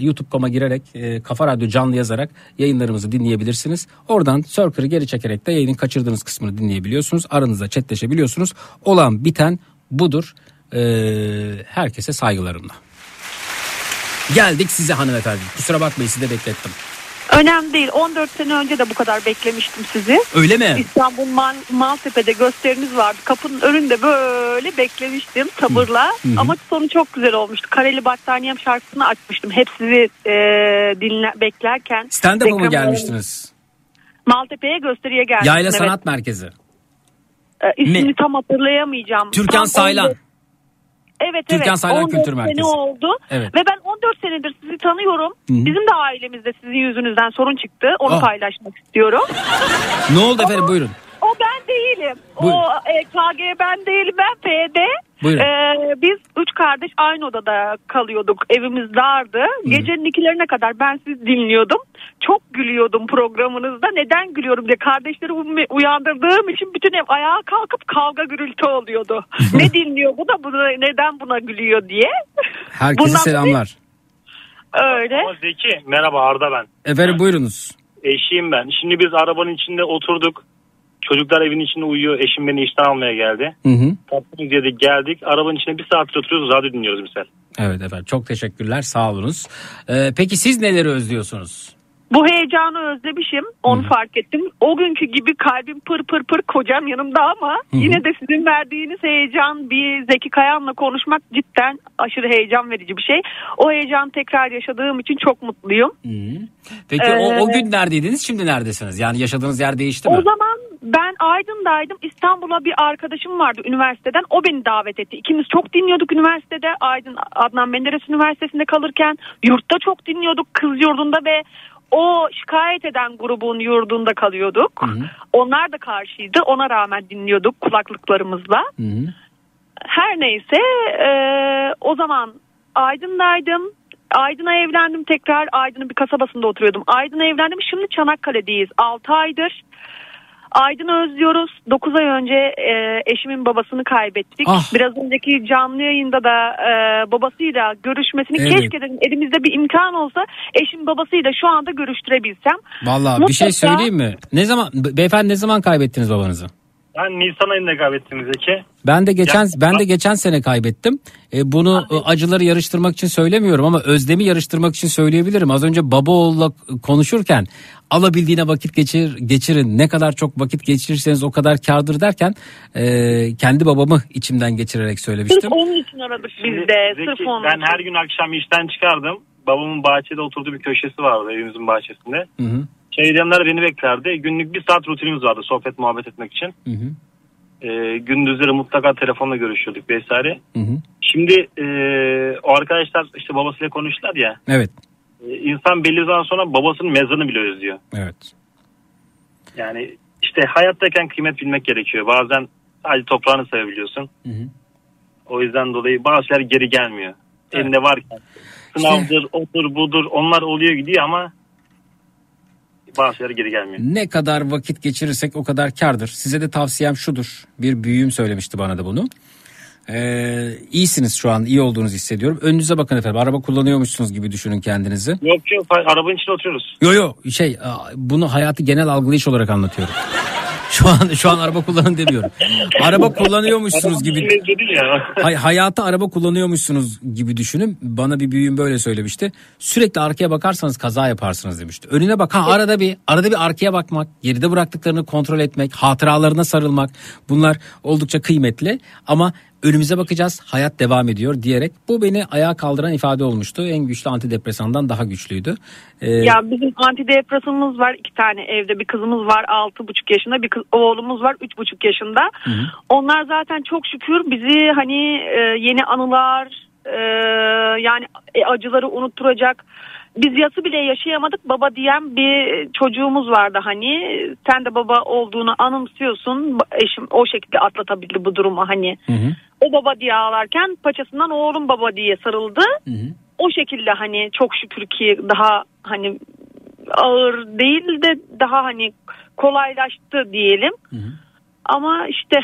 youtube.com'a girerek e, Kafa Radyo canlı yazarak yayınlarımızı dinleyebilirsiniz. Oradan Circle'ı geri çekerek de yayının kaçırdığınız kısmını dinleyebiliyorsunuz. Aranızda chatleşebiliyorsunuz. Olan biten budur. E, herkese saygılarımla. Geldik size hanımefendi. Kusura bakmayın sizi de beklettim. Önemli değil. 14 sene önce de bu kadar beklemiştim sizi. Öyle mi? İstanbul Mal Maltepe'de gösteriniz vardı. Kapının önünde böyle beklemiştim sabırla. Hı hı. Ama sonu çok güzel olmuştu. Kareli Battaniyem şarkısını açmıştım. Hep sizi e, dinle, beklerken. Stand-up'a mı gelmiştiniz? Maltepe'ye gösteriye gelmiştim. Yayla evet. Sanat Merkezi. E, ismini Ne? tam hatırlayamayacağım. Türkan Tam Saylan. 14 Evet Türkan evet. Saylan 14 Kültür sene Merkezi. oldu. Evet. Ve ben 14 senedir sizi tanıyorum. Hı hı. Bizim de ailemizde sizin yüzünüzden sorun çıktı. Onu Ah. paylaşmak istiyorum. Ne oldu efendim buyurun. O ben değilim. Buyurun. O e, KG ben değilim. Ben PD. Buyurun. E, biz üç kardeş aynı odada kalıyorduk. Evimiz dardı. Gecenin ikilerine kadar ben sizi dinliyordum. Çok gülüyordum programınızda. Neden gülüyorum diye kardeşlerimi uyandırdığım için bütün ev ayağa kalkıp kavga gürültü oluyordu. ne dinliyor bu da bunu, neden buna gülüyor diye. Herkese Bundan selamlar. Öyle. Ama Zeki merhaba Arda ben. Efendim buyurunuz. Eşiyim ben. Şimdi biz arabanın içinde oturduk. Çocuklar evin içinde uyuyor. Eşim beni işten almaya geldi. Hı hı. Tatlımız yedik geldik. Arabanın içinde bir saattir oturuyoruz. Radyo dinliyoruz misal. Evet efendim çok teşekkürler sağ olunuz. Ee, peki siz neleri özlüyorsunuz? Bu heyecanı özlemişim. Onu fark ettim. O günkü gibi kalbim pır pır pır kocam yanımda ama Hı hı. yine de sizin verdiğiniz heyecan bir Zeki Kayan'la konuşmak cidden aşırı heyecan verici bir şey. O heyecanı tekrar yaşadığım için çok mutluyum. Peki o, o Ee, gün neredeydiniz şimdi neredesiniz? Yani yaşadığınız yer değişti mi? O zaman ben Aydın'daydım. İstanbul'a bir arkadaşım vardı üniversiteden. O beni davet etti. İkimiz çok dinliyorduk üniversitede. Aydın Adnan Menderes Üniversitesi'nde kalırken yurtta çok dinliyorduk kız yurdunda ve o şikayet eden grubun yurdunda kalıyorduk. Onlar da karşıydı. Ona rağmen dinliyorduk kulaklıklarımızla. Her neyse e, o zaman Aydın'daydım. Aydın'a evlendim tekrar. Aydın'ın bir kasabasında oturuyordum. Aydın'a evlendim. Şimdi Çanakkale'deyiz. 6 aydır. Aydın'ı özlüyoruz. 9 ay önce e, eşimin babasını kaybettik. Ah. Biraz önceki canlı yayında da e, babasıyla görüşmesini Evet. keşke dedim elimizde bir imkan olsa eşim babasıyla şu anda görüştürebilsem. Vallahi bir şey söyleyeyim mi? Ne zaman be- beyefendi ne zaman kaybettiniz babanızı? Ben Nisan ayında kaybettim Zeki. Ben de geçen Ya- ben de geçen sene kaybettim. E, bunu e, acıları yarıştırmak için söylemiyorum ama özlemi yarıştırmak için söyleyebilirim. Az önce baba oğulla konuşurken alabildiğine vakit geçir geçirin. Ne kadar çok vakit geçirirseniz o kadar kârdır derken e, kendi babamı içimden geçirerek söylemiştim. Sırf onun için aradık biz de. Zeki, Sırf onun ben için. her gün akşam işten çıkardım. Babamın bahçede oturduğu bir köşesi vardı evimizin bahçesinde. Hı hı, Çevremler beni beklerdi. Günlük bir saat rutinimiz vardı sohbet muhabbet etmek için. hı hı, Ee, gündüzleri mutlaka telefonla görüşüyorduk vesaire. hı hı. Şimdi e, o arkadaşlar işte babasıyla konuştular ya. Evet. E, insan belli zaman sonra babasının mezarını bile özlüyor. Evet. Yani işte hayattayken kıymet bilmek gerekiyor. Bazen sadece toprağını sevebiliyorsun. Hı hı. O yüzden dolayı bazı şeyler geri gelmiyor. Elinde varken. Sınavdır, odur, budur onlar oluyor gidiyor ama bazı şeyler geri gelmiyor. Ne kadar vakit geçirirsek o kadar kardır. Size de tavsiyem şudur. Bir büyüğüm söylemişti bana da bunu. Ee, iyisiniz şu an iyi olduğunuzu hissediyorum. Önünüze bakın efendim araba kullanıyormuşsunuz gibi düşünün kendinizi. Yok yok arabanın içinde oturuyoruz. Yo yo şey bunu hayatı genel algılayış olarak anlatıyorum. Şu an şu an araba kullanın demiyorum. Araba kullanıyormuşsunuz gibi. Hay, hayatı araba kullanıyormuşsunuz gibi düşünün. Bana bir büyüğüm böyle söylemişti. Sürekli arkaya bakarsanız kaza yaparsınız demişti. Önüne bak ha arada bir arada bir arkaya bakmak, geride bıraktıklarını kontrol etmek, hatıralarına sarılmak bunlar oldukça kıymetli ama önümüze bakacağız. Hayat devam ediyor diyerek bu beni ayağa kaldıran ifade olmuştu. En güçlü antidepresandan daha güçlüydü. Ee, Ya bizim antidepresanımız var iki tane evde bir kızımız var altı buçuk yaşında bir kız, oğlumuz var üç buçuk yaşında. Onlar zaten çok şükür bizi hani e, yeni anılar e, yani e, acıları unutturacak. Biz yası bile yaşayamadık. Baba diyen bir çocuğumuz vardı hani. Sen de baba olduğunu anımsıyorsun. Eşim o şekilde atlatabildi bu durumu hani. O baba diye ağlarken paçasından oğlum baba diye sarıldı. O şekilde hani çok şükür ki daha hani ağır değil de daha hani kolaylaştı diyelim. Ama işte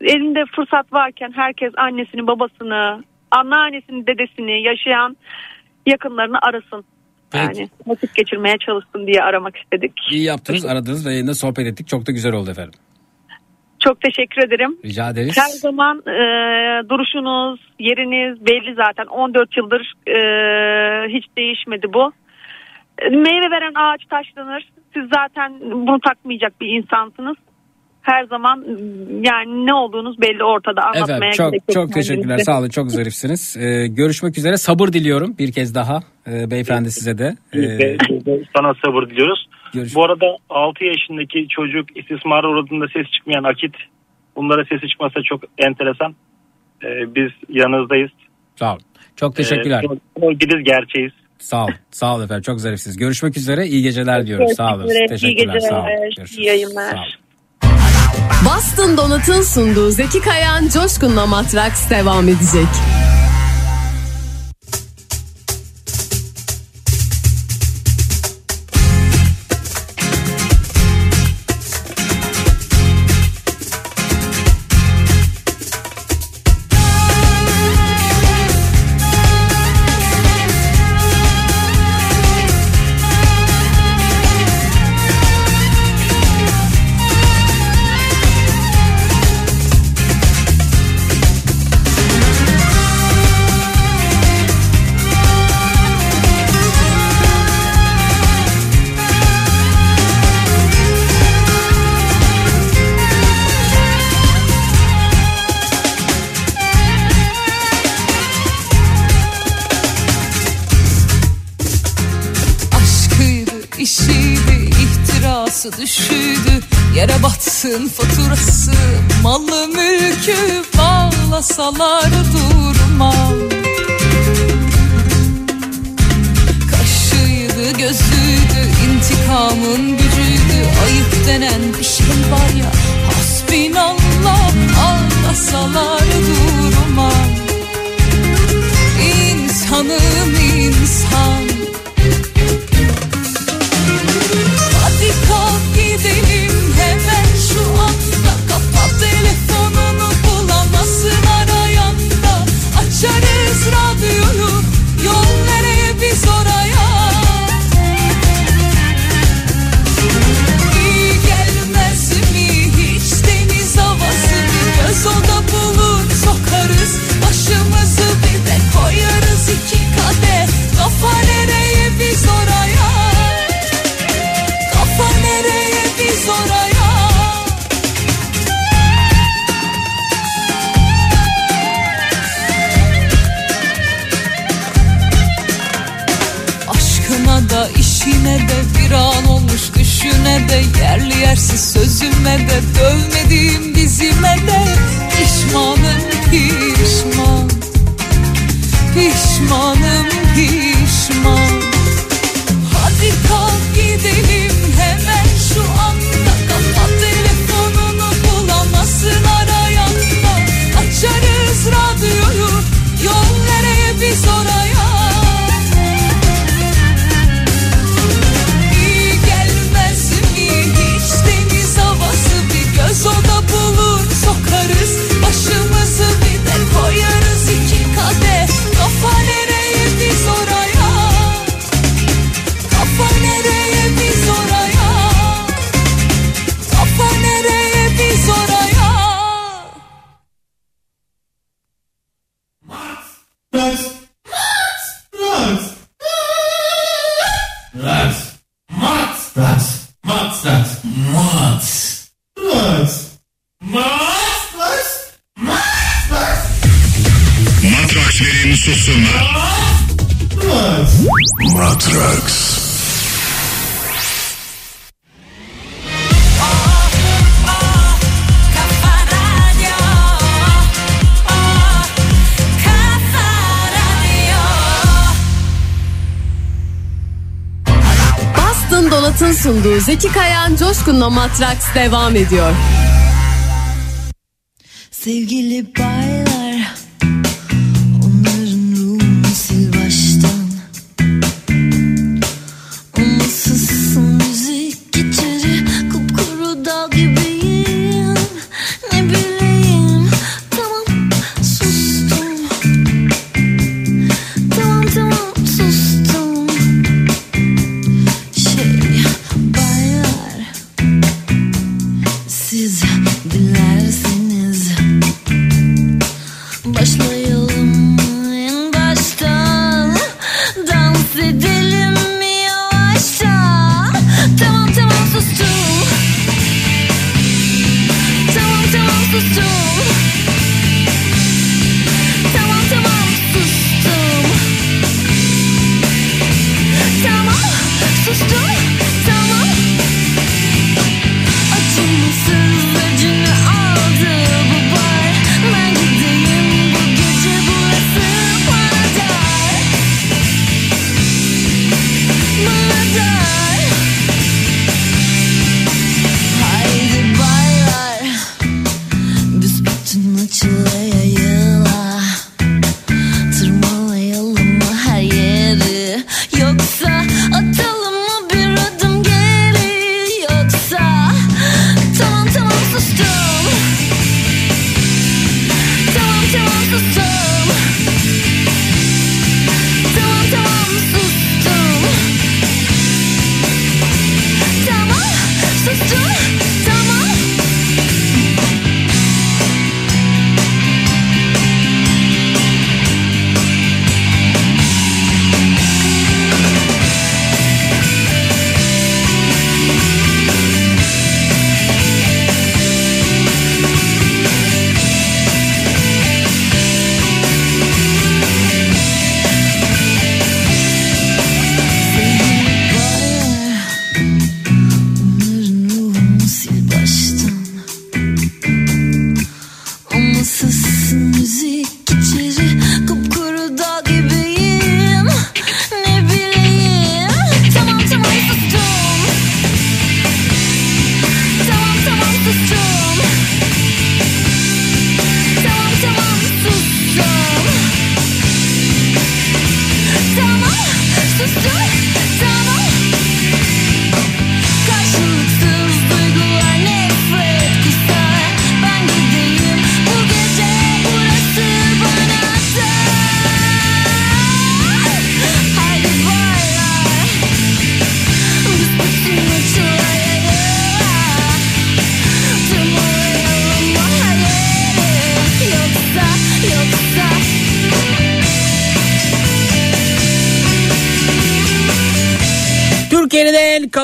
elinde fırsat varken herkes annesini babasını anneannesini dedesini yaşayan yakınlarını arasın. Peki. Yani vakit geçirmeye çalışsın diye aramak istedik. iyi yaptınız aradınız ve yayında sohbet ettik. Çok da güzel oldu efendim. Çok teşekkür ederim. Rica ederiz. Her zaman e, duruşunuz, yeriniz belli zaten. 14 yıldır e, hiç değişmedi bu. E, Meyve veren ağaç taşlanır. Siz zaten bunu takmayacak bir insansınız. Her zaman yani ne olduğunuz belli ortada anlatmaya Efendim çok gerek yok çok teşekkürler sağ olun çok zarifsiniz. Ee, görüşmek üzere sabır diliyorum bir kez daha ee, beyefendi size de. Ee, sana sabır diliyoruz. Görüş- Bu arada 6 yaşındaki çocuk istismara uğradığında ses çıkmayan Akit. Bunlara sesi çıkmasa çok enteresan. Ee, biz yanınızdayız. sağ olun. Çok teşekkürler. Ee, Sevgiliz gerçeğiz. Sağ olun. Sağ olun efendim çok zarifsiniz. Görüşmek üzere iyi geceler diyoruz. Sağ olun. Teşekkürler. İyi Sağ olun. geceler. Görüşürüz. iyi yayınlar. Sağ olun. Boston Donut'un sunduğu Zeki Kayan Coşkun'la Matraks devam edecek. Batsın faturası Malı mülkü bağlasalar Gülüşüne de yerli yersiz sözüme de Dövmediğim dizime de Pişmanım pişman. Pişmanım pişman. Hadi kalk gidelim. sunduğu Zeki Kayan Coşkun'la Matraks devam ediyor. Sevgili Bay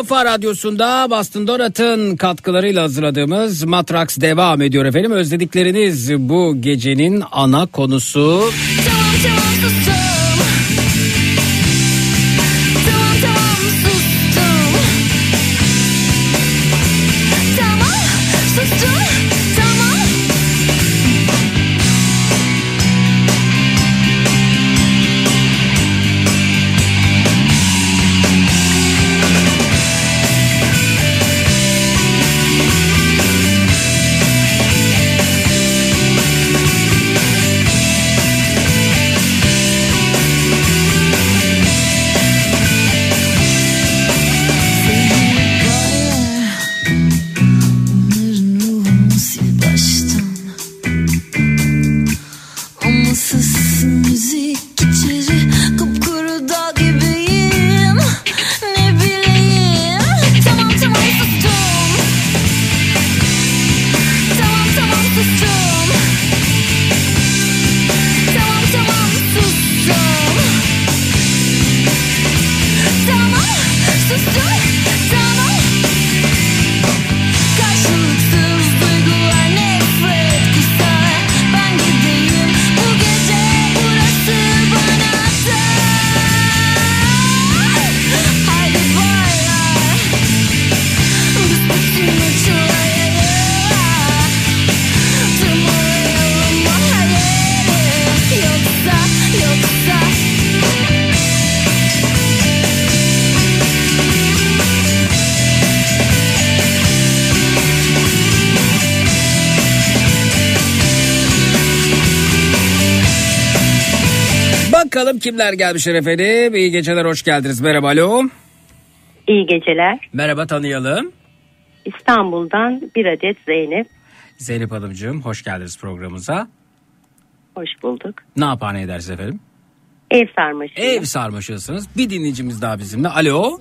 Kafa Radyosu'nda Boston Donat'ın katkılarıyla hazırladığımız Matrax devam ediyor efendim. Özledikleriniz bu gecenin ana konusu. Kimler gelmişler efendim. İyi geceler hoş geldiniz. Merhaba alo. İyi geceler. Merhaba tanıyalım. İstanbul'dan bir adet Zeynep. Zeynep Hanımcığım hoş geldiniz programımıza. Hoş bulduk. Ne yapar ne edersiniz efendim? Ev sarmaşı. Ev sarmaşıyorsunuz. Bir dinleyicimiz daha bizimle. Alo.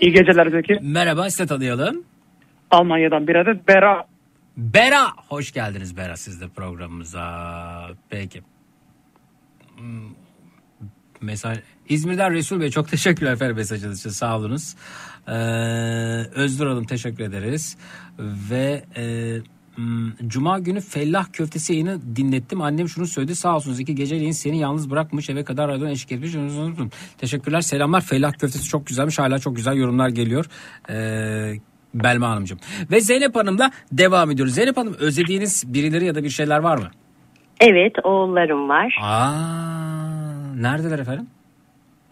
İyi geceler Zeki. Merhaba size tanıyalım. Almanya'dan bir adet Bera. Bera. Hoş geldiniz Bera siz de programımıza. Peki. Mesaj İzmir'den Resul Bey çok teşekkürler efendim mesajınız için sağ olunuz. Ee, Özgür Hanım teşekkür ederiz. Ve e, Cuma günü fellah köftesi yayını dinlettim. Annem şunu söyledi sağ olsun Zeki geceleyin seni yalnız bırakmış eve kadar radyodan eşlik etmiş. Teşekkürler selamlar fellah köftesi çok güzelmiş hala çok güzel yorumlar geliyor. Ee, Belma Hanımcığım. Ve Zeynep Hanım'la devam ediyoruz. Zeynep Hanım özlediğiniz birileri ya da bir şeyler var mı? Evet oğullarım var. Aa, neredeler efendim?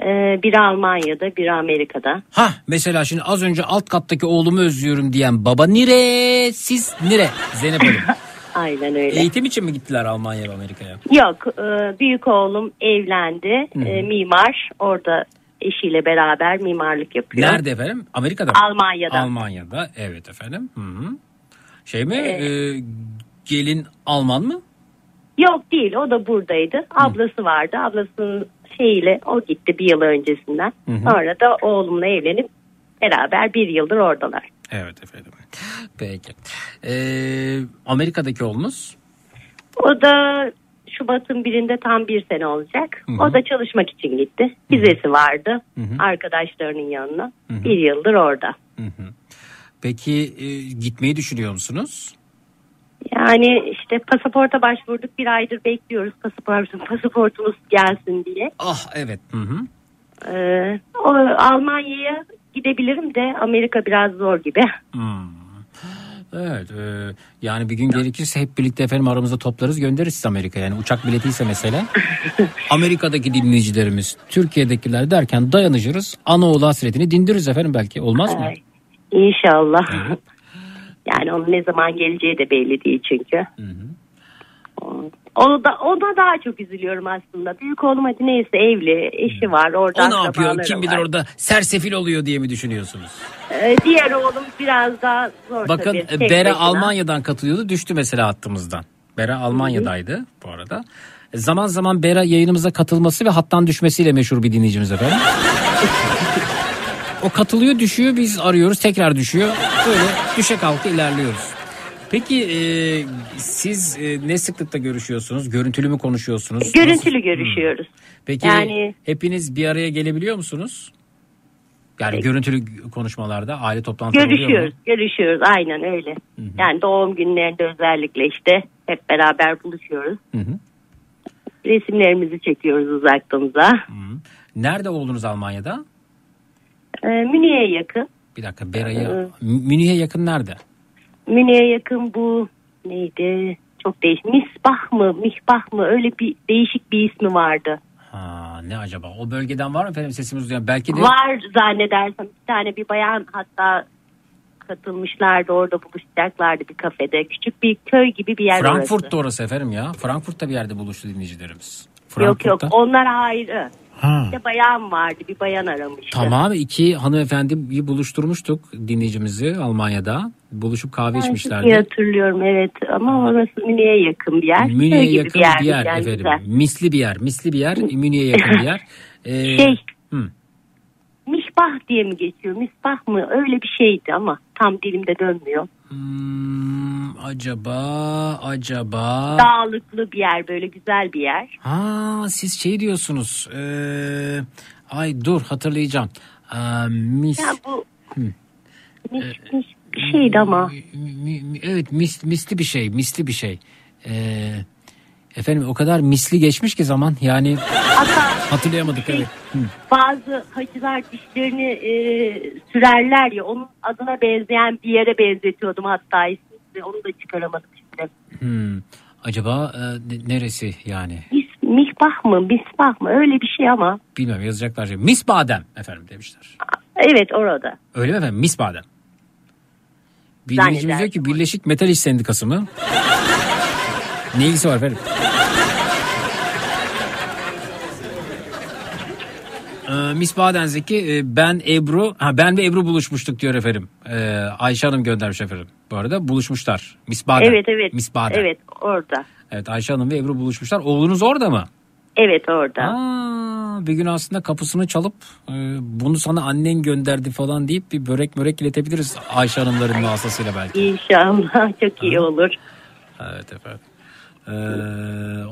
Ee, biri Almanya'da biri Amerika'da. Ha mesela şimdi az önce alt kattaki oğlumu özlüyorum diyen baba nire siz nire Zeynep Hanım. Aynen öyle. Eğitim için mi gittiler Almanya'ya ve Amerika'ya? Yok e, büyük oğlum evlendi. Hı. E, mimar orada eşiyle beraber mimarlık yapıyor. Nerede efendim? Amerika'da mı? Almanya'da. Almanya'da evet efendim. Hı hı. Şey mi? Ee, e, gelin Alman mı? Yok değil o da buradaydı. Ablası vardı. Ablasının şeyiyle o gitti bir yıl öncesinden. Hı hı. Sonra da oğlumla evlenip beraber bir yıldır oradalar. Evet efendim. Peki. Ee, Amerika'daki oğlunuz? O da Şubat'ın birinde tam bir sene olacak. Hı hı. O da çalışmak için gitti. Vizesi vardı. Hı hı. Arkadaşlarının yanına. Hı hı. Bir yıldır orada. Hı hı. Peki e, gitmeyi düşünüyor musunuz? Yani işte pasaporta başvurduk. Bir aydır bekliyoruz pasaportumuz, pasaportumuz gelsin diye. Ah evet. Hı hı. Ee, Almanya'ya gidebilirim de Amerika biraz zor gibi. Hmm. Evet e, yani bir gün gerekirse hep birlikte efendim aramızda toplarız göndeririz sizi Amerika'ya. Yani uçak biletiyse mesela. Amerika'daki dinleyicilerimiz Türkiye'dekiler derken dayanışırız. Anaoğlu hasretini dindiririz efendim belki olmaz mı? Ay, İnşallah. Yani onun ne zaman geleceği de belli değil çünkü. O- Onu da ona daha çok üzülüyorum aslında. Büyük oğlum hadi neyse evli, eşi var, orada O ne yapıyor kim bilir var. orada sersefil oluyor diye mi düşünüyorsunuz? Ee, diğer oğlum biraz daha zor Bakın tabii. e, Bera başına. Almanya'dan katılıyordu düştü mesela hattımızdan. Bera Almanya'daydı bu arada. E, Zaman zaman Bera yayınımıza katılması ve hattan düşmesiyle meşhur bir dinleyicimiz efendim. o katılıyor düşüyor biz arıyoruz tekrar düşüyor. Böyle düşe kalka ilerliyoruz. Peki e, siz e, ne sıklıkta görüşüyorsunuz? Görüntülü mü konuşuyorsunuz? Görüntülü Nasıl? görüşüyoruz. Peki Yani- hepiniz bir araya gelebiliyor musunuz? Yani görüntülü konuşmalarda aile toplantıları? Görüşüyoruz, görüşüyoruz. Aynen öyle. Yani doğum günlerinde özellikle işte hep beraber buluşuyoruz. Hı hı. Resimlerimizi çekiyoruz uzaktanıza. Nerede oldunuz Almanya'da? Ee, Münih'e yakın. Bir dakika Bera'yı. Ee, Münih'e yakın nerede? Münih'e yakın bu neydi? Çok değişik. Misbah mı, mihbah mı? Öyle bir değişik bir ismi vardı. Ha, ne acaba? O bölgeden var mı efendim sesimiz duyan? Belki de Var zannedersem bir tane bir bayan hatta katılmışlardı orada buluşacaklardı bir kafede. Küçük bir köy gibi bir yer orası. Frankfurt'ta orası efendim ya. Frankfurt'ta bir yerde buluştu dinleyicilerimiz. Yok yok onlar ayrı. Ha. Bir de bayan vardı bir bayan aramıştı. Tamam iki hanımefendiyi buluşturmuştuk dinleyicimizi Almanya'da. Buluşup kahve Ben içmişlerdi. hatırlıyorum evet ama orası Münih'e yakın bir yer. Münih'e gibi yakın bir yer, yani, efendim. güzel. Misli bir yer. Misli bir yer. Münih'e yakın bir yer. Ee, Şey hı. Misbah diye mi geçiyor? Misbah mı? Öyle bir şeydi ama tam dilimde dönmüyor. Hmm, acaba acaba Dağlıklı bir yer böyle güzel bir yer. Ha siz şey diyorsunuz. Ee, ay dur hatırlayacağım. Aa, mis. Ya bu Hı. mis, mis bir şeydi ama. Mi- mi- evet mis, misli bir şey misli bir şey. Ee, efendim o kadar misli geçmiş ki zaman yani hatırlayamadık evet. Hı. Bazı hacılar dişlerini e, sürerler ya onun adına benzeyen bir yere benzetiyordum hatta ismini onu da çıkaramadım şimdi. Hmm. Acaba e, ne- neresi yani? Mis, mihbah mı misbah mı öyle bir şey ama Bilmiyorum yazacaklar. Şey. Mis badem efendim demişler. evet orada. Öyle mi efendim? Mis badem. Bir dinleyicimiz diyor ki Birleşik Metal İş Sendikası mı? ne ilgisi var efendim? Ee, Miss Badenzeki e, ben Ebru ha ben ve Ebru buluşmuştuk diyor efendim. Ee, Ayşe Hanım göndermiş efendim. Bu arada buluşmuşlar. Miss Badem. Evet evet. Miss Badem. Evet orada. Evet Ayşe Hanım ve Ebru buluşmuşlar. Oğlunuz orada mı? Evet orada. Aa, bir gün aslında kapısını çalıp e, bunu sana annen gönderdi falan deyip bir börek mörek iletebiliriz Ayşe Hanımların vasıtasıyla belki. İnşallah çok iyi olur. Evet efendim. Ee,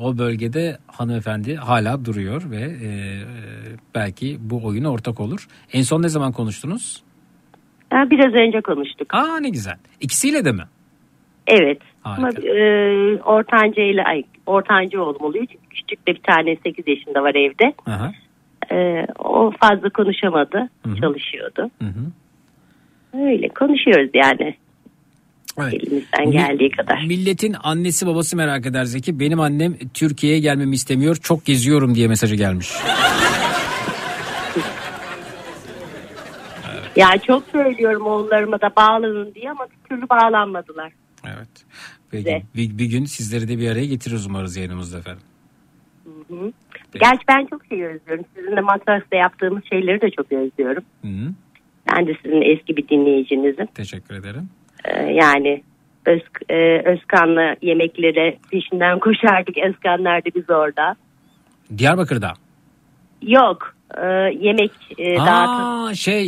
o bölgede hanımefendi hala duruyor ve e, e, belki bu oyuna ortak olur. En son ne zaman konuştunuz? Ha, biraz önce konuştuk. Aa ne güzel. İkisiyle de mi? Evet. Harika. Ama e, ortanca ile ay ortanca oğlum oluyor. Çünkü küçük de bir tane 8 yaşında var evde. Aha. E, o fazla konuşamadı. Hı hı. Çalışıyordu. Hı hı. Öyle konuşuyoruz yani. Evet. Elimizden Mi- geldiği kadar. Milletin annesi babası merak eder Zeki. Benim annem Türkiye'ye gelmemi istemiyor. Çok geziyorum diye mesajı gelmiş. Ya çok söylüyorum oğullarıma da bağlanın diye ama bir türlü bağlanmadılar. Evet. Peki, bir, bir gün sizleri de bir araya getiririz umarız yayınımızda efendim. Hı hı. Gerçi ben çok şey özlüyorum. Sizinle Matras'ta yaptığımız şeyleri de çok özlüyorum. Hı hı. Ben de sizin eski bir dinleyicinizim. Teşekkür ederim. Ee, yani Öz, e, Özkan'la yemeklere peşinden koşardık. Özkan nerede biz orada. Diyarbakır'da. Yok e, yemek e, dağıtım. Aa şey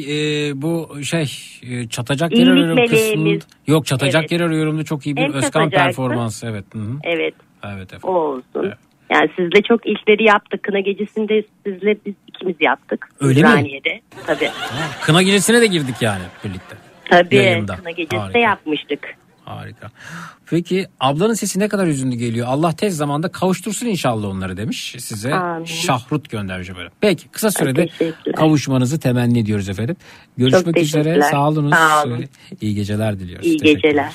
e, bu şey e, çatacak yer İyilik arıyorum meleğimiz. kısmında. Yok çatacak Evet. yer arıyorum da çok iyi bir Hem Özkan performansı evet. Hı hı. Evet Evet efendim. o olsun. Yani sizle çok ilkleri yaptık. Kına gecesinde sizle biz ikimiz yaptık. Öyle mi? Ümraniye'de. Tabii. Kına gecesine de girdik yani birlikte. Tabii. Yayında. Kına gecesi Harika. yapmıştık. Harika. Peki ablanın sesi ne kadar hüzünlü geliyor. Allah tez zamanda kavuştursun inşallah onları demiş. Size Amin. şahrut göndermiş böyle. Peki kısa sürede kavuşmanızı temenni ediyoruz efendim. Görüşmek üzere. Sağ olunuz. Sağ olun. İyi geceler diliyoruz. İyi geceler.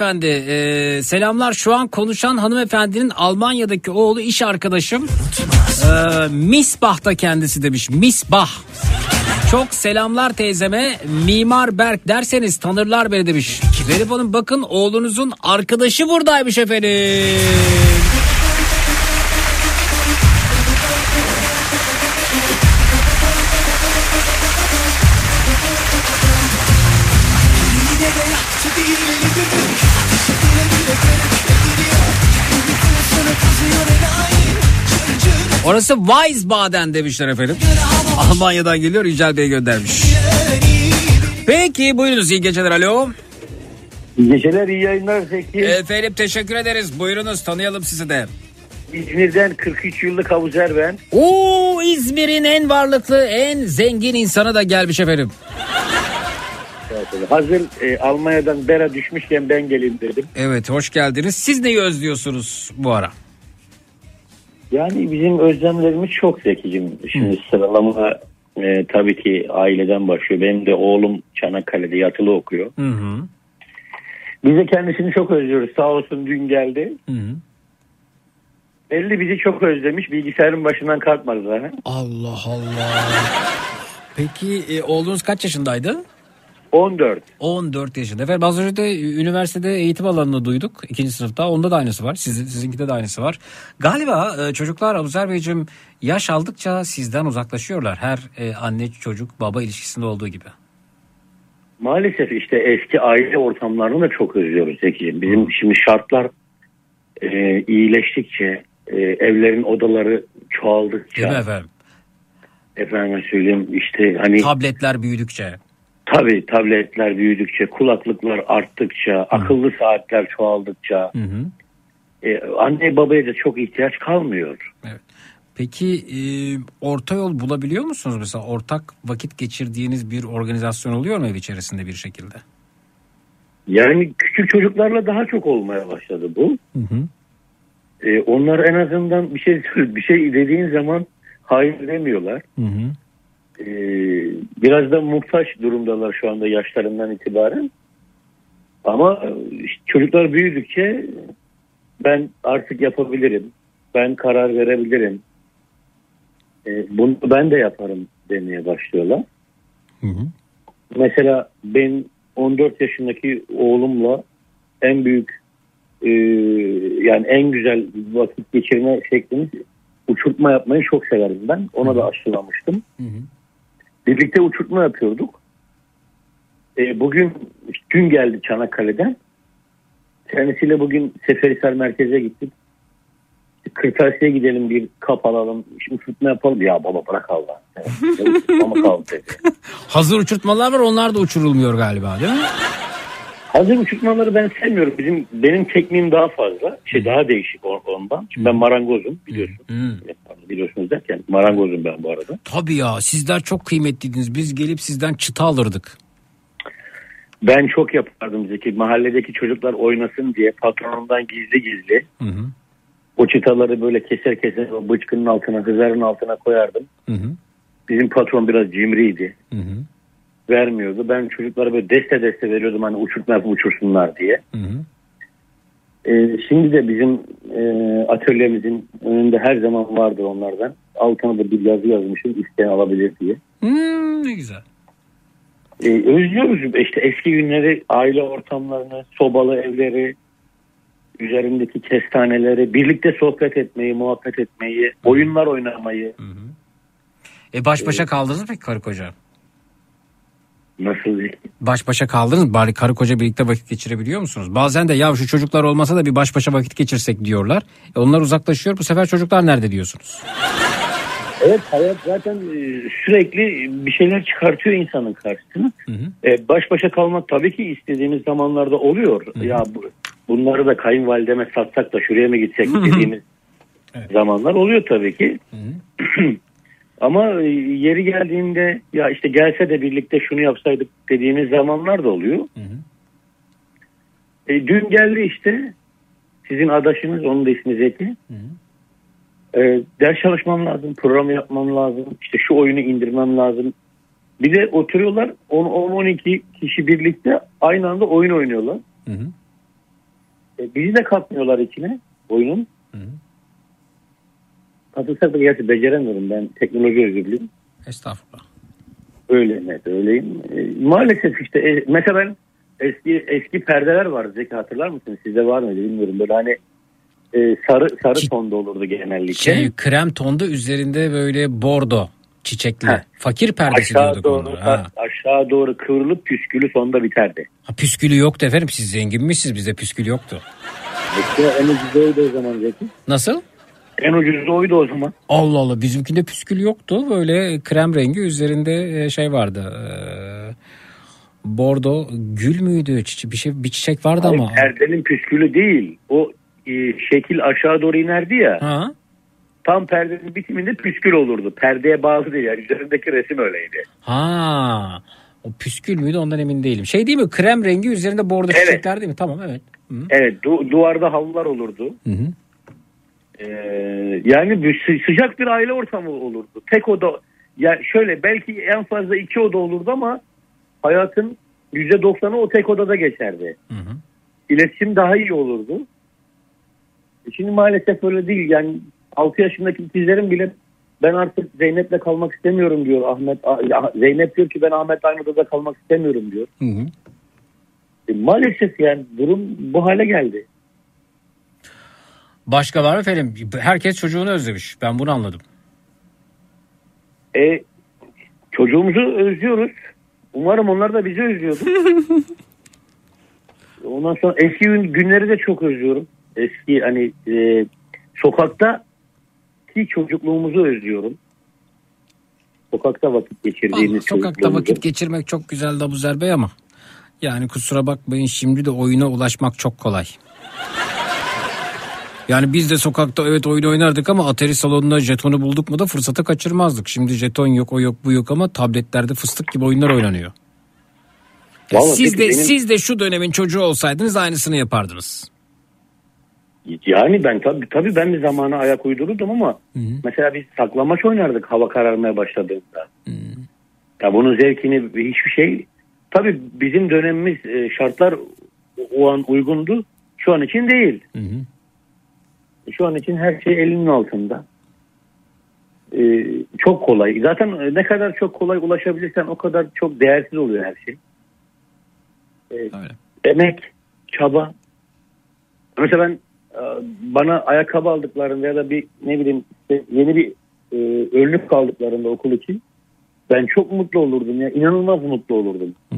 Hanımefendi. E, selamlar. Şu an konuşan hanımefendinin Almanya'daki oğlu iş arkadaşım. E, Misbah'ta kendisi demiş. Misbah çok selamlar teyzeme. Mimar Berk derseniz tanırlar beni demiş. Verip bakın oğlunuzun arkadaşı buradaymış efendim Orası Weisbaden demişler efendim Almanya'dan geliyor Yücel Bey göndermiş Peki buyurunuz iyi geceler alo İyi geceler, iyi yayınlar Zeki. Efendim teşekkür ederiz. Buyurunuz tanıyalım sizi de. İzmir'den 43 yıllık Abuzer ben. Oo İzmir'in en varlıklı, en zengin insanı da gelmiş efendim. Hazır e, Almanya'dan Bera düşmüşken ben geleyim dedim. Evet hoş geldiniz. Siz neyi özlüyorsunuz bu ara? Yani bizim özlemlerimiz çok Zeki'cim. Şimdi sıralama e, tabii ki aileden başlıyor. Benim de oğlum Çanakkale'de yatılı okuyor. Hı hı. Biz de kendisini çok özlüyoruz. Sağ olsun dün geldi. Hı hı. Belli bizi çok özlemiş. Bilgisayarın başından kalkmadı zaten. Allah Allah. Peki e, oğlunuz kaç yaşındaydı? 14. 14 yaşında. Efendim az önce de üniversitede eğitim alanını duyduk. ikinci sınıfta. Onda da aynısı var. Sizin, sizinkide de aynısı var. Galiba e, çocuklar Abuzer Beyciğim yaş aldıkça sizden uzaklaşıyorlar. Her e, anne çocuk baba ilişkisinde olduğu gibi. Maalesef işte eski aile ortamlarını da çok özlüyoruz Zeki'ciğim. Bizim şimdi şartlar e, iyileştikçe, e, evlerin odaları çoğaldıkça. Değil mi efendim? Efendim söyleyeyim işte hani Tabletler büyüdükçe. Tabii tabletler büyüdükçe, kulaklıklar arttıkça, akıllı saatler çoğaldıkça Hı hı. e, anne babaya da çok ihtiyaç kalmıyor. Peki e, orta yol bulabiliyor musunuz? Mesela ortak vakit geçirdiğiniz bir organizasyon oluyor mu ev içerisinde bir şekilde? Yani küçük çocuklarla daha çok olmaya başladı bu. Hı hı. E, onlar en azından bir şey bir şey dediğin zaman hayır demiyorlar. Hı hı. E, biraz da muhtaç durumdalar şu anda yaşlarından itibaren. Ama e, çocuklar büyüdükçe ben artık yapabilirim. Ben karar verebilirim. E, bunu ben de yaparım demeye başlıyorlar. Hı hı. Mesela ben 14 yaşındaki oğlumla en büyük e, yani en güzel vakit geçirme şeklimiz uçurtma yapmayı çok severim ben. Ona da aşılamıştım. Hı hı. Birlikte uçurtma yapıyorduk. E, bugün dün geldi Çanakkale'den. Kendisiyle bugün Seferihisar merkeze gittik. Kırtasiye gidelim bir kap alalım. Uçurtma yapalım. Ya baba bırak Allah. Ama kaldı dedi. Hazır uçurtmalar var onlar da uçurulmuyor galiba değil mi? Hazır uçurtmaları ben sevmiyorum. Bizim benim tekniğim daha fazla. Şey daha değişik on- ondan. Çünkü ben marangozum biliyorsun. Biliyorsunuz derken marangozum ben bu arada. Tabii ya sizler çok kıymetliydiniz. Biz gelip sizden çıta alırdık. Ben çok yapardım Zeki. Mahalledeki çocuklar oynasın diye patronumdan gizli gizli Hı hı. o çıtaları böyle keser keser o bıçkının altına, hızarın altına koyardım. Hı hı. Bizim patron biraz cimriydi. Hı hı. Vermiyordu. Ben çocuklara böyle deste deste veriyordum hani uçurtma yapıp uçursunlar diye. Ee, şimdi de bizim e, atölyemizin önünde her zaman vardır onlardan. Altına da bir yazı yazmışım isteyen alabilir diye. Hmm, ne güzel. Ee, özlüyoruz işte eski günleri, aile ortamlarını, sobalı evleri, üzerindeki kestaneleri, birlikte sohbet etmeyi, muhabbet etmeyi, oyunlar oynamayı. E baş başa kaldınız mı peki karı koca? Nasıl? Baş başa kaldınız? Bari karı koca birlikte vakit geçirebiliyor musunuz? Bazen de ya şu çocuklar olmasa da bir baş başa vakit geçirsek diyorlar. E onlar uzaklaşıyor. Bu sefer çocuklar nerede diyorsunuz? Evet hayat zaten e, sürekli bir şeyler çıkartıyor insanın karşısına. E, baş başa kalmak tabii ki istediğimiz zamanlarda oluyor. Ya bu, bunları da kayınvalideme satsak da şuraya mı gitsek dediğimiz zamanlar oluyor tabii ki. Ama e, yeri geldiğinde ya işte gelse de birlikte şunu yapsaydık dediğimiz zamanlar da oluyor. E, dün geldi işte sizin adaşınız onun da ismi Zeki. E, ders çalışmam lazım, program yapmam lazım, işte şu oyunu indirmem lazım. Bir de oturuyorlar 10-12 kişi birlikte aynı anda oyun oynuyorlar. E, bizi de katmıyorlar içine oyunun. Katılsak da gerçi beceremiyorum ben teknoloji özürlüyüm. Estağfurullah. Öyle evet öyleyim. E, maalesef işte e, mesela ben eski eski perdeler var Zeki hatırlar mısın? Sizde var mıydı bilmiyorum. Böyle hani e, sarı sarı tonda olurdu genellikle. Şey krem tonda üzerinde böyle bordo çiçekli. Fakir perdesi aşağı diyorduk doğru, onlara. Ha. aşağı doğru kıvrılıp püskülü sonda biterdi. ha püskülü yoktu efendim. Siz zenginmişsiniz bizde püskül yoktu. İşte en ucuz oydu o zaman Zeki. Nasıl? En ucuz oydu o zaman. Allah Allah bizimkinde püskül yoktu. Böyle krem rengi üzerinde e, şey vardı. e, Bordo gül müydü? Çiçek, bir şey bir çiçek vardı Hayır, ama. Perdenin püskülü değil. O e, şekil aşağı doğru inerdi ya. Ha? Tam perdenin bitiminde püskül olurdu. Perdeye bağlı değil yani. Üzerindeki resim öyleydi. Ha. O püskül müydü ondan emin değilim. Şey değil mi? Krem rengi üzerinde bordo Evet. çiçekler değil mi? Tamam evet. Hı. Evet du- duvarda halılar olurdu. Hı hı. Ee, yani bir sı- sıcak bir aile ortamı olurdu. Tek oda ya şöyle belki en fazla iki oda olurdu ama hayatın yüzde doksanı o tek odada geçerdi. İletişim daha iyi olurdu. E Şimdi maalesef öyle değil. Yani 6 yaşındaki ikizlerim bile ben artık Zeynep'le kalmak istemiyorum diyor Ahmet. Ah- Zeynep diyor ki ben Ahmet aynı odada kalmak istemiyorum diyor. Hı hı. E maalesef yani durum bu hale geldi. Başka var mı efendim? Herkes çocuğunu özlemiş. Ben bunu anladım. E, çocuğumuzu özlüyoruz. Umarım onlar da bizi özlüyordur. Ondan sonra eski gün- günleri de çok özlüyorum. Eski hani e, sokakta ki çocukluğumuzu özlüyorum. Sokakta vakit geçirdiğimiz Vallahi sokakta vakit geçirmek çok güzel Abuzer Bey ama yani kusura bakmayın şimdi de oyuna ulaşmak çok kolay. Yani biz de sokakta evet oyun oynardık ama Atari salonunda jetonu bulduk mu da fırsatı kaçırmazdık. Şimdi jeton yok o yok bu yok ama tabletlerde fıstık gibi oyunlar oynanıyor. Vallahi siz de benim- siz de şu dönemin çocuğu olsaydınız aynısını yapardınız. Yani ben tabii tabii ben bir zamana ayak uydururdum ama mesela biz saklamaç oynardık hava kararmaya başladığında. Ya bunun zevkini hiçbir şey tabii bizim dönemimiz e, şartlar o an uygundu. Şu an için değil. Şu an için her şey elinin altında. Ee, çok kolay. Zaten ne kadar çok kolay ulaşabilirsen o kadar çok değersiz oluyor her şey. Ee, emek, çaba. Mesela ben e, bana ayakkabı aldıklarında ya da bir ne bileyim yeni bir e, önlük aldıklarında okul için ben çok mutlu olurdum ya inanılmaz mutlu olurdum. E,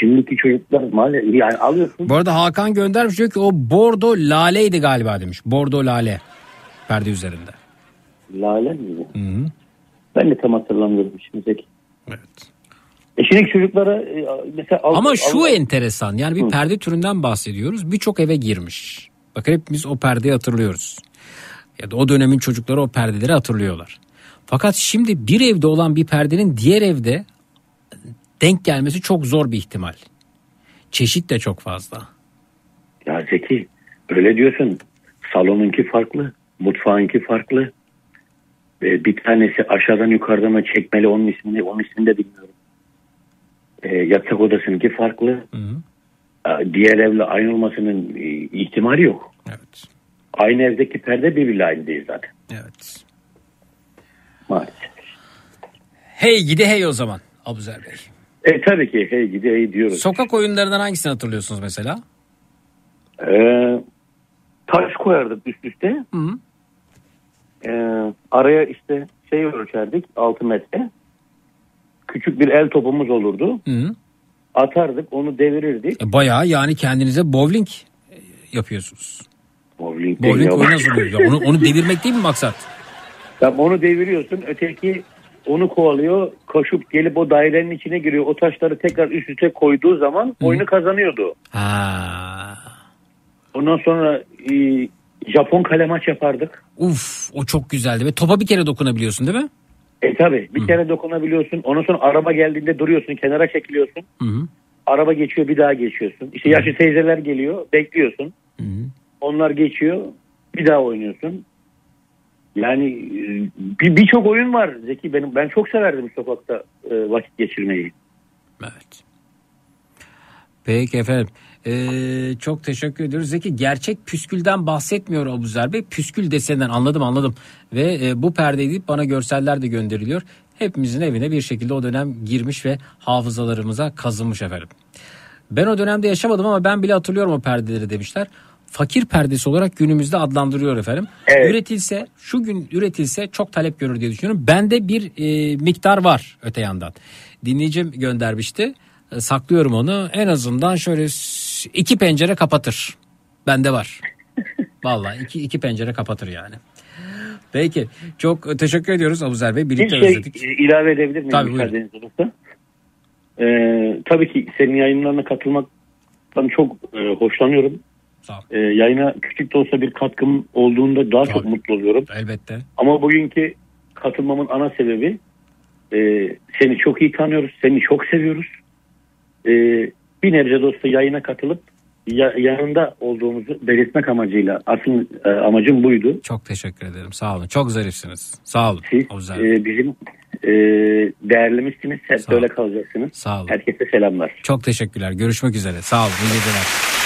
Şimdiki çocuklar maalesef yani alıyorsun. Bu arada Hakan göndermiş diyor ki o bordo laleydi galiba demiş. Bordo lale perde üzerinde. Lale mi? Ben de tam hatırlamıyorum şimdi Zeki. Evet. E şimdiki çocuklara e, mesela al- Ama şu al- enteresan yani bir perde türünden bahsediyoruz. Birçok eve girmiş. Bakın hepimiz o perdeyi hatırlıyoruz. Ya da o dönemin çocukları o perdeleri hatırlıyorlar. Fakat şimdi bir evde olan bir perdenin diğer evde denk gelmesi çok zor bir ihtimal. Çeşit de çok fazla. Ya Zeki öyle diyorsun. Salonunki farklı, mutfağınki farklı. E, bir tanesi aşağıdan yukarıdan mı çekmeli onun ismini, onun ismini de bilmiyorum. e, yatak odasınınki farklı. E, Diğer evle aynı olmasının e, ihtimali yok. Evet. Aynı evdeki perde birbiriyle aynı değil zaten. Evet. Maalesef. Hey gidi hey o zaman Abuzer Bey. E tabii ki hey gidi hey diyoruz. Sokak oyunlarından hangisini hatırlıyorsunuz mesela? E, taş koyardık üst üste. E, araya işte şey ölçerdik 6 metre. Küçük bir el topumuz olurdu. Hı. Atardık onu devirirdik. E, Bayağı yani kendinize bowling e, yapıyorsunuz. Bowling, Bowling oyunu Onu, onu devirmek değil mi maksat? Tamam, onu deviriyorsun. Öteki onu kovalıyor. Koşup gelip o dairenin içine giriyor. O taşları tekrar üst üste koyduğu zaman oyunu kazanıyordu. Ha. Ondan sonra e, Japon kale maç yapardık. Uf o çok güzeldi ve topa bir kere dokunabiliyorsun değil mi? E tabi bir kere dokunabiliyorsun. Ondan sonra araba geldiğinde duruyorsun. Kenara çekiliyorsun. Hı hı. Araba geçiyor bir daha geçiyorsun. İşte yaşlı teyzeler geliyor. Bekliyorsun. Onlar geçiyor. Bir daha oynuyorsun. Yani e, bir birçok oyun var Zeki. Benim ben çok severdim sokakta e, vakit geçirmeyi. Peki efendim. Ee, çok teşekkür ediyoruz. Zeki gerçek püskülden bahsetmiyor Abuzer Bey. Püskül deseninden anladım anladım. Ve e, bu perdeyi deyip bana görseller de gönderiliyor. Hepimizin evine bir şekilde o dönem girmiş ve hafızalarımıza kazınmış efendim. Ben o dönemde yaşamadım ama ben bile hatırlıyorum o perdeleri demişler. Fakir perdesi olarak günümüzde adlandırıyor efendim. Üretilse şu gün üretilse çok talep görür diye düşünüyorum. Bende bir e, miktar var öte yandan. Dinleyicim göndermişti. E, saklıyorum onu. En azından şöyle iki pencere kapatır. Bende var. Vallahi iki, iki pencere kapatır yani. Peki. Çok teşekkür ediyoruz Abuzer Bey. Bir Birlikte şey özledik. e, ilave edebilir miyim? Tabii, buyurun. Ee, tabii ki senin yayınlarına katılmaktan çok e, hoşlanıyorum. Ee, yayına küçük de olsa bir katkım olduğunda daha çok mutlu oluyorum. Elbette. Ama bugünkü katılmamın ana sebebi e, seni çok iyi tanıyoruz, seni çok seviyoruz. E, bir nebze olsa yayına katılıp ya- yanında olduğumuzu belirtmek amacıyla asıl e, amacım buydu. Çok teşekkür ederim. Sağ olun. Çok zarifsiniz. Sağ olun. Siz Bey. e, bizim e, değerlimizsiniz. Hep böyle kalacaksınız. Sağ olun. Herkese selamlar. Çok teşekkürler. Görüşmek üzere. Sağ olun. İyi geceler.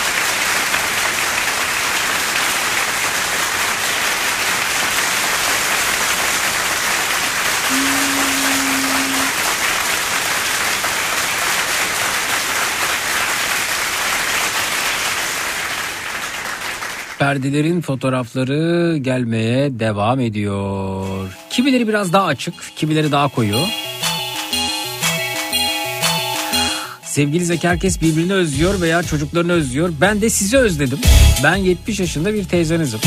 Perdelerin fotoğrafları gelmeye devam ediyor. Kimileri biraz daha açık, kimileri daha koyu. Sevgili Zeki herkes birbirini özlüyor veya çocuklarını özlüyor. Ben de sizi özledim. Ben 70 yaşında bir teyzenizim.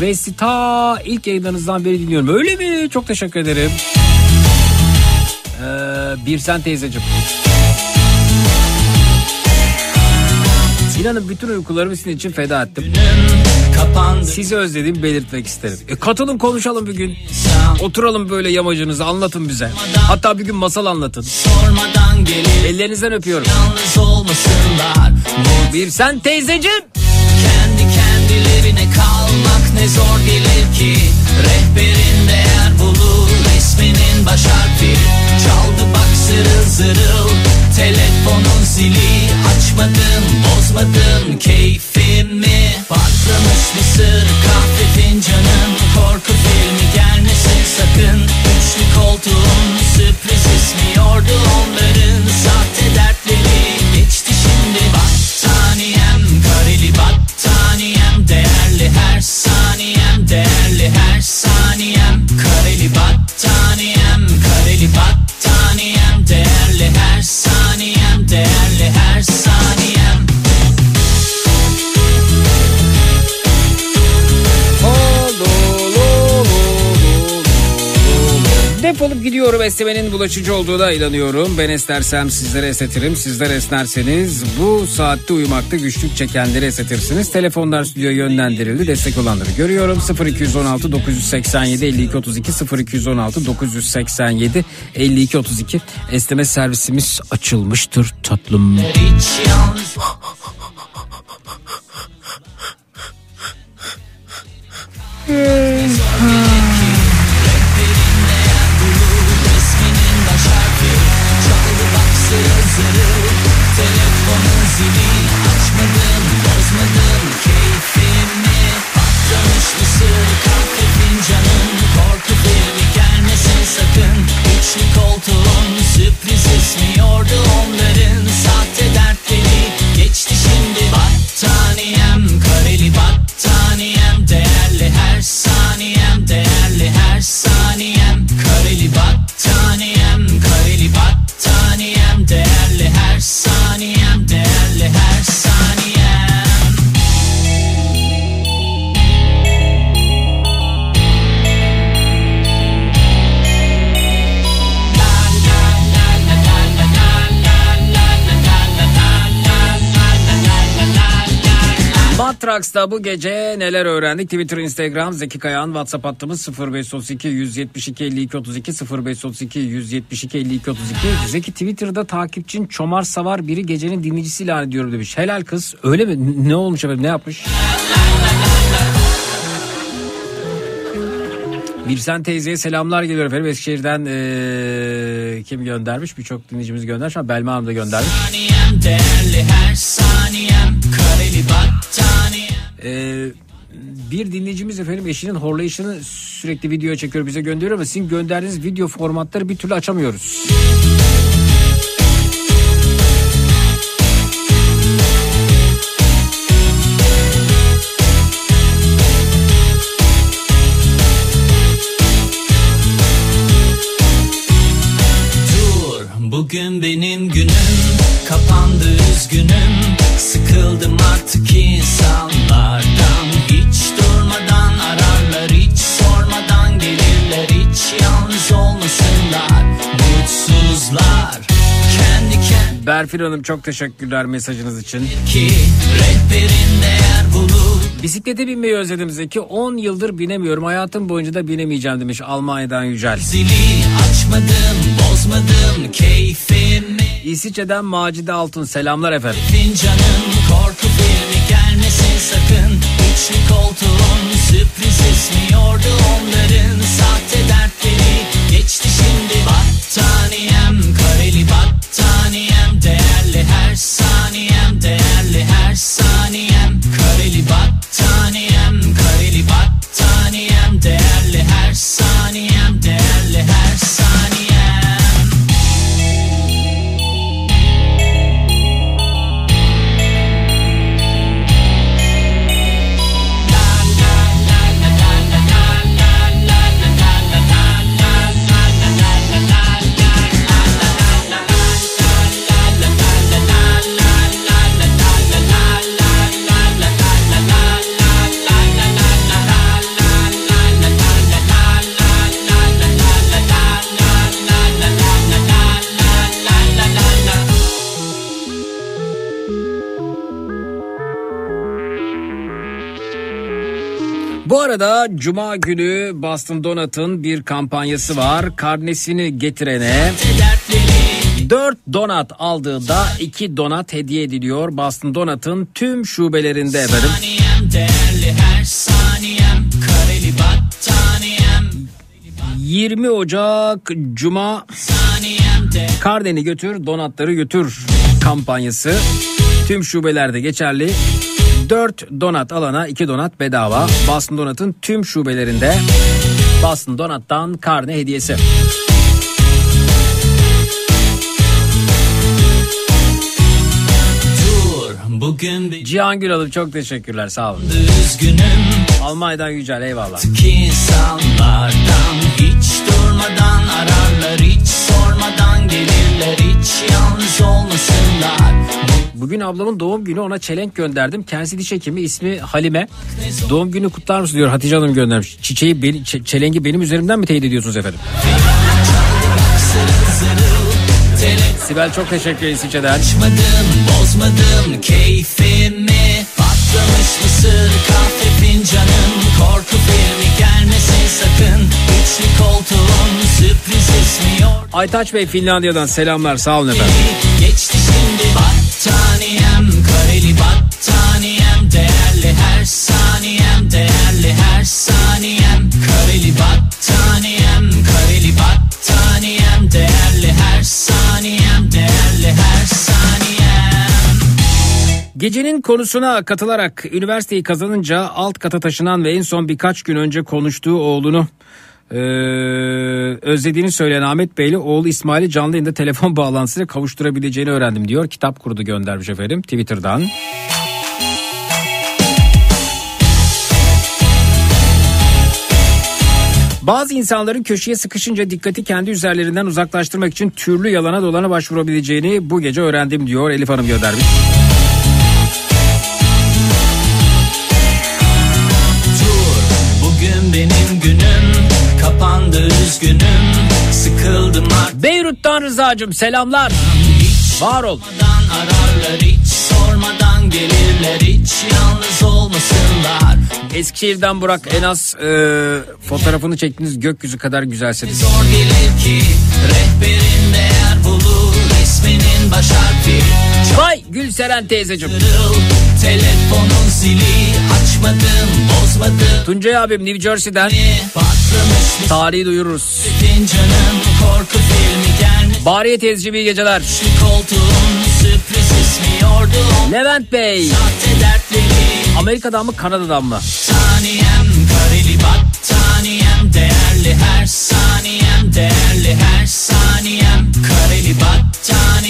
Ve sizi ta ilk yayınlarınızdan beri dinliyorum. Öyle mi? Çok teşekkür ederim. Ee, bir sen teyzeciğim. İnanın bütün uykularımı sizin için feda ettim. Sizi özlediğimi belirtmek isterim. E, katılın konuşalım bir gün. Oturalım böyle yamacınızı anlatın bize. Hatta bir gün masal anlatın. Sormadan gelip Ellerinizden öpüyorum. yalnız olmasınlar. Bir sen teyzeciğim. Kendi kendilerine kalmak ne zor gelir ki Rehberin değer bulur isminin baş harfi Çaldı bak zırıl zırıl telefonun zili. Açmadın bozmadın keyfimi. Patlamış mısır kahve fincanın Korku filmi gelmesin sakın. Üçlü koltuğun sürpriz ismiyordu onların Sahte dertleri. Geçti şimdi Battaniyem kareli battaniyem. Değerli her saniyem değerli her saniyem. Kareli battaniyem kareli battaniyem Defolup gidiyorum esnemenin bulaşıcı olduğuna inanıyorum. Ben esnersem sizlere esnetirim. Sizler esnerseniz bu saatte uyumakta güçlük çekenleri esnetirsiniz. Telefonlar stüdyoya yönlendirildi. Destek olanları görüyorum. 0216 987 52 32 0216 987 52 32 esneme servisimiz açılmıştır tatlım. Hiç yalnız Koltuğun sürpriz ismiyordu onların. Matrax'ta bu gece neler öğrendik? Twitter, Instagram, Zeki Kayağan, WhatsApp hattımız 0532 172 52 32 0532 172 52 32. Zeki Twitter'da takipçin Çomar Savar biri gecenin dinleyicisi ilan ediyorum demiş. Helal kız. Öyle mi? Ne olmuş efendim? Ne yapmış? Birsen teyzeye selamlar geliyor efendim. Eskişehir'den eee, kim göndermiş? Birçok dinleyicimiz göndermiş ama Belma Hanım da göndermiş. Saniyem değerli her saniyem Kareli battaniyem Ee, bir dinleyicimiz efendim eşinin horlayışını sürekli videoya çekiyor bize gönderiyor ama sizin gönderdiğiniz video formatları bir türlü açamıyoruz. Dur bugün benim günüm Kapandı üzgünüm Sıkıldım artık insanlardan Hiç durmadan ararlar Hiç sormadan gelirler Hiç yalnız olmasınlar Mutsuzlar Kendi kendine Berfin Hanım çok teşekkürler mesajınız için. ki Rehberin değer bulur Bisiklete binmeyi özledim Zeki. 10 yıldır binemiyorum. Hayatım boyunca da binemeyeceğim demiş Almanya'dan Yücel. Zili açmadım Bozmadım keyfimi İsviçre'den Macide Altun selamlar efendim. Fincanın korku filmi gelmesin sakın. Üçlü koltuğun sürpriz esmiyordu onların Sahte dertleri. Geçti şimdi Battaniyem arada Cuma günü Boston Donut'ın bir kampanyası var. Karnesini getirene 4 donat aldığında 2 donat hediye ediliyor. Boston Donut'ın tüm şubelerinde efendim. Değerli her saniyem Kareli battaniyem 20 Ocak Cuma Kardeni götür donatları götür kampanyası tüm şubelerde geçerli. 4 donat alana 2 donat bedava. Boston Donut'ın tüm şubelerinde Boston Donut'tan karne hediyesi. Bugün bir Cihan Güral'ım çok teşekkürler sağ olun. üzgünüm Almanya'dan Yücel eyvallah. İnsanlardan Hiç durmadan ararlar Hiç sormadan gelirler Hiç yalnız olmasınlar Bugün ablamın doğum günü ona çelenk gönderdim. Kendisi diş hekimi ismi Halime. Doğum günü kutlar mısın diyor Hatice Hanım göndermiş. Çiçeği beni, çe- çelengi benim üzerimden mi teyit ediyorsunuz efendim? Sibel çok teşekkür ederiz İsviçre'den. Açmadım bozmadım keyfimi Patlamış mısır kahve fincanım Korku filmi gelmesin sakın Üçlü koltuğun sürpriz esmiyor Aytaç Bey Finlandiya'dan selamlar sağ olun efendim. Geçti şimdi battaniyem Kareli battaniyem. Değerli her saniyem Değerli her saniyem. Kareli battaniyem Kareli battaniyem. Değerli her saniyem Değerli her saniyem. Gecenin konusuna katılarak üniversiteyi kazanınca alt kata taşınan ve en son birkaç gün önce konuştuğu oğlunu eee, özlediğini söyleyen Ahmet Bey'le oğlu İsmail'i canlı yayında telefon bağlantısıyla kavuşturabileceğini öğrendim diyor. Kitap kurdu göndermiş efendim Twitter'dan. Bazı insanların köşeye sıkışınca dikkati kendi üzerlerinden uzaklaştırmak için türlü yalana dolana başvurabileceğini bu gece öğrendim diyor Elif Hanım göndermiş. Dur bugün benim Kapandı üzgünüm Sıkıldım artık Beyrut'tan Rıza'cığım selamlar. Var ol. ararlar Hiç sormadan gelirler Hiç yalnız olmasın Eskişehir'den Burak en az e, fotoğrafını çektiğiniz gökyüzü kadar güzelsiniz. Zor gelir ki rehberin değer bulur baş harfi Vay Gülseren teyzeciğim. Telefonun zili açmadım bozmadım Tuncay abim New Jersey'den Patlamış tarihi duyururuz. fincanım korku filmi gelmiş Bariye teyzeciğim iyi geceler. Koltuğun sürpriz ismi yordum Levent Bey. Sahte dertleri Amerika'dan mı Kanada'dan mı? Saniyem kareli battaniyem Değerli her saniyem Değerli her saniyem Kareli battaniyem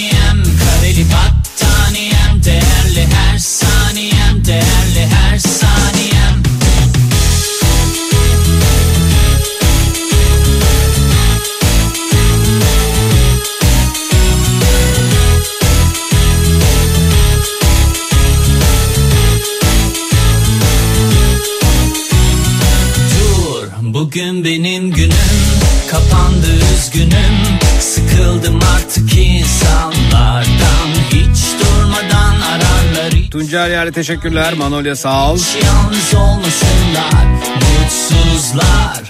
Kareli battaniyem Değerli her saniyem Değerli her saniyem. Dur bugün benim günüm Kapandı üzgünüm Sıkıldım artık insanlardan Hiç durmadan ararlar Tuncay yani teşekkürler. Manolya sağ ol. Hiç yalnız olmasınlar Mutsuzlar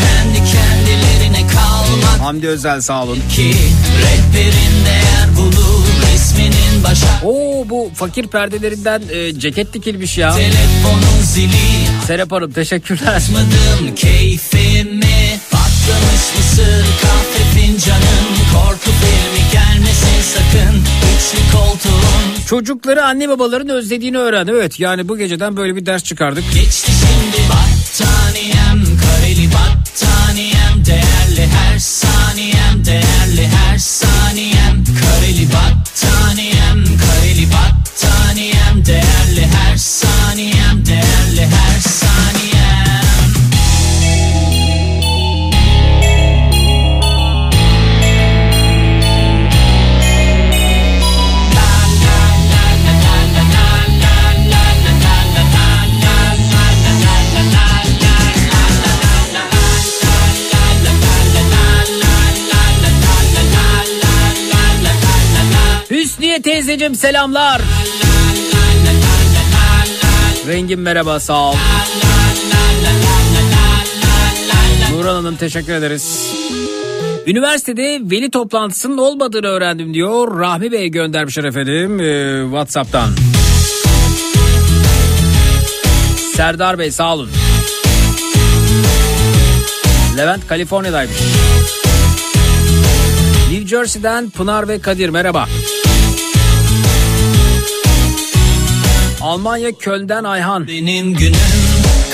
Kendi kendilerine kalmak Hamdi Özel sağ olun. ki Rehberin değer bulur Resminin başa Oo bu fakir perdelerinden e, ceket dikilmiş ya. Telefonun zili Serap Hanım teşekkürler. Açmadım keyfimi Patlamış mısır kahve fincanım Korku filmi gelmesin sakın Üçlü koltuğun Çocukları anne babaların özlediğini öğren. Evet yani bu geceden böyle bir ders çıkardık. Geçti şimdi battaniyem Kareli battaniyem Değerli her saniyem Değerli her saniyem Kareli battaniyem Hüsniye teyzeciğim selamlar. Rengin merhaba sağ ol. Nurhan Hanım teşekkür ederiz. Üniversitede veli toplantısının olmadığını öğrendim diyor. Rahmi Bey göndermişler efendim e, Whatsapp'tan. Serdar Bey sağ olun. Levent Kaliforniya'daymış. New Jersey'den Pınar ve Kadir merhaba. Almanya Köln'den Ayhan. Benim günüm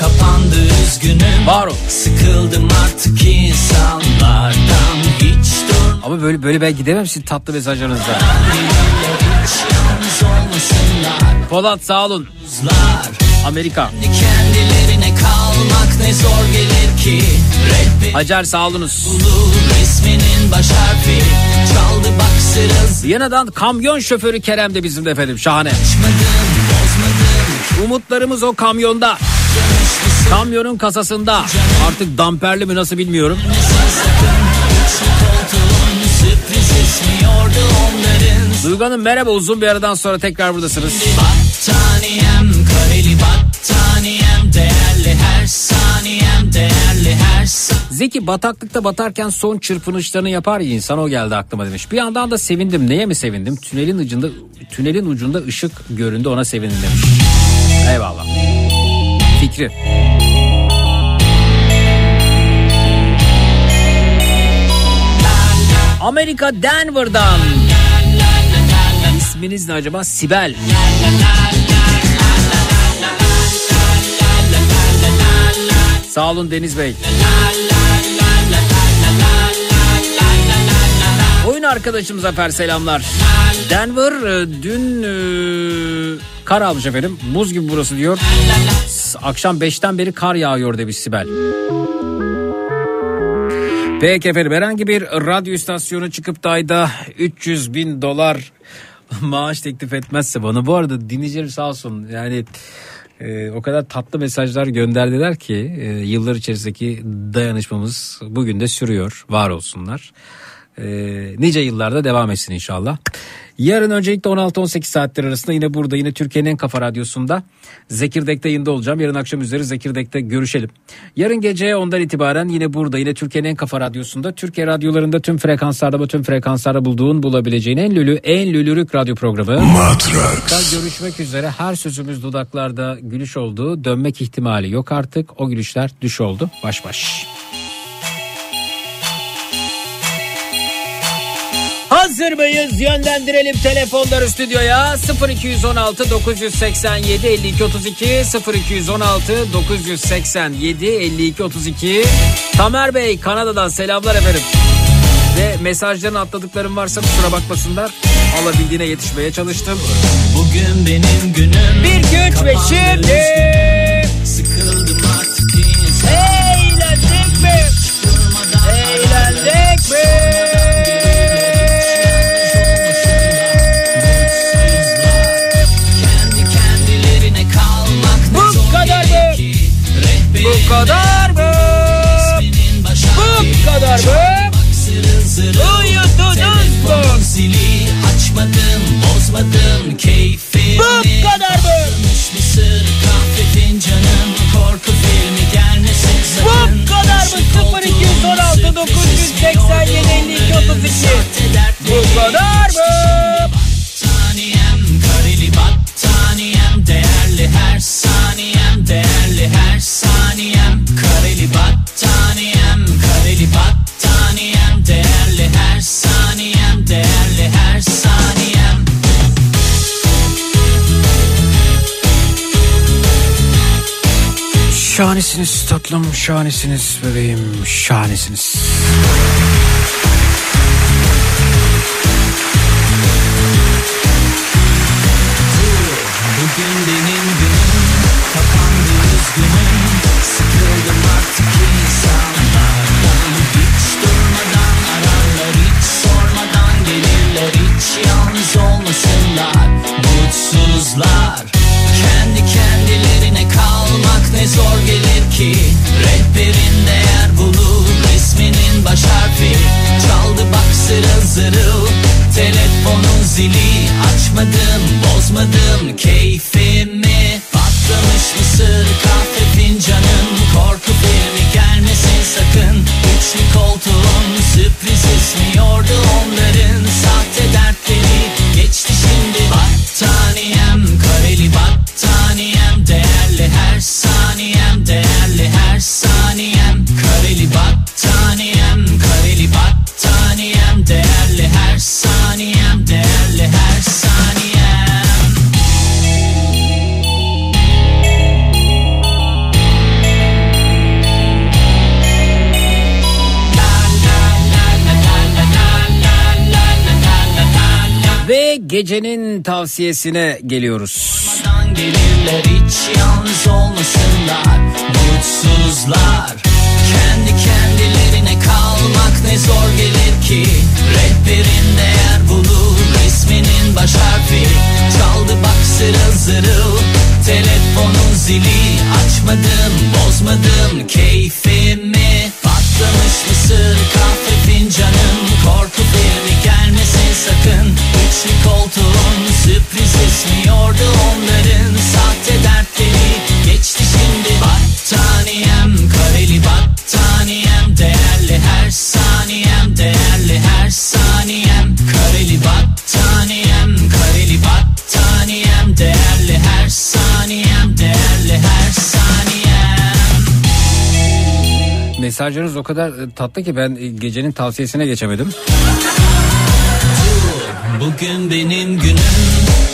kapandı üzgünüm Var. Sıkıldım artık insanlardan Hiç dur Ama böyle böyle ben gidemem sizin tatlı mesajlarınızla. Polat sağ olun. Amerika. Kendilerine kalmak ne zor gelir ki Rehber Hacer sağ olunuz. resminin baş harfi Çaldı bak sırası Viyana'dan kamyon şoförü Kerem de bizim de efendim şahane. Umutlarımız o kamyonda. Kamyonun kasasında. Artık damperli mi nasıl bilmiyorum. Duygu Hanım merhaba uzun bir aradan sonra tekrar buradasınız. Battaniyem kareli battaniyem Değerli her saniyem Değerli her saniyem Zeki bataklıkta batarken son çırpınışlarını yapar ya insan o geldi aklıma demiş. Bir yandan da sevindim. Neye mi sevindim? Tünelin ucunda tünelin ucunda ışık göründü ona sevindim demiş. Eyvallah. Fikri. Amerika Denver'dan. İsminiz ne acaba? Sibel. Sağ olun Deniz Bey. Oyun arkadaşım Zafer selamlar. Denver e, dün e, kar almış efendim. Buz gibi burası diyor. Akşam 5'ten beri kar yağıyor demiş Sibel. Peki efendim herhangi bir radyo istasyonu çıkıp da ayda 300 bin dolar maaş teklif etmezse bana. Bu arada dinleyicilerim sağ olsun yani e, o kadar tatlı mesajlar gönderdiler ki e, yıllar içerisindeki dayanışmamız bugün de sürüyor var olsunlar. E, nice yıllarda devam etsin inşallah. Yarın öncelikle 16-18 saatler arasında yine burada yine Türkiye'nin en kafa radyosunda Zekirdek'te yayında olacağım. Yarın akşam üzeri Zekirdek'te görüşelim. Yarın gece ondan itibaren yine burada yine Türkiye'nin en kafa radyosunda Türkiye radyolarında tüm frekanslarda ve tüm frekanslarda bulduğun bulabileceğin en lülü en lülürük radyo programı. Matrax. Görüşmek üzere her sözümüz dudaklarda gülüş oldu. Dönmek ihtimali yok artık. O gülüşler düş oldu. Baş baş. Hazır mıyız? Yönlendirelim telefonları stüdyoya. 0216 987 52 32 0216 987 52 32 Tamer Bey Kanada'dan selamlar efendim. Ve mesajlarını atladıklarım varsa kusura bakmasınlar. Alabildiğine yetişmeye çalıştım. Bugün benim günüm Bir güç ve şimdi Sıkıldım artık insan Eğlendik mi? Eğlendik mi? Bu kadar mı? Bu kadar mı? Uyudunuz mu? açmadım bozmadım keyfimi Bu kadar mı? Mısır kahve fincanım Korku filmi gelmesin sakın Bu kadar mı? Işık olduğum 0216 987 52 32 Bu kadar mı? Kareli battaniyem Kareli battaniyem Değerli her saniyem Değerli her saniyem Şahanesiniz tatlım, şahanesiniz bebeğim, şahanesiniz. Bugün benim baş harfi Çaldı bak zırıl zırıl. Telefonun zili açmadım bozmadım. Keyfimi Patlamış mısır kahve fincanım. Korku filmi gelmesin sakın. Üçlü koltuğum sürpriz ismiyordu onların Sahte gecenin tavsiyesine geliyoruz. Gelirler hiç yalnız olmasınlar. Mutsuzlar. Kendi kendilerine kalmak ne zor gelir ki? Rehberin değer bulur Resminin baş harfi. Çaldı bak zırıl zırıl Telefonun zili. Açmadım bozmadım keyfimi. Patlamış mısır kahve fincanım Korku sakın. Üçlü koltuğun sürpriz ismiyordu onların Sahte dertleri. Geçti şimdi Battaniyem kareli battaniyem Değerli her saniyem değerli her saniyem. Kareli battaniyem kareli battaniyem Değerli her saniyem değerli her saniyem. Mesajlarınız o kadar e, tatlı ki ben e, gecenin tavsiyesine geçemedim. Bugün benim günüm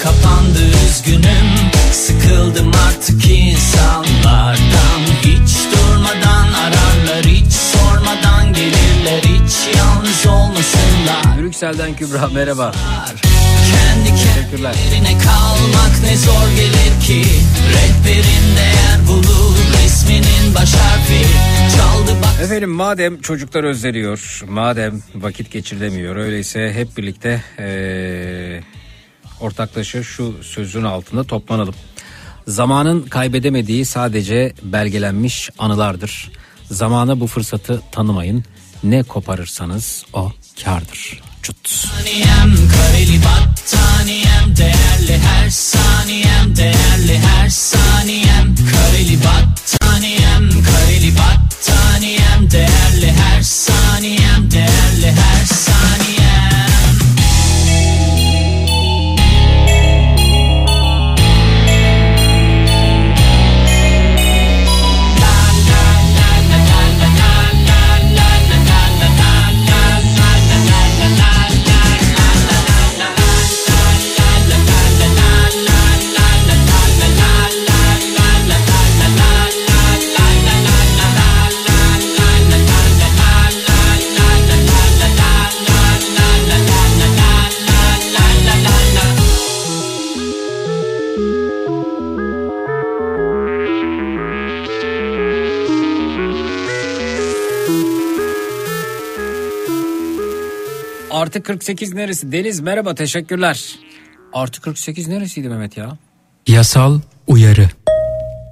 kapandı üzgünüm. Sıkıldım artık insanlardan. Hiç durmadan ararlar hiç sormadan gelirler. Hiç yalnız olmasınlar. Brüksel'den Kübra merhaba. Kendi kendilerine kalmak ne zor gelir ki? Rehberin değer bulur resminin baş harfi Çaldı bak Efendim madem çocuklar özleniyor, madem vakit geçirilemiyor öyleyse hep birlikte eee ortaklaşa şu sözün altında toplanalım. Zamanın kaybedemediği sadece belgelenmiş anılardır. Zamana bu fırsatı tanımayın. Ne koparırsanız o kardır. Saniyem kareli battaniyem değerli her saniyem değerli her saniyem. Kareli battaniyem kareli battaniyem değerli her saniyem değerli her saniyem Artı 48 neresi? Deniz merhaba teşekkürler. Artı 48 neresiydi Mehmet ya? Yasal uyarı.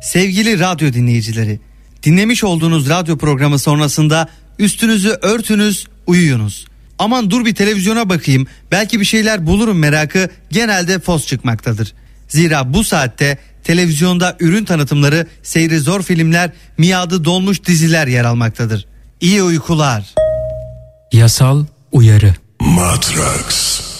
Sevgili radyo dinleyicileri, dinlemiş olduğunuz radyo programı sonrasında üstünüzü örtünüz, uyuyunuz. Aman dur bir televizyona bakayım, belki bir şeyler bulurum merakı genelde fos çıkmaktadır. Zira bu saatte televizyonda ürün tanıtımları, seyri zor filmler, miadı dolmuş diziler yer almaktadır. İyi uykular. Yasal uyarı. Matrax.